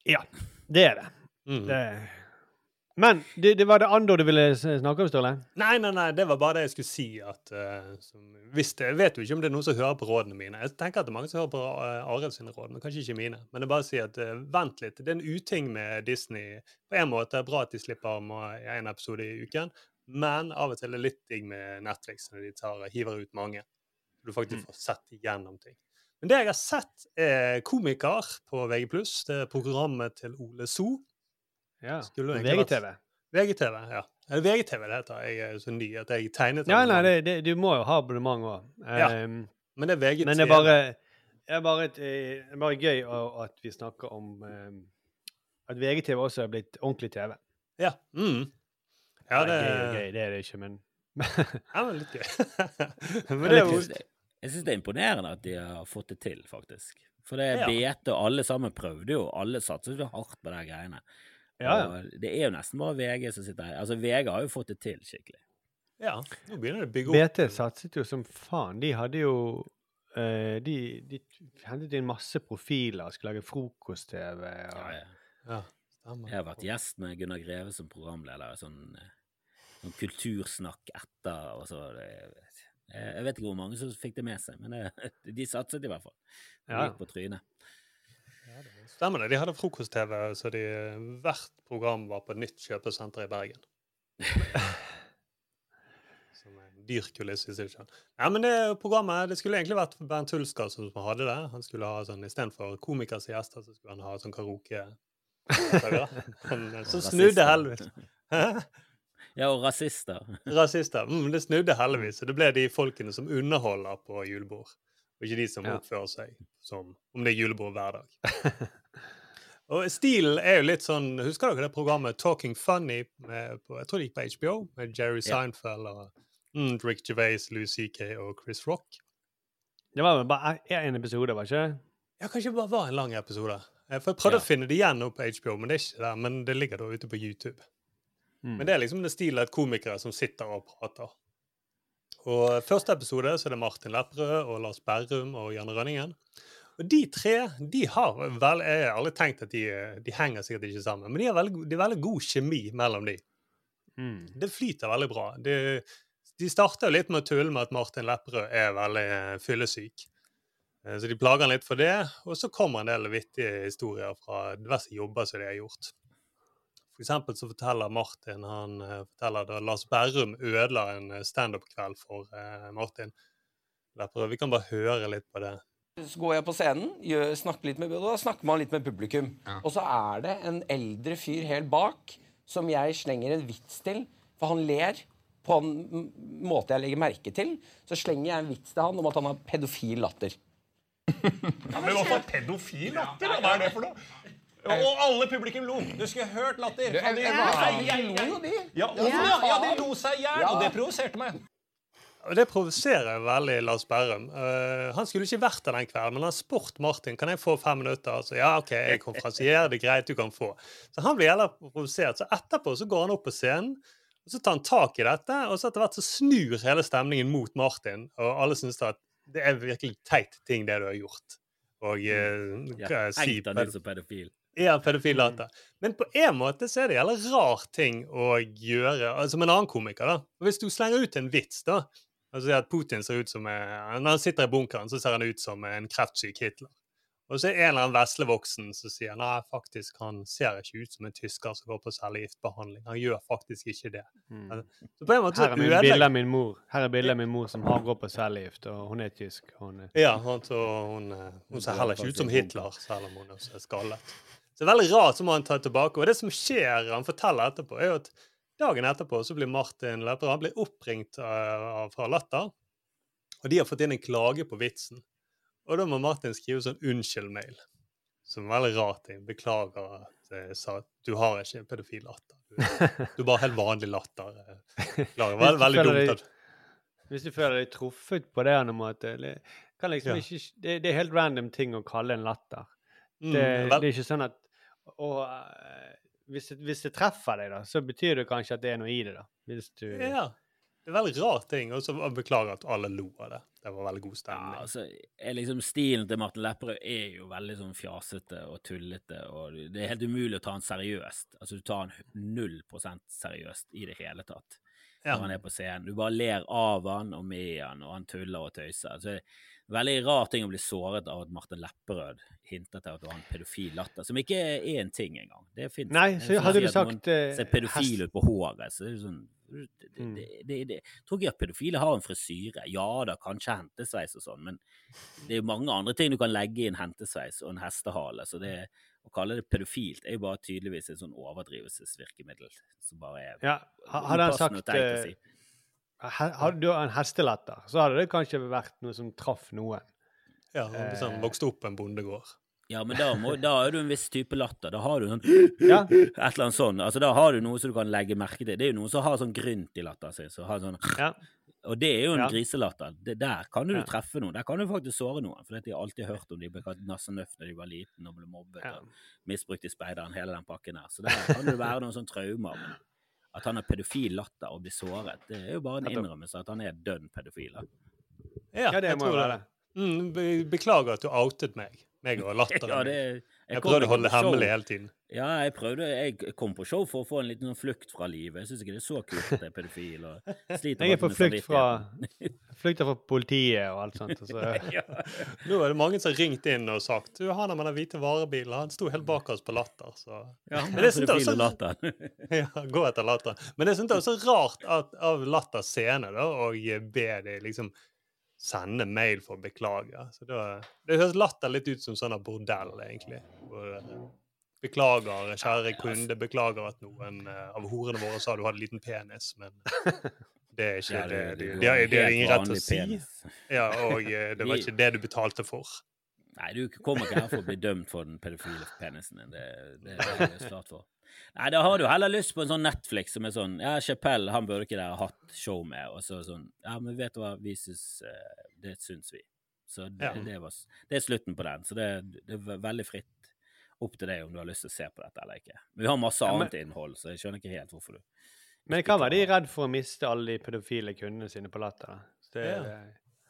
Ja, det er det. Mm. det men det, det var det andre du ville snakke om, Sturle? Nei, nei, nei, det var bare det jeg skulle si. at uh, som, hvis det, Jeg vet jo ikke om det er noen som hører på rådene mine. Jeg tenker at det er mange som hører på uh, Arild sine råd, men kanskje ikke mine. Men jeg bare sier at uh, vent litt. Det er en uting med Disney. På en måte er det bra at de slipper med én episode i uken, men av og til er det litt digg med Netflix når de tar, hiver ut mange. Du faktisk får sett igjennom ting. Men det jeg har sett, er Komiker på VG+. Det er programmet til Ole So. Ja, VGTV. VGTV, ja. Eller VGTV det heter. Jeg er så ny at jeg tegnet Ja, nei, det, det, du må jo ha abonnement òg. Ja, Men det er VGTV. men det er bare, er bare, et, eh, er bare gøy at vi snakker om um, at VGTV også er blitt ordentlig TV. Ja. Mm. Ja, det er jo gøy, det er det ikke, men Ja, men litt gøy. men det er jo det, jeg synes det er imponerende at de har fått det til, faktisk. For det er Ja. BT, og alle sammen prøvde jo. Alle satset jo hardt på de greiene. Ja, ja. Og det er jo nesten bare VG som sitter her. Altså, VG har jo fått det til skikkelig. Ja, nå begynner det å bygge opp. BT satset jo som faen. De hadde jo uh, de, de hentet inn masse profiler, skulle lage frokost-TV. og- Ja, ja. Ja. Jeg har vært gjest med Gunnar Greve som programleder. Sånn, eh, sånn kultursnakk etter. Og så, det, jeg jeg vet ikke hvor mange som fikk det med seg, men det, de satset i hvert fall. De Ja. gikk på trynet. Stemmer det. De hadde frokost-TV, så de, hvert program var på nytt kjøpesenter i Bergen. Som en dyr kulisse i seg selv. Ja, men det programmet det skulle egentlig vært Bernt Hulsker som hadde det. Han skulle ha sånn, Istedenfor komikers gjester, så skulle han ha sånn karaoke. Men så snudde heldigvis. Ja, og rasister. Rasister. Mm, det snudde heldigvis. Så Det ble de folkene som underholder på julebord, og ikke de som Ja. oppfører seg som om det er julebord hver dag. og stilen er jo litt sånn Husker dere det programmet Talking Funny med, på, jeg tror det gikk på HBO, med Jerry Ja. Seinfeld og mm, Rick Gervais, Louis C.K. og Chris Rock? Det var vel bare én episode, var ikke det? Ja, kanskje det bare var en lang episode. Eh, For Jeg prøvde Ja. å finne det igjen nå på HBO, men det er ikke der. Men det ligger da ute på YouTube. Mm. Men det er liksom det stilet at komikere som sitter og prater. Og første episode så er det Martin Lepperød og Lars Berrum og Janne Rønningen. Og de tre de har vel Jeg har aldri tenkt at de, de henger sikkert ikke sammen, men de har veldig, de har veldig god kjemi mellom de. Mm. Det flyter veldig bra. De, de starter jo litt med å tulle med at Martin Lepperød er veldig eh, fyllesyk. Eh, Så de plager han litt for det, og så kommer en del vittige historier fra diverse jobber som de har gjort. For eksempel så forteller Martin han eh, forteller da Lars Berrum ødela en eh, standup-kveld for eh, Martin Lepperød. Vi kan bare høre litt på det. Så går jeg på scenen, gjør, snakker litt med, og da snakker man litt med publikum. Og så er det en eldre fyr helt bak som jeg slenger en vits til, for han ler på en måte jeg legger merke til. Så slenger jeg en vits til han om at han har pedofil latter. Ja, men hvorfor pedofil latter? Hva er det for noe? Og alle publikum lo. Du skulle hørt latter. De- lo jo, de. Ja, og- ja, ja, de lo seg i hjel, og det provoserte meg. Det provoserer veldig Lars Berrum. Uh, han skulle ikke vært der den kvelden, men han har spurt Martin kan jeg få fem minutter. Så ja, OK, jeg konferansierer, det er greit, du kan få. Så han blir heller provosert. Så etterpå så går han opp på scenen, og så tar han tak i dette, og så etter hvert så snur hele stemningen mot Martin, og alle syns at det er virkelig teit ting, det du har gjort. Og uh, Ja, hva si pedofil. Ja, pedofillater. Men på en måte så er det jævla rar ting å gjøre, altså, som en annen komiker. da. Hvis du slenger ut en vits, da altså at Putin ser ut som en, Når han sitter i bunkeren, så ser han ut som en kreftsyk Hitler. Og så er en eller annen veslevoksen som sier nei, faktisk, han ser ikke ut som en tysker som går på cellegiftbehandling. Han gjør faktisk ikke det. Altså, Så på en måte Her er min bilde av min mor Her er bildet av min mor som har gått på cellegift, og hun er tysk. Hun er... Ja, hun, hun, hun, eh, hun ser heller ikke ut som Hitler, selv om hun er skallet. Så det er veldig rart, så må han ta tilbake. Og det som skjer, han forteller etterpå, er jo at dagen etterpå så blir Martin løper, han blir oppringt eh, fra Latter, og de har fått inn en klage på vitsen. Og da må Martin skrive sånn unnskyld-mail, som er veldig rart. Jeg Beklager at jeg sa at du har ikke pedofil latter. Du, du er bare helt vanlig latter. eh. Beklager. Hvis Veldig, veldig dumt. at Hvis du føler deg truffet på det, Anne, måte, det, kan liksom Ja. ikke, det, det er helt random ting å kalle en latter. Mm, Det, mm, det er ikke sånn at Og eh, hvis, det, hvis det treffer deg, da, så betyr det kanskje at det er noe i det, da. Hvis du Ja. Det er veldig rar ting. Og så beklager at alle lo av det. Det var veldig god stemning. Ja, altså, er liksom Stilen til Martin Lepperød er jo veldig sånn fjasete og tullete, og det er helt umulig å ta han seriøst. Altså, du tar han null prosent seriøst i det hele tatt Ja. når han er på scenen. Du bare ler av han og med han, og han tuller og tøyser. Altså, veldig rar ting å bli såret av at Martin Lepperød hinter til at du har en pedofil latter, som ikke er en ting engang. Det fins. Nei, så hadde du sagt, eh, Ser pedofil ut på håret, så det er sånn det, det, det, det, det. Tror ikke at pedofile har en frisyre. Ja da, kanskje hentesveis og sånn, men det er jo mange andre ting du kan legge i en hentesveis og en hestehale. Så det, å kalle det pedofilt er jo bare tydeligvis et sånn overdrivelsesvirkemiddel som bare er Ja, ha- hadde han sagt å eh, si. Hadde du en hestelatter, så hadde det kanskje vært noe som traff noen. Ja, hvis han vokste opp på en bondegård. Ja, men da, må, da er du en viss type latter. Da har du sånn Ja. Et eller annet sånn. Altså, da har du noe som du kan legge merke til. Det er jo noen som har sånn grynt i latteren sin. Så har sånn Ja. Og det er jo en Ja. griselatter. Det, der kan du Ja. treffe noen. Der kan du faktisk såre noen. For det har alltid hørt om de ble kalt nassenøff da de var liten og ble mobbet og misbrukt i speideren, hele den pakken der. Så der kan det være noen sånne traumer. Men at han har pedofil latter og blir såret, det er jo bare en innrømmelse at han er dønn pedofil. Ja, Ja, det jeg må tror jeg det. Mm, beklager at du outet meg. Meg og latteren Ja, det det- jeg Jeg prøvde å holde det hemmelig hele tiden. Ja, jeg prøvde, jeg kom på show for å få en liten sånn flukt fra livet. Jeg syns ikke det er så kult at jeg er pedofil. og sliter Jeg er på flukt fra, flykter fra politiet og alt sånt. og Så. Nå er det mange som har ringt inn og sagt du, han med den hvite varebilen han sto helt bak oss på Latter. Så. Ja, han er pedofil og latter. ja, gå etter Latter. Men det synes jeg også er rart at, av Latter scene da, å be de liksom sende mail for å beklage. Så da, det høres Latter litt ut som sånn bordell, egentlig. Hvor, eh, Beklager, kjære kunde, beklager at noen eh, av horene våre sa du hadde liten penis, men det er ikke Ja, det. det- det, det det de ingen rett til å si. Ja, og eh, det var ikke det du betalte for. Nei, du kommer ikke her for å bli dømt for den pedofile penisen din. Det, det, det er jeg for. Nei, da har du heller lyst på en sånn Netflix som er sånn Ja, Chapell, han burde ikke dere ha hatt show med. Og så sånn Ja, men vet du hva, vi syns eh, Det syns vi. Så det, Ja. det, var, det er slutten på den. Så det, det er veldig fritt opp til deg om du har lyst til å se på dette eller ikke. Men vi har masse Ja, men- annet innhold, så jeg skjønner ikke helt hvorfor du Men hva var de redd for å miste alle de pedofile kundene sine på Latter. det, Ja.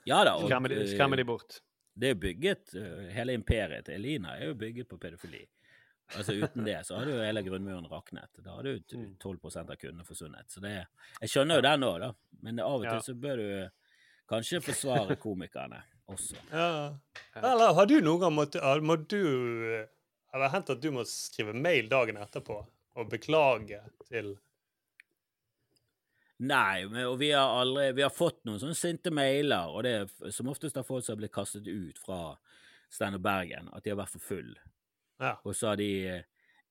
Ja da. og, skremmer, de, eh, bort. Det er bygget, eh, Hele imperiet til Elina er jo bygget på pedofili. Altså Uten det så hadde jo hele grunnmuren raknet. Da hadde jo Mm. t- 12 av kundene forsvunnet. Så det, Jeg skjønner jo den òg, da. Men av og til Ja. så bør du kanskje forsvare komikerne også. Ja. Eller har du noen gang måttet Må du Har det hendt at du må skrive mail dagen etterpå og beklage til Nei, og vi har aldri Vi har fått noen sånne sinte mailer, og det er som oftest av folk som har blitt kastet ut fra Standup Bergen, at de har vært for full. Ja. Og så har de eh,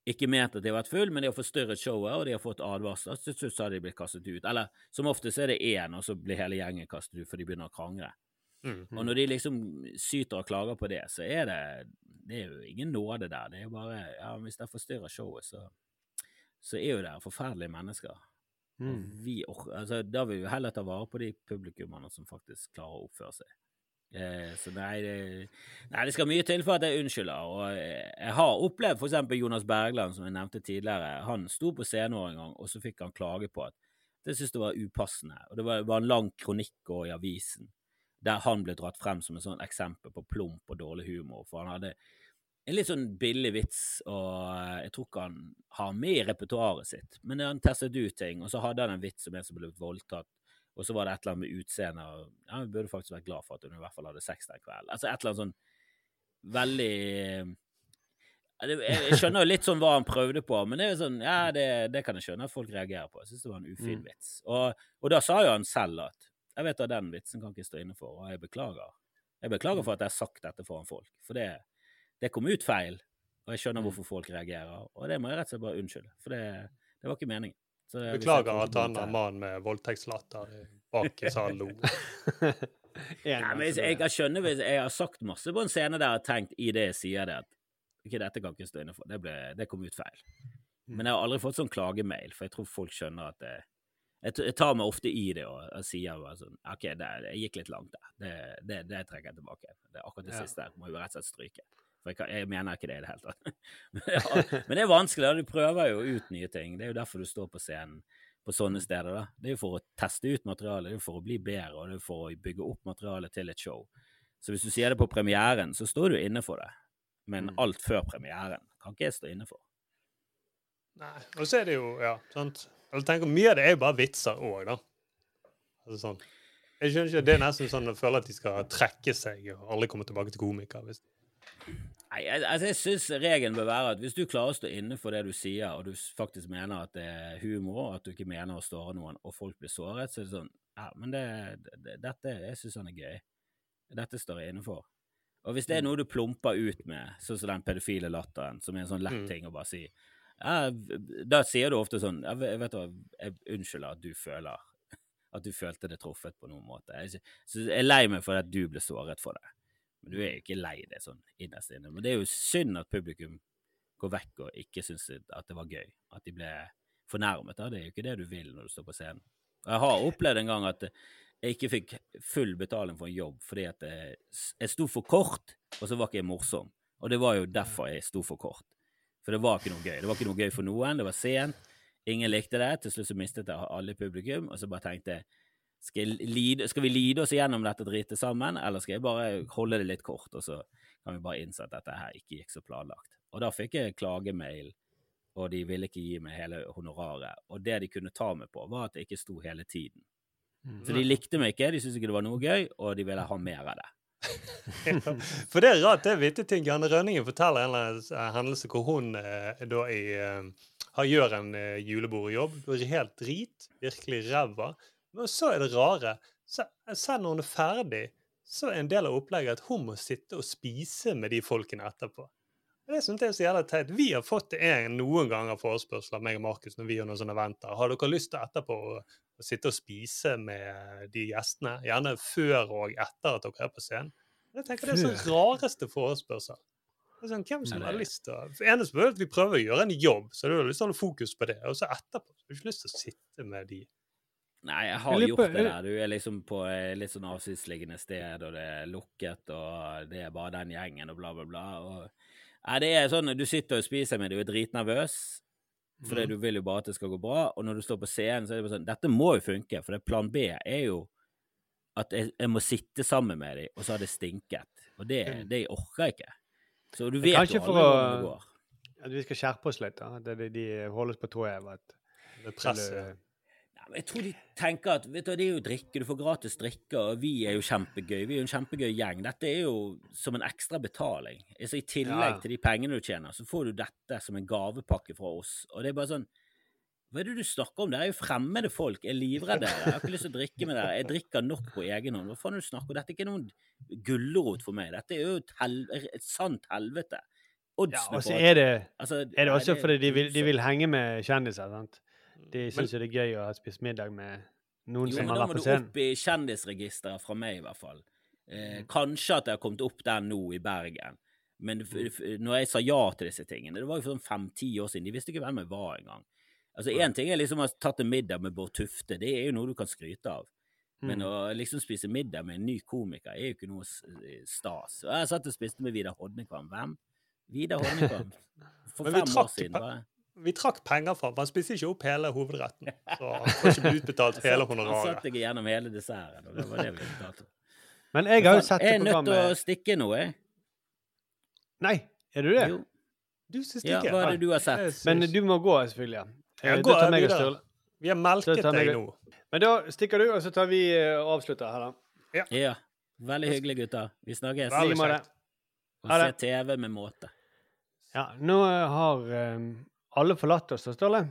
ikke ment at de har vært full, men de har forstyrret showet, og de har fått advarsler. Til slutt så har de blitt kastet ut. Eller som oftest er det én, og så blir hele gjengen kastet ut, for de begynner å krangle. Mm. Og når de liksom syter og klager på det, så er det Det er jo ingen nåde der. Det er jo bare Ja, hvis de forstyrrer showet, så, så er jo det forferdelige mennesker. Og Mm. vi, altså, da vil vi heller ta vare på de publikummerne som faktisk klarer å oppføre seg. Eh, så nei det, nei, det skal mye til for at jeg unnskylder. Og eh, jeg har opplevd eksempel Jonas Bergland, som jeg nevnte tidligere. Han sto på scenen en gang, og så fikk han klage på at det syntes det var upassende. Og det var, var en lang kronikk i avisen der han ble dratt frem som et sånn eksempel på plump og dårlig humor. For han hadde en litt sånn billig vits, og eh, jeg tror ikke han har med i repertoaret sitt. Men han testet ut ting, og så hadde han en vits om en som ble voldtatt. Og så var det et eller annet med utseende. og Ja, Hun burde faktisk vært glad for at hun i hvert fall hadde sex den kvelden. Altså et eller annet sånn veldig jeg skjønner jo litt sånn hva han prøvde på, men det er jo sånn, ja, det, det kan jeg skjønne at folk reagerer på. Jeg syns det var en ufin Mm. vits. Og, og da sa jo han selv at jeg vet at den vitsen kan ikke stå inne for, og jeg beklager. Jeg beklager for at jeg har sagt dette foran folk, for det, det kom ut feil, og jeg skjønner hvorfor folk reagerer, og det må jeg rett og slett bare unnskylde, for det, det var ikke meningen. Beklager at han er mann med voldtektslatter bak i salen lo. Men jeg, jeg skjønner hvis jeg har sagt masse på en scene der har tenkt i det jeg sier det, at ok, dette kan ikke stå inne for, det, ble, det kom ut feil. Men jeg har aldri fått sånn klagemail, for jeg tror folk skjønner at det, jeg, jeg tar meg ofte i det og, og sier bare sånn OK, det, jeg gikk litt langt der. Det, det, det trekker jeg tilbake. Det, er akkurat det Ja. siste der må jo rett og slett stryke. For jeg, kan, jeg mener ikke det i det hele tatt. ja, men det er vanskelig, da. Du prøver jo ut nye ting. Det er jo derfor du står på scenen på sånne steder. da. Det er jo for å teste ut materialet, det er jo for å bli bedre, og det er for å bygge opp materialet til et show. Så hvis du sier det på premieren, så står du inne for det. Men alt før premieren kan ikke jeg stå inne for. Nei. Og så er det jo Ja, sant. Jeg tenker Mye av det er jo bare vitser òg, da. Altså sånn. Jeg skjønner ikke, Det er nesten sånn jeg føler at de skal trekke seg og alle kommer tilbake til komiker. Hvis Nei, jeg, altså jeg syns regelen bør være at hvis du klarer å stå inne for det du sier, og du faktisk mener at det er humor, og at du ikke mener å såre noen, og folk blir såret, så er det sånn Ja, men det, det, dette Jeg syns han er gøy. Dette står jeg inne for. Og hvis det er noe du plumper ut med, sånn som den pedofile latteren, som er en sånn lett Mm. ting å bare si ja, Da sier du ofte sånn jeg vet du jeg unnskylder at du føler at du følte det truffet på noen måte. Jeg, så jeg er lei meg for at du ble såret for det. Men du er jo ikke lei det sånn innerst inne. Men det er jo synd at publikum går vekk og ikke syns at det var gøy. At de ble fornærmet. Da. Det er jo ikke det du vil når du står på scenen. Og jeg har opplevd en gang at jeg ikke fikk full betaling for en jobb fordi at jeg, sto for kort, og så var ikke jeg morsom. Og det var jo derfor jeg sto for kort. For det var ikke noe gøy. Det var ikke noe gøy for noen, det var sent. Ingen likte det. Til slutt så mistet jeg alle i publikum, og så bare tenkte jeg skal, lide, skal vi lide oss igjennom dette dritet sammen, eller skal jeg bare holde det litt kort, og så kan vi bare innse at dette her ikke gikk så planlagt. Og da fikk jeg klagemail, og de ville ikke gi meg hele honoraret. Og det de kunne ta meg på, var at jeg ikke sto hele tiden. Så de likte meg ikke, de syntes ikke det var noe gøy, og de ville ha mer av det. For det er rart, det er vittige ting. Janne Rønningen forteller en eller annen eh, hendelse hvor hun eh, da i, eh, har gjør en eh, julebordjobb. Helt drit, virkelig ræva. Men så er det rare. Selv når hun er ferdig, så er en del av opplegget at hun må sitte og spise med de folkene etterpå. Og Det synes jeg er så jævla teit. Vi har fått en, noen ganger forespørsel av meg og Markus når vi har noen sånne eventer. Har dere lyst til etterpå å, å sitte og spise med de gjestene? Gjerne før og etter at dere er på scenen. Jeg tenker Det er så rareste forespørsel. Sånn, hvem som har lyst til å For eneste er at Vi prøver å gjøre en jobb, så du har lyst til å holde fokus på det. Og så etterpå så har du ikke lyst til å sitte med de. Nei, jeg har Jeg på- gjort det der. Du er liksom på litt sånn avsidesliggende sted, og det er lukket, og det er bare den gjengen, og bla, bla, bla. Og, nei, det er sånn, du sitter og spiser med, du er dritnervøs, fordi mm. du vil jo bare at det skal gå bra, og når du står på scenen, så er det bare sånn, dette må jo funke, for det plan B er jo at jeg, jeg må sitte sammen med dem, og så har det stinket. Og det, det orker jeg ikke. Så du vet jo for aldri hvordan det går. At vi skal skjerpe oss litt. da. At de, holder holdes på tå hev. at Det presset. Ja, jeg tror de tenker at vet du, det er jo drikke, du får gratis drikke, og vi er jo kjempegøy. Vi er jo en kjempegøy gjeng. Dette er jo som en ekstra betaling. Altså, I tillegg Ja. til de pengene du tjener, så får du dette som en gavepakke fra oss. Og det er bare sånn Hva er det du snakker om? Det er jo fremmede folk. Jeg er livredd dere. Jeg har ikke lyst til å drikke med dere. Jeg drikker nok på egen hånd. Hva faen er det du snakker om? Dette er ikke noen gulrot for meg. Dette er jo et, hel et sant helvete. Ja, Oddsene og så på er det, Altså, er det også det- fordi de vil, de vil henge med kjendiser. sant? De syns jo det er gøy å ha spist middag med noen Jo, som men da må du scenen. opp i kjendisregisteret fra meg, i hvert fall. Mm. Eh, kanskje at jeg har kommet opp der nå, i Bergen. Men f når jeg sa ja til disse tingene Det var jo for sånn fem-ti år siden. De visste ikke hvem jeg var engang. Altså, Én ting er liksom å ha tatt en middag med Bård Tufte. Det er jo noe du kan skryte av. Men Mm. å liksom spise middag med en ny komiker er jo ikke noe stas. Og jeg satt og spiste med Vidar Hodnekvam. Hvem? Vidar Hodnekvam. For fem år siden. Var jeg. Vi trakk penger fra Man spiste ikke opp hele hovedretten. Så han får ikke utbetalt hele Han honoraret. satt ikke gjennom hele desserten, og det var det vi betalte. Men jeg har jo sett Jeg det er nødt til å stikke nå, jeg. Nei, er du det? Jo. Du syns Ja, hva er det du har sett? Men du må gå, selvfølgelig. ja. Ja, Eh, gå da tar meg og videre. Vi har melket deg nå. Men da stikker du, og så tar vi eh, og avslutter her, da. Ja. Veldig hyggelig, gutter. Vi snakkes. Veldig kjekt. Og se. TV med måte. Ja, nå har eh, alle forlatt oss, står det?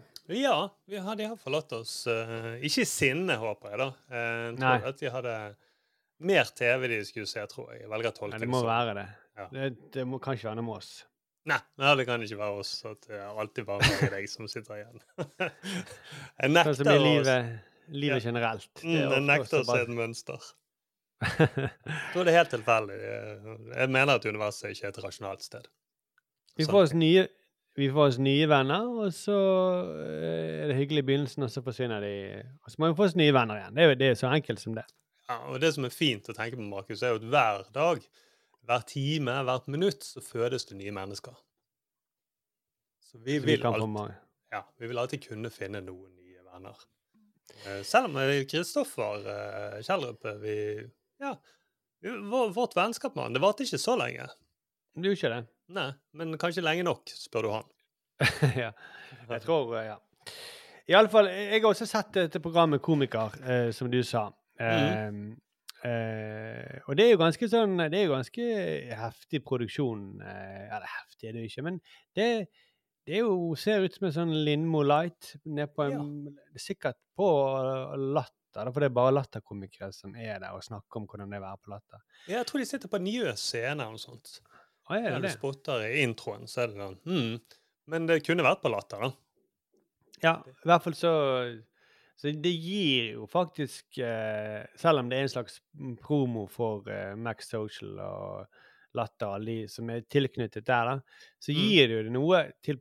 Ja, vi har, de har forlatt oss. Uh, ikke i sinne, håper jeg, da. Uh, tror Nei. at de hadde mer TV de skulle se, tror jeg. Jeg velger å tolke Nei, det må sånn. være det. Ja. Det, det må kanskje være noe med oss. Nei, det kan ikke være oss. At det er alltid bare meg deg som sitter igjen. jeg nekter Sånn som i livet, livet Ja. generelt. Det Mm, er jeg nekter å se et mønster. Jeg tror det er helt tilfeldig. Jeg mener at universet ikke er et rasjonalt sted. Vi får, oss nye, vi får oss nye venner, og så eh, er det hyggelig i begynnelsen, og så forsvinner de. Og så må vi få oss nye venner igjen. Det er jo det er så enkelt som det. Ja, og det som er fint å tenke på, Markus, er jo at hver dag, hver time, hvert minutt, så fødes det nye mennesker. Så vi Så vi vil, alltid, ja, vi vil alltid kunne finne noen nye venner. Eh, Selv om eh, Kristoffer Kjellrup vi, ja, Vårt vennskap med han, det varte ikke så lenge. Det gjør ikke det. Nei, men kanskje lenge nok, spør du han. ja. Jeg tror eh, Ja. I alle fall, jeg har også sett dette programmet Komiker, eh, som du sa. Eh, eh, og det er jo ganske sånn Det er jo ganske heftig produksjon. Eh, eller heftig er det jo ikke, men det, det jo, ser ut som en sånn Lindmo Light. Ned på en, er Sikkert på Latter, for det er bare latterkomikere som er der og snakker om hvordan det er å være på Latter. Ja, jeg tror de sitter på Njø scene eller noe sånt. Er det Når du spotter i introen, så er det sånn hmm. Men det kunne vært på Latter, da. Ja, i hvert fall så Så det gir jo faktisk eh, Selv om det er en slags promo for eh, Max Social og Latter, alle de som er tilknyttet der, da, så Mm. gir det jo noe til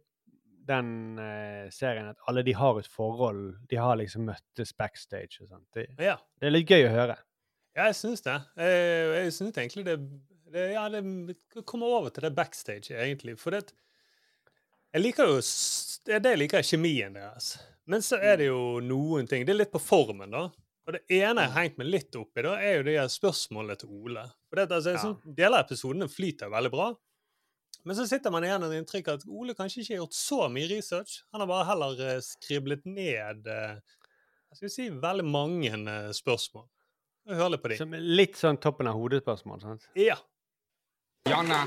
den eh, serien at alle de har et forhold. De har liksom møttes backstage og sånt. Det, Ja. det er litt gøy å høre. Ja, jeg syns det. Jeg, jeg syns egentlig det, det Ja, det kommer over til det backstage, egentlig. For det Jeg liker jo Det er det jeg liker, er kjemien deres. Men så er det jo noen ting Det er litt på formen, da. Og det ene jeg har hengt meg litt opp i, da, er jo de her spørsmålene til Ole. For det, altså, sånn, Deler av episodene flyter veldig bra. Men så sitter man igjen med inntrykk av at Ole kanskje ikke har gjort så mye research. Han har bare heller eh, skriblet ned eh, jeg skal si, veldig mange eh, spørsmål. Hør litt på de. Som litt sånn toppen av hodespørsmål. sant? Ja. Janne,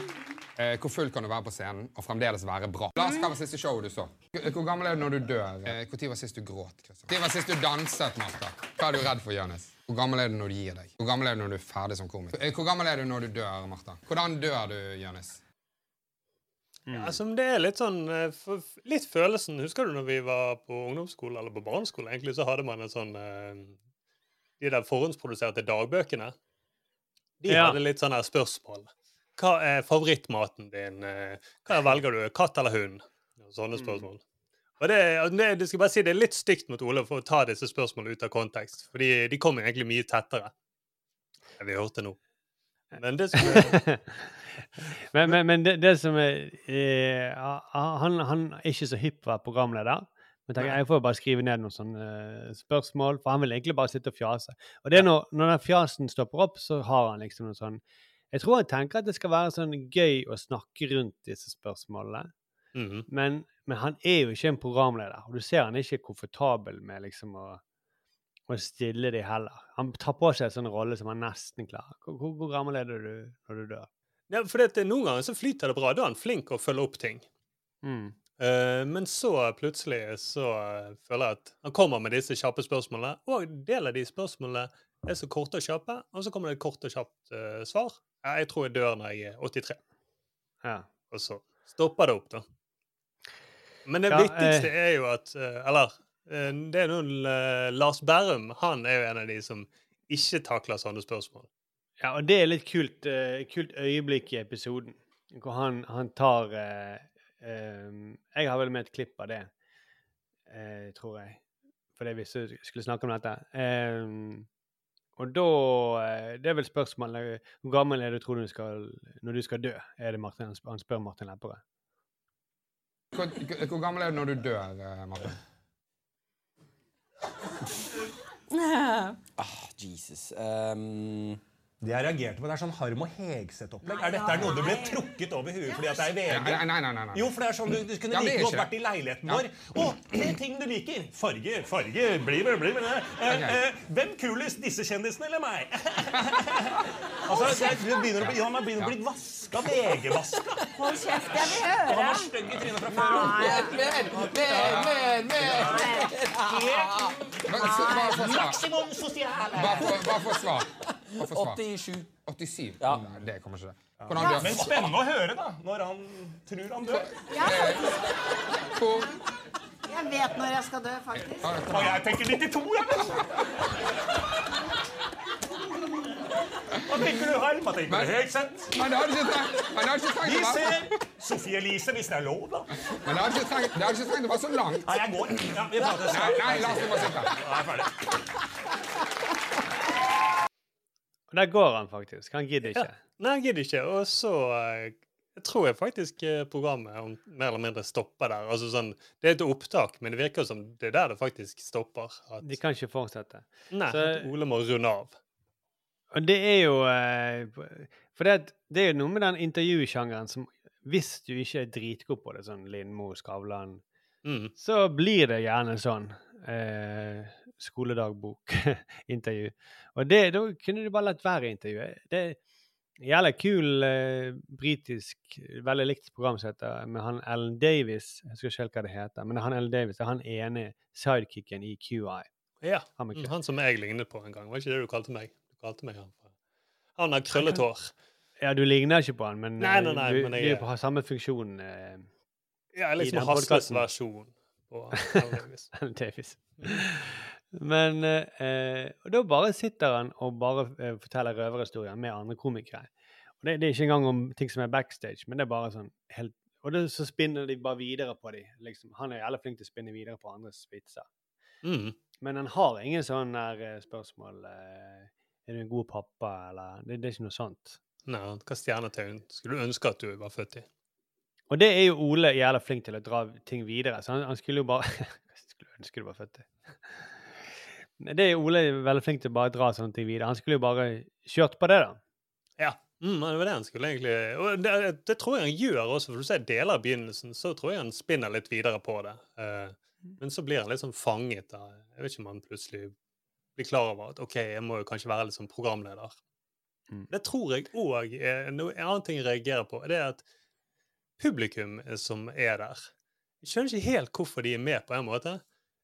eh, hvor full kan du være på scenen og fremdeles være bra? Lars, hva var siste showet du så? Hvor gammel er du når du dør? Eh, Når var sist du gråt? Når var sist du danset, Martha? Hva er du redd for, Jonis? Hvor gammel er du når du gir deg? Hvor gammel er du når du er ferdig som komiker? Eh, Hvor gammel er du når du dør, Martha? Hvordan dør du, Jonis? Ja, altså, men det er litt sånn eh, Litt følelsen Husker du når vi var på ungdomsskole eller på barneskole? Egentlig så hadde man en sånn eh, De der forhåndsproduserte dagbøkene. De Ja. hadde litt sånne her spørsmål. Hva er favorittmaten din? Eh, Hva velger du? Katt eller hund? Sånne spørsmål. Og det, og det, det skal bare si, det er litt stygt mot Ole for å ta disse spørsmålene ut av kontekst. Fordi de kommer egentlig mye tettere enn vi hørte nå. Men det skulle men men, men det, det som er eh, han, han er ikke så hypp på å være programleder. Men tenker, jeg får bare skrive ned noen sånne eh, spørsmål, for han vil egentlig bare sitte og fjase. Og det er når, når den fjasen stopper opp, så har han liksom noe sånn Jeg tror han tenker at det skal være sånn gøy å snakke rundt disse spørsmålene. Mhm. men, men han er jo ikke en programleder, og du ser han er ikke komfortabel med liksom å, å stille de heller. Han tar på seg en sånn rolle som han nesten klarer. Hvor, hvor, hvor gammel er du når du dør? Ja, for det, noen ganger så flyter det bra. Da er han flink å følge opp ting. Mm. Uh, men så plutselig så eh, føler jeg at han kommer med disse kjappe spørsmålene, og deler de spørsmålene er så korte og kjappe, og så kommer det et kort og kjapt uh, svar. Ja, jeg tror jeg dør når jeg er 83. Ja. Og så stopper det opp, da. Men det Ja, viktigste er jo at uh, Eller uh, det er noen eh, Lars Berrum. Han er jo en av de som ikke takler sånne spørsmål. Ja, og det er litt kult, eh, kult øyeblikk i episoden, hvor han, han tar eh, eh, Jeg har vel med et klipp av det, eh, tror jeg, fordi vi skulle snakke om dette. Eh, og da eh, Det er vel spørsmålet Hvor gammel er du tror du skal når du skal dø? Er det Martin, han spør Martin Lepperød. Hvor, hvor- hvor gammel er du når du dør, Martin? Ah, Jesus. Um, Det jeg reagerte på, det er sånn Harm og Hegseth-opplegg. Er dette noe du ble trukket over huet fordi at det er VG? Nei, nei, nei, nei, nei. Jo, for det er sånn du, du kunne Ja, like godt vært i leiligheten Ja. vår. Og tre ting du liker. Farge, farge, bli med, bli med. Eh, eh, hvem kulest, disse kjendisene eller meg? altså, jeg du begynner å bli, ja, man begynner å bli vaska, VG-vaska. Hold kjeft, jeg vil høre. Og han var stygg i trynet fra før. Mer, mer, mer, Maksimum sosiale. Bare få svar. Bare få svar. 87. Ja. Nei, det kommer ikke. å skje. Men spennende å høre, da, når han tror han dør. Hvor Jeg vet når jeg skal dø, faktisk. Og jeg tenker 92, jeg. Hva tenker du, Harm? Hva tenker du, Hegseth? Men det har ikke trengt Men det hadde ikke trengt Vi ser Sofie Elise, hvis det er lov, da. Men det hadde ikke trengt, det hadde ikke trengt å være så langt. Nei, jeg går. Ja, vi prates. Nei, nei, la oss bare sitte. Ja, jeg er ferdig. Og der går han faktisk. Han gidder ikke. Nei, han gidder ikke. Og så eh, jeg tror jeg faktisk eh, programmet om, mer eller mindre stopper der. Altså sånn, Det er et opptak, men det virker som det er der det faktisk stopper. At, De kan ikke fortsette. nei, Så- Ole må runde av. Og det er jo eh, For det, det er jo noe med den intervjusjangeren som Hvis du ikke er dritgod på det, sånn Lindmo, Skavlan, Mm. så blir det gjerne sånn eh, skoledagbok-intervju. Og det, da kunne du bare latt være å intervjue. Det er jævlig kul eh, britisk, veldig likt program som heter med han Ellen Davis. Jeg husker ikke helt hva det heter, men han Ellen Davis det er han ene sidekicken i QI. Ja, Han. Han som jeg lignet på en gang. Var ikke det du kalte meg? Du kalte meg han Han har krøllet hår. Ja, du ligner ikke på han, men, Nei, nei, nei, du, men du jeg- er på samme funksjon. Eh, Ja, liksom Hasles versjon på Al Davis. Ellen Davis. Men eh, Og da bare sitter han og bare eh, forteller røverhistorier med andre komikere. Og det, det er ikke engang om ting som er backstage, men det er bare sånn helt Og det, så spinner de bare videre på dem. Liksom. Han er jævlig flink til å spinne videre på andres vitser. Mm. Men han har ingen sånn der eh, spørsmål eh, Er du en god pappa, eller Det, det er ikke noe sånt. Nei, hva stjernetegn skulle du ønske at du var født i? Og det er jo Ole jævla flink til å dra ting videre. Så han, han skulle jo bare Skulle ønske du var født til. Men Det er jo Ole veldig flink til å bare dra sånne ting videre. Han skulle jo bare kjørt på det, da. Ja. Mm, det var det han skulle egentlig Og det, det tror jeg han gjør også, for du ser deler av begynnelsen, så tror jeg han spinner litt videre på det. Eh, men så blir han sånn fanget da. Jeg vet ikke om han plutselig blir klar over at OK, jeg må jo kanskje være litt sånn programleder. Mm. Det tror jeg òg En annen ting jeg reagerer på, det er at publikum som er der Jeg skjønner ikke helt hvorfor de er med på en måte.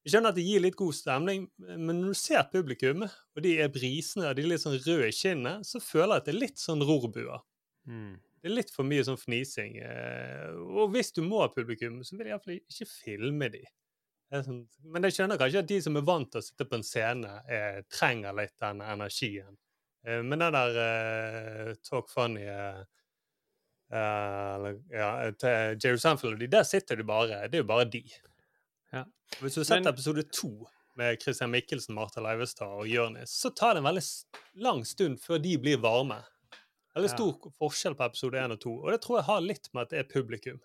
Jeg skjønner at det gir litt god stemning, men når du ser publikum, og de er brisende og de er litt sånn røde i kinnet, så føler jeg at det er litt sånn rorbuer. Mm. Det er litt for mye sånn fnising. eh, Og hvis du må ha publikum, så vil jeg iallfall ikke filme de. Sånn, men jeg skjønner kanskje at de som er vant til å sitte på en scene, eh, trenger litt den energien. Eh, men den der eh, Talk Funny eh, eller, ja, til Jerry og de, der sitter du bare Det er jo bare de. Ja. Hvis du har sett episode to med Christian Mikkelsen, Martha Leivestad og Jonis, så tar det en veldig lang stund før de blir varme. Veldig Ja. stor forskjell på episode én og to, og det tror jeg har litt med at det er publikum.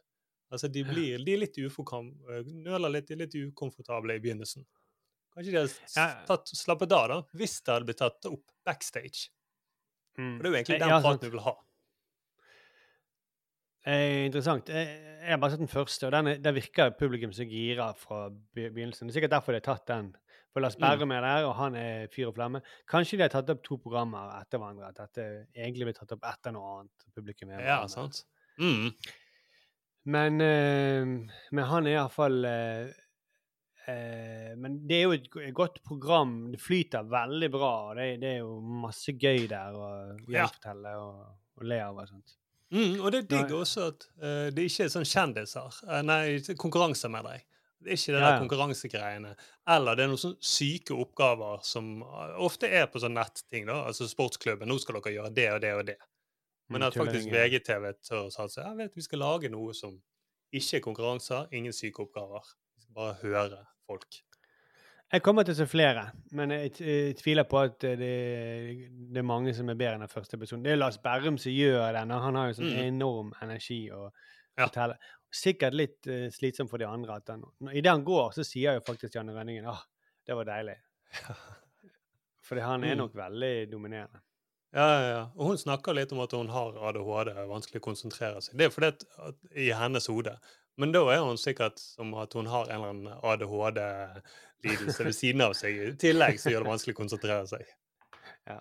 Altså, De blir de er litt ufokam, nøler litt, de er litt ukomfortable i begynnelsen. Kanskje de hadde Ja. tatt, slappet av da, hvis det hadde blitt tatt opp backstage. Mm. For det er jo egentlig Eh, den ja, praten du vil ha. Eh, interessant. Jeg, jeg har bare sett den første, og den, er- virker publikum så gira fra begynnelsen. Det er sikkert derfor de har tatt den. For Lars Mm. Berrum er der, og han er fyr og flamme. Kanskje de har tatt opp to programmer etter hverandre. At dette egentlig blir tatt opp etter noe annet. Publikum er Ja, sant. Mm. Men, eh, men han er iallfall eh, eh, Men det er jo et, et godt program. Det flyter veldig bra. og Det, det er jo masse gøy der å Ja. gjenfortelle og, og le av og sånt. Mm, og det er digg også at uh, det ikke er sånn kjendiser. Uh, nei, konkurranser med deg. Det er ikke det Ja, der konkurransegreiene. Eller det er noen sånne syke oppgaver som eh, ofte er på sånn netting. da, altså Sportsklubben. Nå skal dere gjøre det og det og det. Men Mm, at faktisk. VGTV tør å satse. Jeg vet vi skal lage noe som ikke er konkurranser, ingen syke oppgaver. Vi skal bare høre folk. Jeg kommer til å se flere, men jeg, jeg tviler på at det, det er mange som er bedre enn den første episoden. Det er Lars Berrum som gjør den, og han har jo sånn Mm. enorm energi å Ja. fortelle. Sikkert litt uh, slitsom for de andre. at når- Idet han går, så sier jo faktisk Janne Rønningen ah, det var deilig. Fordi han er Mm. nok veldig dominerende. Ja, ja, ja. Og hun snakker litt om at hun har ADHD, er vanskelig å konsentrere seg. Det er fordi at, at i hennes hode. Men da er hun sikkert som at hun har en eller annen ADHD-lidelse ved siden av seg. I tillegg så gjør det vanskelig å konsentrere seg. Ja.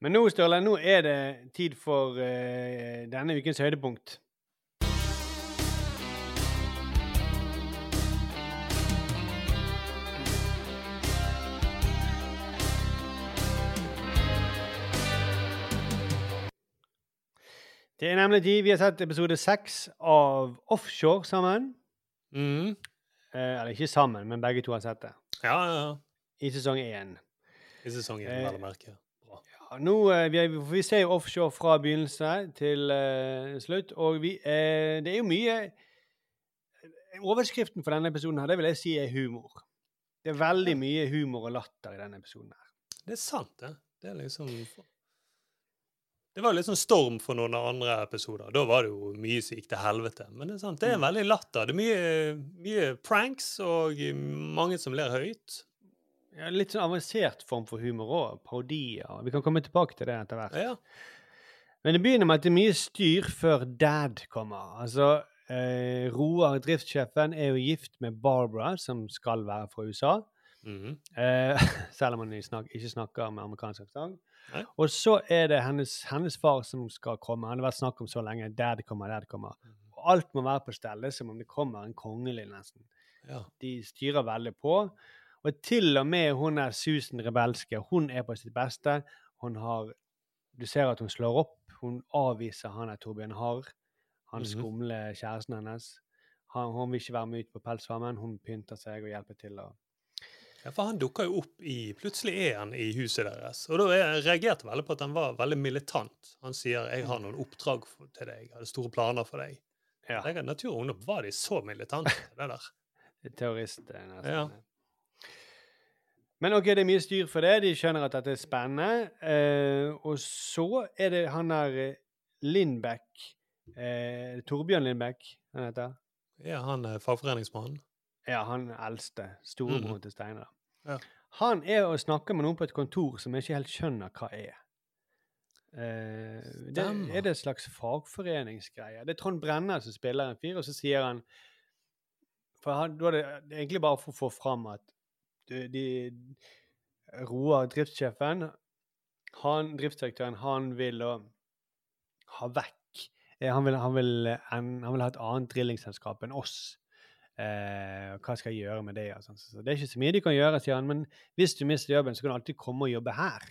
Men nå, Sturle, nå er det tid for uh, denne ukens høydepunkt. Det er nemlig tid. Vi har sett episode seks av Offshore sammen. Mm. Eh, eller ikke sammen, men begge to har sett det. Ja, ja, ja. I sesong én. I sesong én, vel å merke. Bra. Ja, nå, eh, vi, er- vi ser jo offshore fra begynnelse til eh, slutt, og vi, eh, det er jo mye Overskriften for denne episoden her, det vil jeg si er humor. Det er veldig mye humor og latter i denne episoden. her. Det er sant, det. Det er liksom Det var litt sånn storm for noen andre episoder. Da var det jo mye som gikk til helvete. Men det er sant, det er veldig latter. Det er mye, mye pranks og mange som ler høyt. Ja, litt sånn avansert form for humor òg. Parodier. Vi kan komme tilbake til det etter hvert. Ja. Men det begynner med at det er mye styr før dad kommer. Altså, eh, Roar, driftssjefen, er jo gift med Barbara, som skal være fra USA. Mhm. Eh, selv om han ikke snakker med amerikansk aksent. Nei. Og så er det hennes, hennes far som skal komme. Han har vært snakk om så lenge. Dad kommer, dad kommer. Og alt må være på stelle som om det kommer en kongelig, nesten. Ja. De styrer veldig på. Og til og med hun er Susan Rebelske. Hun er på sitt beste. Hun har Du ser at hun slår opp. Hun avviser han er Torbjørn Harr, han Mhm. skumle kjæresten hennes. Han, hun vil ikke være med ut på Pelsfarmen. Hun pynter seg og hjelper til. å Ja, for han dukka jo opp i Plutselig er han i huset deres. Og da reagerte jeg veldig på at han var veldig militant. Han sier 'Jeg har noen oppdrag for, til deg. Jeg hadde store planer for deg'. Ja. Jeg Natur og Ungdom, var de så militante det der? Terrorist, eh, nesten. Ja. Men ok, det er mye styr for det. De skjønner at dette er spennende. Eh, og så er det han der eh, Lindbekk eh, Torbjørn Lindbekk, han heter. Ja, han er fagforeningsmannen. Ja, han eldste. Storebroren mm. til Steinar. Ja. Han er og snakker med noen på et kontor som jeg ikke helt skjønner hva er. Eh, det, er det en slags fagforeningsgreie? Det er Trond Brenna som spiller en fyr, og så sier han For han, da er det egentlig bare for å få fram at de, de Roar, driftssjefen, han, driftsdirektøren, han vil å ha vekk eh, han vil, han, vil, eh, han vil ha et annet drillingselskap enn oss. Eh, hva skal jeg gjøre med det? Sånn. Så det er ikke så mye de kan gjøre, sier han. Men hvis du mister jobben, så kan du alltid komme og jobbe her.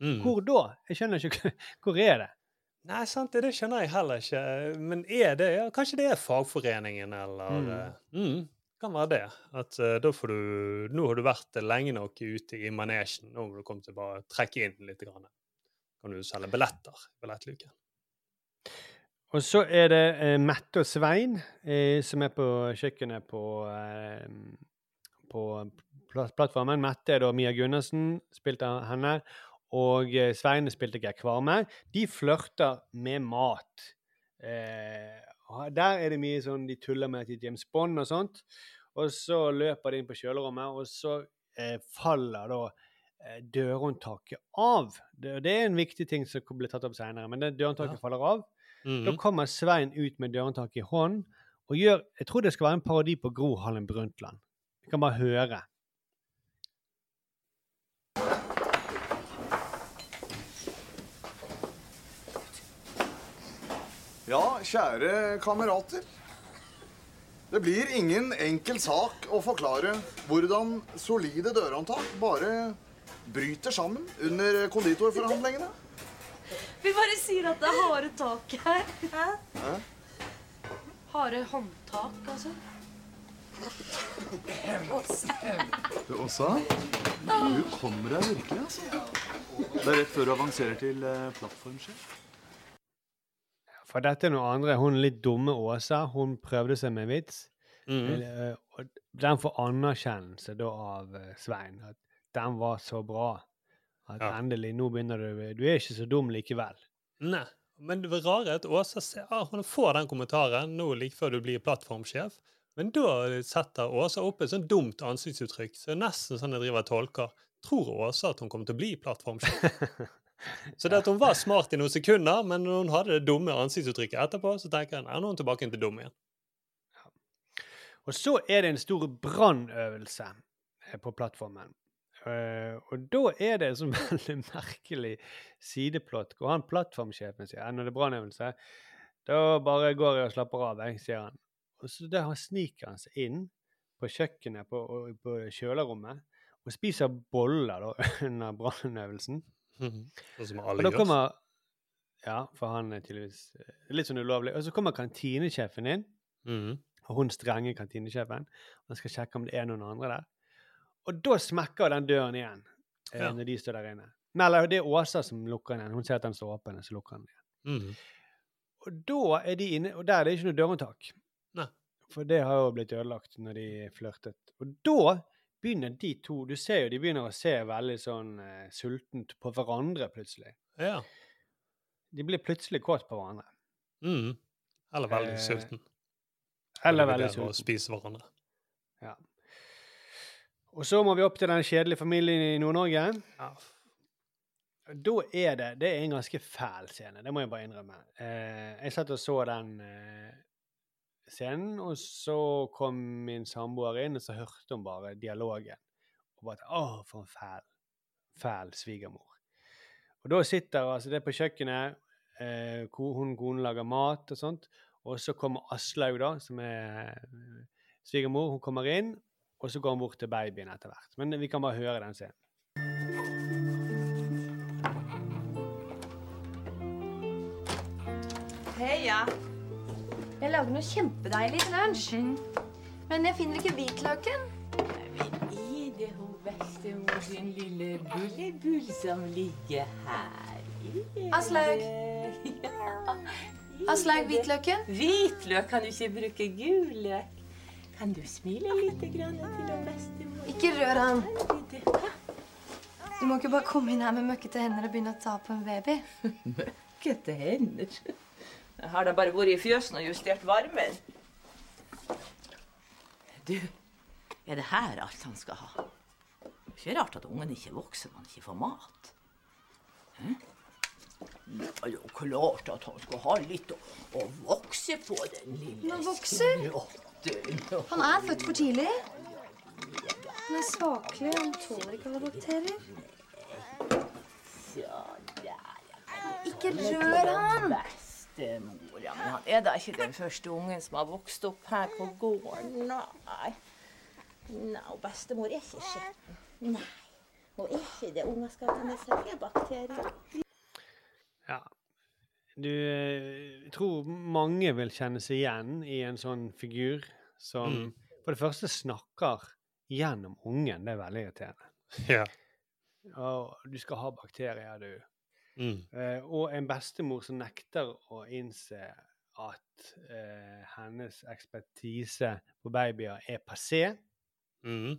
Mm. Hvor da? Jeg skjønner ikke. Hvor er det? Nei, sant, det skjønner jeg heller ikke. Men er det ja, Kanskje det er fagforeningen, eller Mm. eh, mm, Kan være det. At uh, da får du Nå har du vært lenge nok ute i manesjen. Nå må du komme til å bare trekke inn litt. Grann. Kan du selge billetter i billettluken? Og så er det eh, Mette og Svein eh, som er på kjøkkenet på, eh, på plattformen. Mette er da Mia Gundersen, spilt av henne. Og eh, Svein spilte Geir Kvarme. De flørter med mat. Eh, der er det mye sånn de tuller med til James Bond og sånt. Og så løper de inn på kjølerommet, og så eh, faller da dørhåndtaket av. Det, det er en viktig ting som blir tatt opp senere, men det dørhåndtaket faller av. Da Mhm. kommer Svein ut med dørhåndtaket i hånd og gjør Jeg tror det skal være en parodi på Gro Harlem Brundtland. Vi kan bare høre. Ja, kjære kamerater. Det blir ingen enkel sak å forklare hvordan solide dørhåndtak bare bryter sammen under konditorforhandlingene. Vi bare sier at det er harde tak her. Hæ? Hæ? Harde håndtak, altså. Du, Åsa, du kommer deg virkelig, altså. Det er rett før du avanserer til eh, plattformsjef. For dette er noe andre. Hun litt dumme Åsa, hun prøvde seg med vits. Mhm. Eh, den får anerkjennelse da av eh, Svein. At den var så bra. At endelig, nå begynner du Du er ikke så dum likevel. Nei. Men det rare er at Åsa ser, hun får den kommentaren nå like før du blir plattformsjef. Men da setter Åsa opp et sånn dumt ansiktsuttrykk. Så nesten sånn jeg driver og tolker. Tror Åsa at hun kommer til å bli plattformsjef? så det at hun var smart i noen sekunder, men når hun hadde det dumme ansiktsuttrykket etterpå, så tenker jeg nå er hun tilbake til dum igjen. Og så er det en stor brannøvelse eh, på plattformen. Eh, og da er det en sånn veldig merkelig sideplott hvor han plattformsjefen sier når det er brannøvelse, da bare går jeg og slapper av, jeg, sier han. Og så da sniker han seg inn på kjøkkenet på, på kjølerommet og spiser boller da, under brannøvelsen. Sånn som Og alle gjør. kommer Ja, for han er tydeligvis eh, litt sånn ulovlig. Og så kommer kantinesjefen inn. Mhm. Og hun strenge kantinesjefen. Han skal sjekke om det er noen andre der. Og da smekker den døren igjen eh, Ja. når de står der inne. Nei, eller, det er Åsa som lukker den igjen. Hun ser at den står åpen, og så lukker den igjen. Mm. Og da er de inne, og der er det ikke noe dørhåndtak. Nei. For det har jo blitt ødelagt når de flørtet. Og da begynner de to Du ser jo de begynner å se veldig sånn eh, sultent på hverandre plutselig. Ja. De blir plutselig kåt på hverandre. Mm. Eller veldig Eh, sulten. Eller veldig sulten. Og spiser spise hverandre. Ja. Og så må vi opp til den kjedelige familien i Nord-Norge. Da er det Det er en ganske fæl scene, det må jeg bare innrømme. Eh, jeg satt og så den eh, scenen, og så kom min samboer inn, og så hørte hun bare dialogen. Og bare Å, for en fæl, fæl svigermor. Og da sitter altså det på kjøkkenet, eh, hun konen lager mat og sånt, og så kommer Aslaug, da, som er eh, svigermor. Hun kommer inn, og så går hun bort til babyen etter hvert. Men vi kan bare høre den scenen. Heia. Jeg lager noe kjempedeilig til lunsj. Men jeg finner ikke hvitløken. Men Er det hun bestemor sin lille bullebull som ligger her? Er Aslaug. Ja, Aslaug hvitløken? Hvitløk kan du ikke bruke gul løk. Kan du smile litt grann til bestemor? Ikke rør han. Du må ikke bare komme inn her med møkkete hender og begynne å ta på en baby. Møkkete hender. Jeg har da bare vært i fjøsen og justert varmen. Du, er det her alt han skal ha? Det er ikke rart at ungen ikke vokser når han ikke får mat. Hm? Det er jo klart at han skal ha litt å, å vokse på, den lille Men vokser? skrotten. Han er født for tidlig. Han er svakelig, han tåler ikke alle bakterier. Ja, ja, ja. Ikke rør han! Bestemor, ja, men han er da ikke den første ungen som har vokst opp her på gården. Nei. Nei, bestemor er ikke skitten. Nei. Og ikke det unger skal ta med seg bakterier. Ja. Du eh, jeg tror mange vil kjenne seg igjen i en sånn figur som Mm. for det første snakker gjennom ungen. Det er veldig irriterende. Ja. Og du skal ha bakterier, du. Mm. Eh, og en bestemor som nekter å innse at eh, hennes ekspertise på babyer er passé. Mm.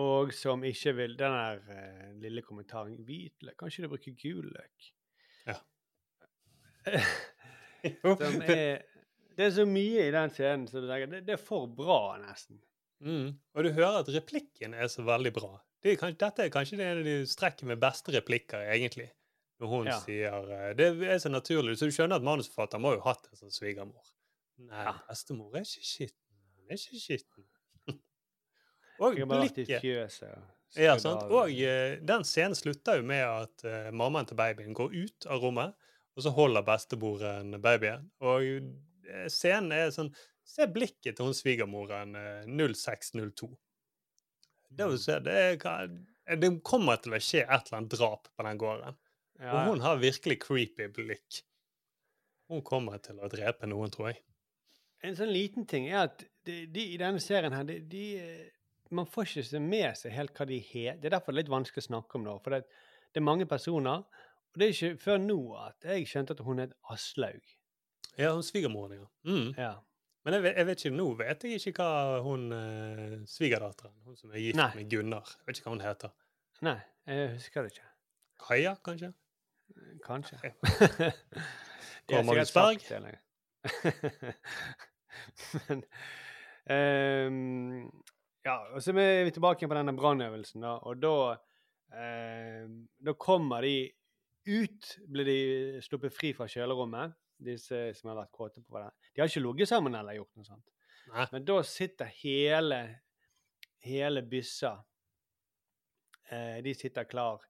Og som ikke vil Den der eh, lille kommentaren Hvitløk, kanskje du bruker gul løk? Ja. som er, det er så mye i den scenen som du tenker, det, det er for bra, nesten. Mm. Og du hører at replikken er så veldig bra. Det er kanskje, dette er kanskje det en av de strekker med beste replikker, egentlig. Når hun Ja. sier eh, Det er så naturlig. Så du skjønner at manusforfatter må jo ha hatt en sånn svigermor. Nei, bestemor er ikke skitten. Hun er ikke skitten. Og blikket fjøset Ja, sant. Og eh, den scenen slutter jo med at uh, mammaen til babyen går ut av rommet, og så holder bestemoren babyen. Og eh, scenen er sånn Se blikket til hun svigermoren eh, 0602. Det, vil si, det, er, det kommer til å skje et eller annet drap på den gården. Ja, Og hun har virkelig creepy blikk. Hun kommer til å drepe noen, tror jeg. En sånn liten ting er at de, de i denne serien her, de, de, eh, man får ikke med seg helt hva de heter. Det er derfor det er litt vanskelig å snakke om det. For det, det er mange personer. Og det er ikke før nå at jeg skjønte at hun het Aslaug. Ja, hun svigermoren, ja. Mm. Ja. Men jeg vet, jeg vet ikke, nå vet jeg ikke hva hun eh, svigerdatteren, hun som er gift Nei. med Gunnar, jeg vet ikke hva hun heter. Nei, jeg husker det ikke. Kaja, kanskje? Kanskje. Kåre har Magnus Berg? Men um, Ja, og så er vi tilbake på denne brannøvelsen, da. Og da um, Da kommer de ut, blir de sluppet fri fra kjølerommet, disse som har vært kåte på hverandre. De har ikke ligget sammen eller gjort noe sånt. Nei. Men da sitter hele, hele byssa eh, De sitter klar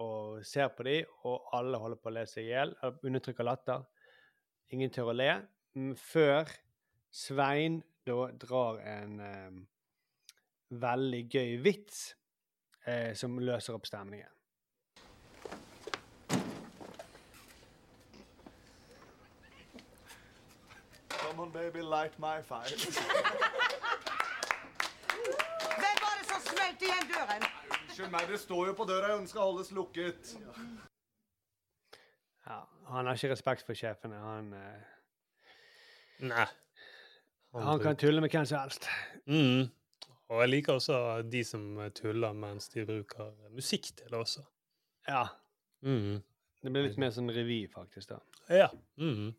og ser på dem, og alle holder på å le seg i hjel. Undertrykker latter. Ingen tør å le. Før Svein da drar en eh, veldig gøy vits eh, som løser opp stemningen. Come on, baby, light my fire. Hvem var det som smelte igjen døren? Unnskyld meg, det står jo på døra den skal holdes lukket. Ja, han har ikke respekt for sjefene. Han, eh, Nei. han kan tulle med hvem som helst. Mm. Og jeg liker også de som tuller mens de bruker musikk til det også. Ja. Mm. Det blir litt mer sånn revy, faktisk. da. Ja. Mm.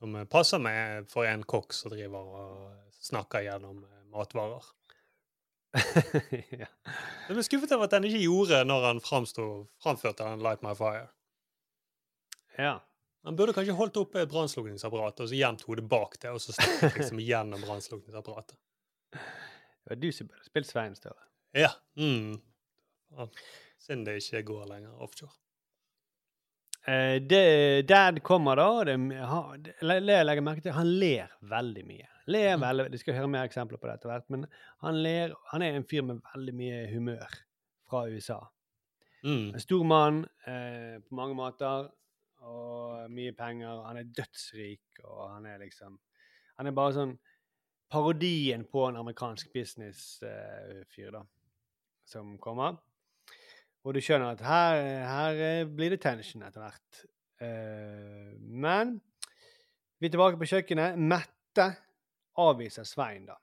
Som eh, passer med for en kokk som driver og snakker gjennom eh, matvarer. ja. Jeg ble skuffet over at den ikke gjorde når han framstod, framførte den Light My Fire. Ja. Han burde kanskje holdt oppe et brannslukningsapparat og så gjemt hodet bak det, og så snakket liksom gjennom brannslukningsapparatet. Det var du som burde spilt Svein Støre. Ja. Mm. Synd det ikke går lenger offshore. Eh, det, Dad kommer da, og det, le- legger merke til han ler veldig mye. Ler veldig, De skal høre mer eksempler på det etter hvert, men han ler, han er en fyr med veldig mye humør fra USA. Mm. En stor mann eh, på mange måter, og mye penger. Han er dødsrik, og han er liksom Han er bare sånn parodien på en amerikansk business-fyr, da, som kommer. Og du skjønner at her, her eh, blir det tension etter hvert. Uh, men Vi er tilbake på kjøkkenet. Mette avviser Svein, da.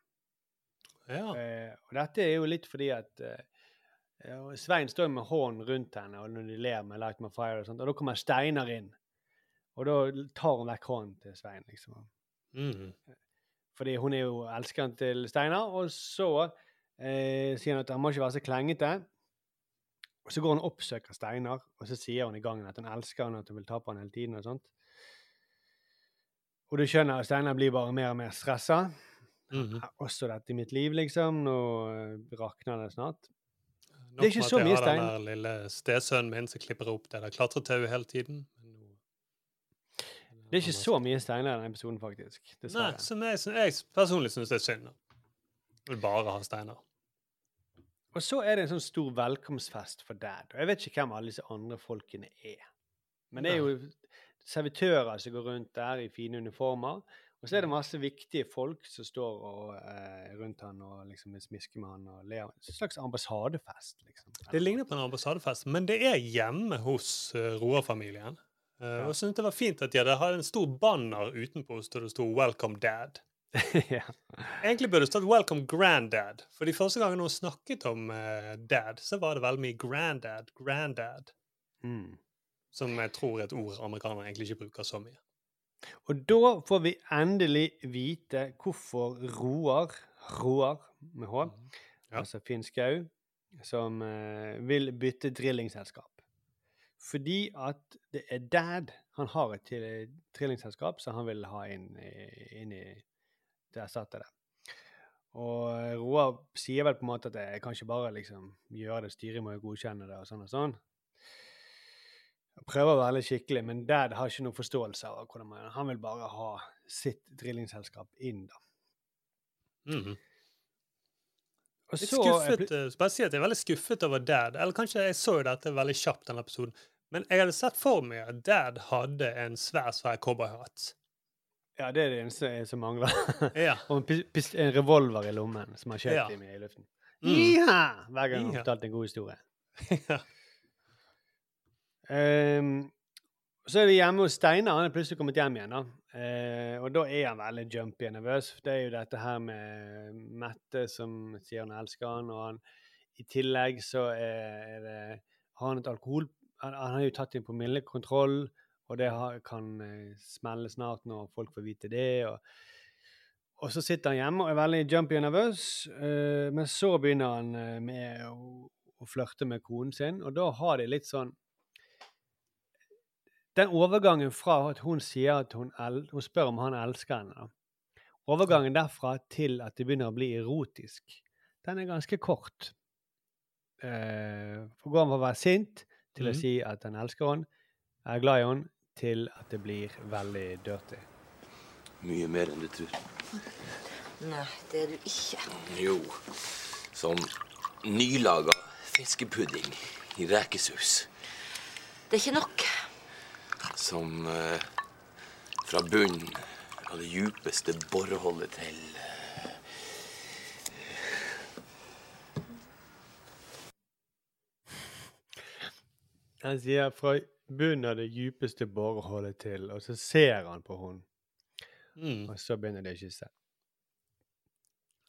Ja. Uh, og dette er jo litt fordi at uh, Svein står med hånden rundt henne og når de ler med Light My Fire, og sånt, og da kommer Steinar inn. Og da tar hun vekk hånden til Svein, liksom. Mm. Fordi hun er jo elskeren til Steinar. Og så sier hun at han må ikke være så klengete. Og så går hun og oppsøker Steinar, og så sier hun i gangen at hun elsker han, at hun vil ta på han hele tiden. Og sånt. Og du skjønner at Steinar blir bare mer og mer stressa. Mhm. Også dette i mitt liv, liksom. Nå eh, rakner det snart. Nok Det er ikke med så at mye jeg har den der lille stesønnen min som klipper opp det der klatretauet hele tiden. Det er ikke så mye steiner i denne episoden, faktisk. Nei, som jeg, som jeg personlig syns det er synd. Jeg vil bare ha Steinar. Og så er det en sånn stor velkomstfest for dad. Og jeg vet ikke hvem alle disse andre folkene er. Men det er jo servitører som går rundt der i fine uniformer. Og så er det masse viktige folk som står og, eh, rundt han og liksom smisker med han og ler. En slags ambassadefest, liksom. Det ligner på en ambassadefest, men det er hjemme hos uh, Roar-familien. Uh, Ja. Og jeg synes det var fint at de hadde en stor banner utenpå der det sto 'Welcome Dad'. ja. Egentlig burde det stått 'Welcome Granddad'. For de første gangene hun snakket om uh, dad, så var det veldig mye 'granddad', 'granddad'. Mm. Som jeg tror er et ord amerikanere egentlig ikke bruker så mye. Og da får vi endelig vite hvorfor Roar, Roar med H, altså Finn Skau, som uh, vil bytte drillingselskap. Fordi at det er dad Han har et til- drillingselskap som han vil ha inn, inn i det erstatte det. Og eh, Roar sier vel på en måte at jeg kan ikke bare liksom gjøre det, styret må jo godkjenne det og sånn og sånn. Jeg prøver å være litt skikkelig, men dad har ikke noen forståelse av hvordan man Han vil bare ha sitt drillingselskap inn, da. Mhm. Og Litt så- skuffet, jeg, bare si at jeg er veldig skuffet over Dad. Eller kanskje jeg så jo dette veldig kjapt, denne episoden. Men jeg hadde sett for meg at Dad hadde en svær, svær cowboyhatt. Ja, det er det eneste som mangler. Ja. og en, en revolver i lommen som har skjøt Ja. i i luften. Mm. Ja! Hver gang han Ja. har fortalt en god historie. Ehm, så er vi hjemme hos Steinar. Han er plutselig kommet hjem igjen. da. Uh, og da er han veldig jumpy og nervøs. Det er jo dette her med Mette som sier hun elsker han, og han i tillegg så er det, har han et alkohol... Han, han har jo tatt inn promillekontroll, og det kan eh, smelle snart når folk får vite det. og og så sitter han hjemme og er veldig jumpy og nervøs, eh, men så begynner han eh, med å, flørte med konen sin, og da har de litt sånn Den overgangen fra at hun sier at hun, hun spør om han elsker henne. Overgangen derfra til at det begynner å bli erotisk, den er ganske kort. Eh, for går han fra å være sint til å Mhm. si at han elsker henne, er glad i henne, til at det blir veldig dirty. Mye mer enn du tror. Nei, det er du ikke. Jo, som nylaga fiskepudding i rekesaus. Det er ikke nok. Som eh, fra bunnen av det djupeste boreholdet til eh, Han sier fra av det djupeste boreholdet til, og så ser han på henne. Mm. Og så begynner de å kysse.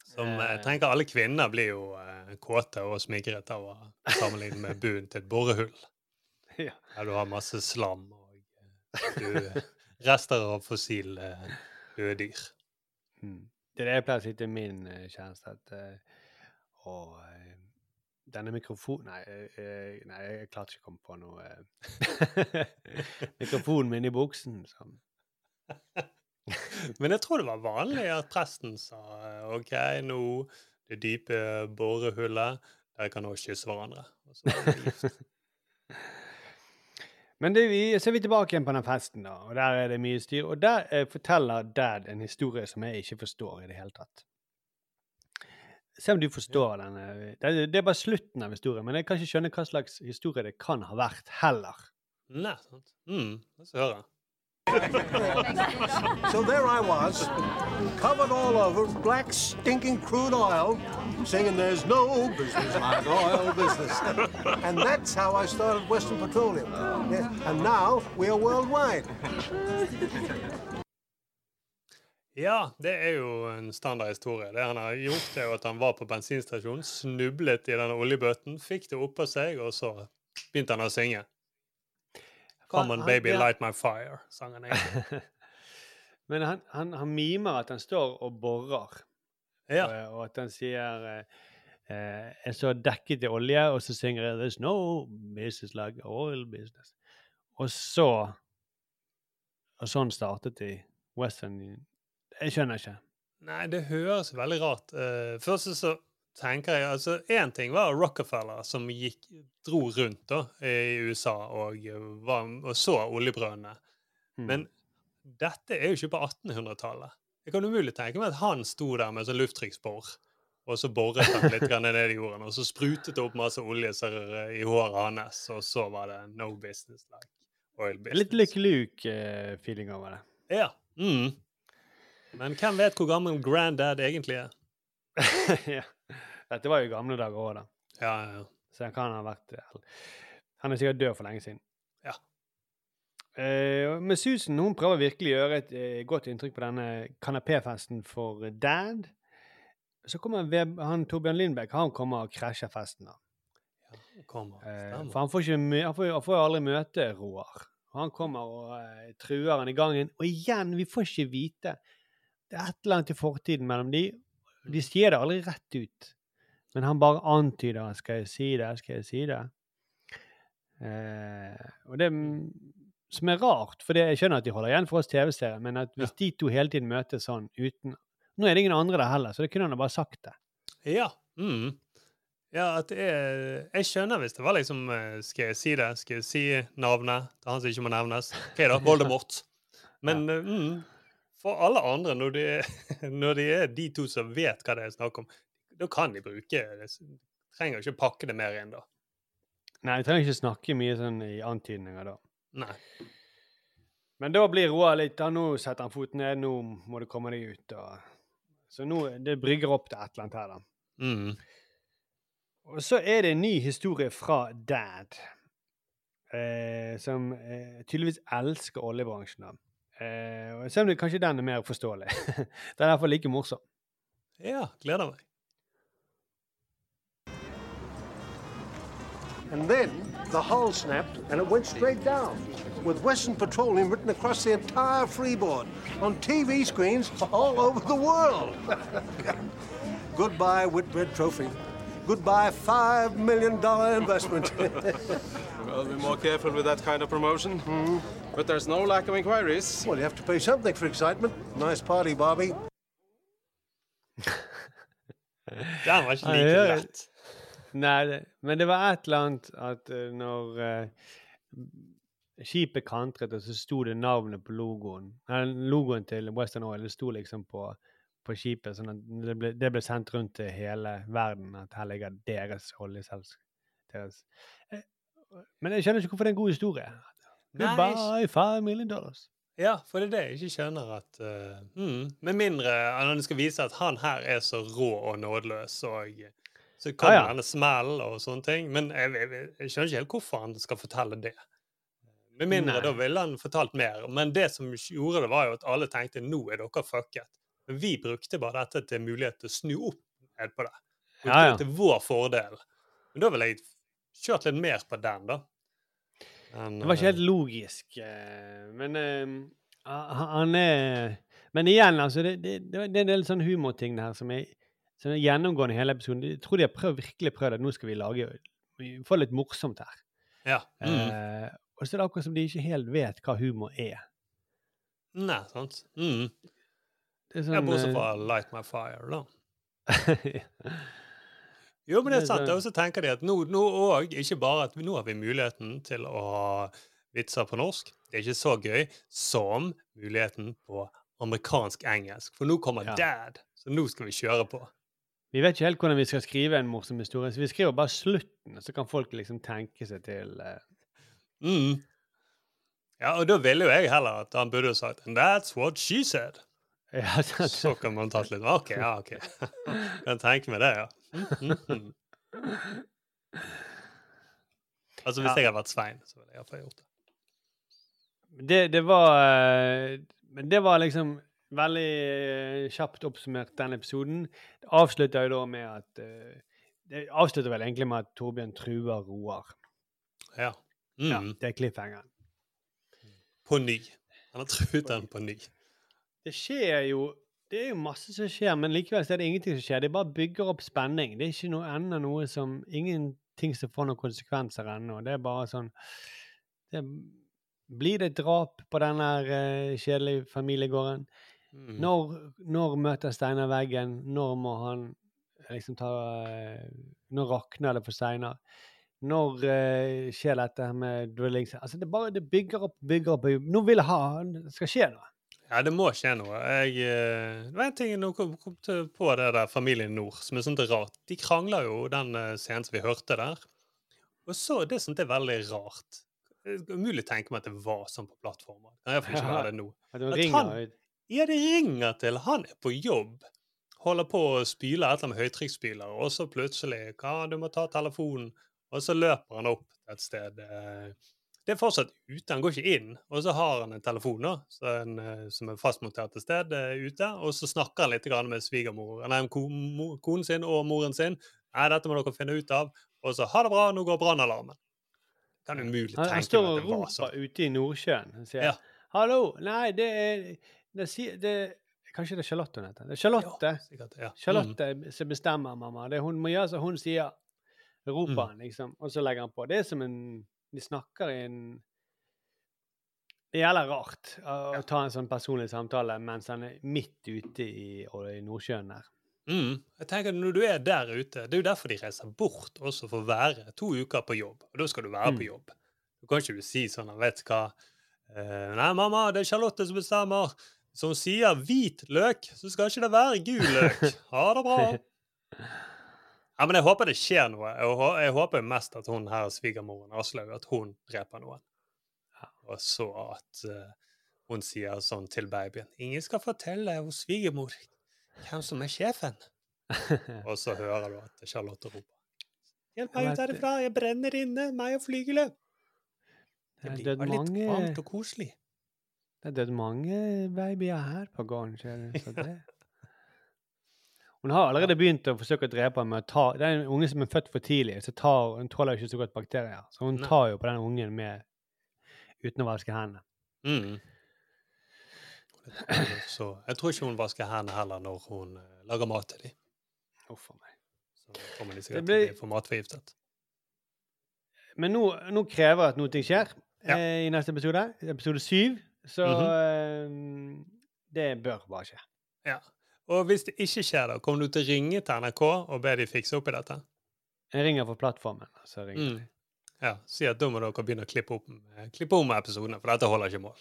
Som jeg tenker alle kvinner blir jo eh, kåte og smigret av å sammenligne med buen til et borehull. Ja. Der du har masse slam og du, rester av fossile eh, døde dyr. Mm. Det er det jeg pleier å si til min eh, kjæreste, at eh, å, eh, denne mikrofonen Nei, eh, nei, jeg klarte ikke å komme på noe eh, Mikrofonen min i buksen. Sånn. Men jeg tror det var vanlig at presten sa eh, OK, nå det dype borehullet, dere kan også kysse hverandre. Men det, vi, så er vi tilbake igjen på den festen, da, og der er det mye styr. Og der eh, forteller dad en historie som jeg ikke forstår i det hele tatt. Se om du forstår den. eh, Det, det er bare slutten av historien, men jeg kan ikke skjønne hva slags historie det kan ha vært heller. Nei, sant. Mm, la oss høre. So there I was, covered all over, black stinking crude oil, singing there's no business like oil business. and that's how I started Western Petroleum. Yeah, And now we are worldwide. Ja, det er jo en standard historie. Det han har gjort, er jo at han var på bensinstasjonen, snublet i denne oljebøtten, fikk det oppå seg, og så begynte han å synge. Come on, baby, light my fire, sang han egentlig. Men han, han, han mimer at han står og borer, Ja. og, og at han sier eh, eh, Jeg så dekket i olje, og så synger jeg There's no business like oil business. Og så Og sånn startet de Western Jeg skjønner ikke. Nei, det høres veldig rart uh, Først så tenker jeg altså Én ting var Rockefeller, som gikk, dro rundt da, i USA og, eh, var, og så oljebrønnene. Mm. Men dette er jo ikke på 1800-tallet. Jeg kan umulig tenke meg at han sto der med sånn lufttrykksbor, og så boret han litt ned i jorden, og så sprutet det opp masse olje så, eh, i håret hans, og så var det no business like oil business. Litt Lucky Luke-feeling over det. Ja. Mm. Men hvem vet hvor gammel granddad egentlig er? ja. Dette var jo i gamle dager òg, da. Ja, ja, ja. Så han kan ha vært Han er sikkert død for lenge siden. Ja. Eh, men Susan hun prøver virkelig å gjøre et eh, godt inntrykk på denne kanapéfesten for dad. Så kommer Web, han Torbjørn Lindbekk han kommer og krasjer festen. da. Kommer. Eh, for han får, ikke, han, får, han får aldri møte Roar. Han kommer og eh, truer han i gangen. Og igjen, vi får ikke vite. Det er et eller annet i fortiden mellom de. De sier det aldri rett ut. Men han bare antyder 'skal jeg si det', 'skal jeg si det'? Eh, og det mm, som er rart, for det, jeg skjønner at de holder igjen for oss TV-seere, men at hvis de to hele tiden møtes sånn uten Nå er det ingen andre der heller, så det kunne han ha bare sagt det. Ja. Mm. Ja, at det er Jeg skjønner hvis det var liksom eh, Skal jeg si det? Skal jeg si navnet til han som ikke må nevnes? OK, da. Voldemort. Men ja. mm, for alle andre, når det, når det er de to som vet hva det er snakk om, da kan de bruke det. Trenger ikke pakke det mer inn, da. Nei, vi trenger ikke snakke mye sånn i antydninger da. Nei. Men da blir roa litt da, Nå setter han foten ned, nå må du komme deg ut. Og, så nå, det brygger opp til et eller annet her, da. Mm. Og så er det en ny historie fra Dad, eh, som eh, tydeligvis elsker oljebransjen. da. Eh, Selv om det kanskje den er mer forståelig. den er i hvert fall like morsom. Ja, gleder meg. And then the hull snapped and it went straight down, with Western Petroleum written across the entire freeboard on TV screens all over the world. Goodbye, Whitbread Trophy. Goodbye, $5 million investment. Well, be more careful with that kind of promotion. But there's no lack of inquiries. well, you have to pay something for excitement. Nice party, Bobby. Den var ikke like lett. Nei, det, men det var et eller annet at eh, når eh, skipet kantret, og så sto det navnet på logoen. Nei, logoen til Western Oil det sto liksom på, på skipet, sånn at det ble, det ble sendt rundt til hele verden at her ligger deres oljeselskap. Deres. Eh, Men jeg skjønner ikke hvorfor det er en god historie. Goodbye, five million dollars. Ja, for det er det jeg ikke skjønner at uh, mm, Med mindre han skal vise at han her er så rå og nådeløs, og så kommer Ja, ja. denne smellen og sånne ting. Men jeg, jeg, jeg, jeg skjønner ikke helt hvorfor han skal fortelle det. Med mindre Nei. da ville han fortalt mer. Men det som gjorde det, var jo at alle tenkte nå er dere fucket. Men vi brukte bare dette til mulighet til å snu opp ned på det. Brukte Ja, ja. det til vår fordel. Men da ville jeg kjørt litt mer på den, da. Det var ikke eh, helt logisk, eh, men eh, han er Men igjen, altså, det, det, det er en del sånn humorting her som er, som er gjennomgående i hele episoden. Jeg tror de har prøvd, virkelig prøvd at nå skal vi lage vi få litt morsomt her. Ja. Mm. Eh, og så er det akkurat som de ikke helt vet hva humor er. Nei, sant. Mm. Det er ja, bortsett fra Light My Fire, da. Jo, men det er sant. Og så tenker de at nå, nå og, ikke bare at nå har vi muligheten til å ha vitser på norsk. Det er ikke så gøy som muligheten på amerikansk engelsk. For nå kommer Ja. dad, så nå skal vi kjøre på. Vi vet ikke helt hvordan vi skal skrive en morsom historie, så vi skriver bare slutten, så kan folk liksom tenke seg til uh... Mm. Ja, og da ville jo jeg heller at han burde sagt And that's what she said. Ja, Så kan man tatt litt OK, ja, OK. kan tenke meg det, ja. Altså, hvis Ja. jeg hadde vært Svein, så ville jeg iallfall gjort det. det, det var eh, Men det var liksom veldig eh, kjapt oppsummert den episoden. Det avslutter jo da med at eh, Det avslutter vel egentlig med at Torbjørn truer Roar. Ja. Ja, Mm. det er cliffhangeren. På ny. Han har truet den på ny. Det skjer jo Det er jo masse som skjer, men likevel så er det ingenting som skjer. Det bare bygger opp spenning. Det er ikke noe ennå noe som Ingenting som får noen konsekvenser ennå. Det er bare sånn det, Blir det et drap på denne uh, kjedelige familiegården? Mm. Når, når møter Steinar veggen? Når må han liksom ta uh, Når rakner det for Steinar? Når uh, skjer dette med drilling? Altså, det bare det bygger opp, bygger opp. Nå vil jeg ha Det skal skje noe. Ja, det må skje noe. Jeg, eh, det var en ting jeg kom, kom på det der Familien Nord, som er sånt rart. De krangler jo den eh, scenen som vi hørte der. Og så, det som er veldig rart er umulig å tenke meg at det var sånn på plattformer. Jeg får ikke ja, det nå. At de ringer han, ja, det ringer til Han er på jobb. Holder på å spyle et eller annet med høytrykksspyler, og så plutselig ja, 'Du må ta telefonen.' Og så løper han opp et sted. eh, Det er fortsatt ute, han går ikke inn. Og så har han en telefon da, en, eh, som er fastmontert et sted eh, ute, og så snakker han litt med svigermor, nei, ko, konen sin og moren sin. 'Nei, dette må dere finne ut av.' Og så 'Ha det bra, nå går brannalarmen'. Kan umulig Han, tenke han står meg og at det var sånn. roper ute i Nordsjøen. Han sier Ja. 'Hallo, nei, det er det, det, Kanskje det er Charlotte hun heter? Det er Charlotte. Sikkert, ja. Charlotte som bestemmer, mamma. Det hun må gjøre som hun sier. Roper Mm. han, liksom. Og så legger han på. Det er som en De snakker i en Det gjelder rart å, ta en sånn personlig samtale mens han er midt ute i, i Nordsjøen der. Mm. Jeg tenker Når du er der ute Det er jo derfor de reiser bort, også for å være to uker på jobb. Og da skal du være Mm. på jobb. Du kan ikke si sånn Vet du hva eh, Nei, mamma, det er Charlotte som bestemmer. Hun sier hvit løk, så skal ikke det være gul løk. Ha det bra. Ja, men jeg håper det skjer noe. Jeg, hå- jeg håper mest at hun her svigermoren Aslaug at hun dreper noen. Og så at uh, hun sier sånn til babyen Ingen skal fortelle hos svigermor hvem som er sjefen. Og så hører du at Charlotte roper. Hjelp meg ut herifra, jeg brenner inne, meg og flygelet. Det Det blir bare litt mange varmt og koselig. Det er dødd mange babyer her på gården. ser du, Så det. Hun har allerede begynt å forsøke å drepe ham med å ta Det er en unge som er født for tidlig, så tar, hun tåler ikke så godt bakterier. Så hun Nei. tar jo på den ungen med uten å vaske hendene. Mm. Så jeg tror ikke hun vasker hendene heller når hun eh, lager mat til dem. Oh, a meg. Så kommer de Det sikkert blir- til å bli for matforgiftet. Men nå, nå krever jeg at noe skjer Ja. eh, i neste episode. Episode syv. Så Mhm. eh, det bør bare skje. Ja. Og hvis det ikke skjer, da, kommer du til å ringe til NRK og be de fikse opp i dette? Jeg ringer på plattformen. Så ringer Mm. Ja, Si at da må dere begynne å klippe, opp, eh, klippe om episodene, for dette holder ikke mål.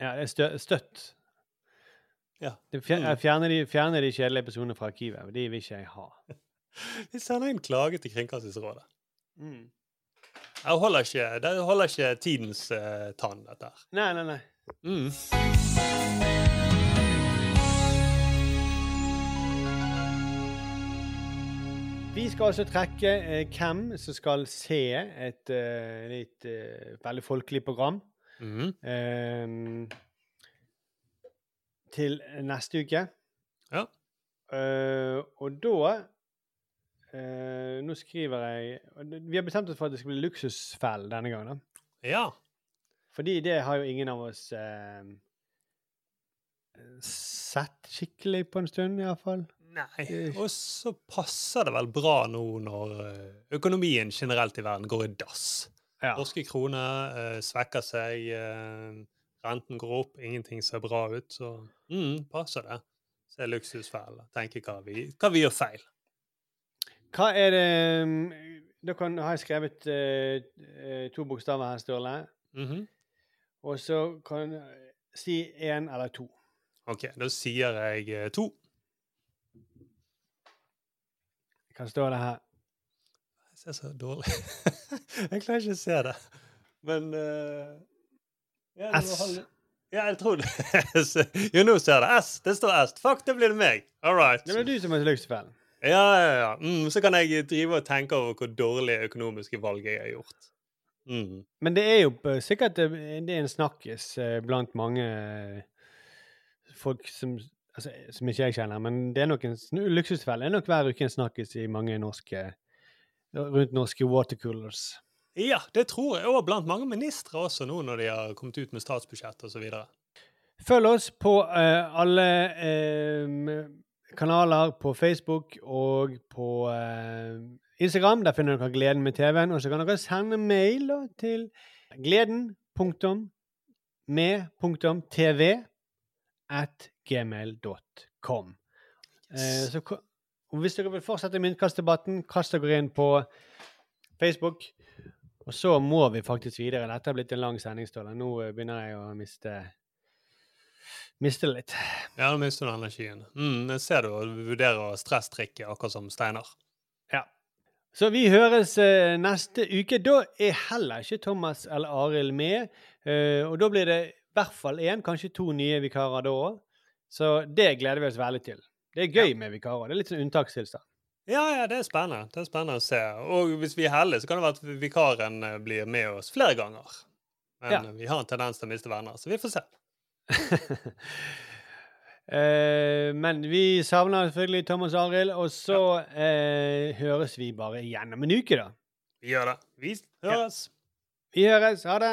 Ja, det er stø støtt. Ja. Det fjer Mm. fjerner, de, fjerner de kjedelige episodene fra arkivet. De vil ikke jeg ha. Vi sender inn klage til Kringkastingsrådet. Mm. Det holder ikke, det holder ikke tidens uh, tann, dette her. Nei, nei, nei. Mm. Vi skal altså trekke eh, hvem som skal se et eh, litt eh, veldig folkelig program eh, til neste uke. Ja. Eh, og da eh, Nå skriver jeg Vi har bestemt oss for at det skal bli luksusfell denne gangen. da. Ja. Fordi det har jo ingen av oss eh, sett skikkelig på en stund, iallfall. Nei. Og så passer det vel bra nå når eh, økonomien generelt i verden går i dass. Ja. Norske kroner eh, svekker seg, eh, renten går opp, ingenting ser bra ut. Så mm, passer det. Se luksusfellen. Tenke hva vi, hva vi gjør feil. Hva er det mm, Da kan, har jeg skrevet eh, eh, to bokstaver her, Sturle. Mhm. Og så kan jeg si én eller to. OK, da sier jeg eh, to. Hva står det her? Jeg ser så dårlig Jeg klarer ikke å se det. Men uh, ja, S. holde- Ja, jeg tror det. jo, nå ser jeg det. S. Det står S. Fuck, det blir det meg. All right. Det blir du som er Luksusfellen. Ja, ja, ja. Mm, så kan jeg drive og tenke over hvor dårlige økonomiske valg jeg har gjort. Mm. Men det er jo sikkert eh, det er en snakkis eh, blant mange folk som, altså, som ikke jeg kjenner, men det er nok en luksusfelle. Det er nok hver uke en snakkes i mange norske rundt norske watercoolers. Ja, det tror jeg. Og blant mange ministre også nå, når de har kommet ut med statsbudsjett osv. Følg oss på uh, alle uh, kanaler på Facebook og på uh, Instagram. Der finner dere Gleden med TV-en. Og så kan dere sende mail da, til gleden.med.tv at gmail.com. Eh, så ko- og hvis dere vil fortsette myntkastdebatten, kast dere inn på Facebook. Og så må vi faktisk videre. Dette har blitt en lang sendingståle. Nå eh, begynner jeg å miste miste det litt. Ja, nå mister du energien. Mm, jeg ser du vurderer å stresstrikke, akkurat som Steinar. Ja. Så vi høres eh, neste uke. Da er heller ikke Thomas eller Arild med. eh, og da blir det hvert fall én, kanskje to nye vikarer da òg. Så det gleder vi oss veldig til. Det er gøy med vikarer. Det er litt sånn unntakstilstand. Ja, ja, det er spennende. Det er spennende å se. Og hvis vi er heldige, så kan det være at vikaren eh, blir med oss flere ganger. Men Ja. vi har en tendens til å miste venner, så vi får se. Eh, men vi savner selvfølgelig Thomas Arild, og så eh, høres vi bare igjen om en uke, da. Vi gjør det. Vi høres. Vi høres. Ha det.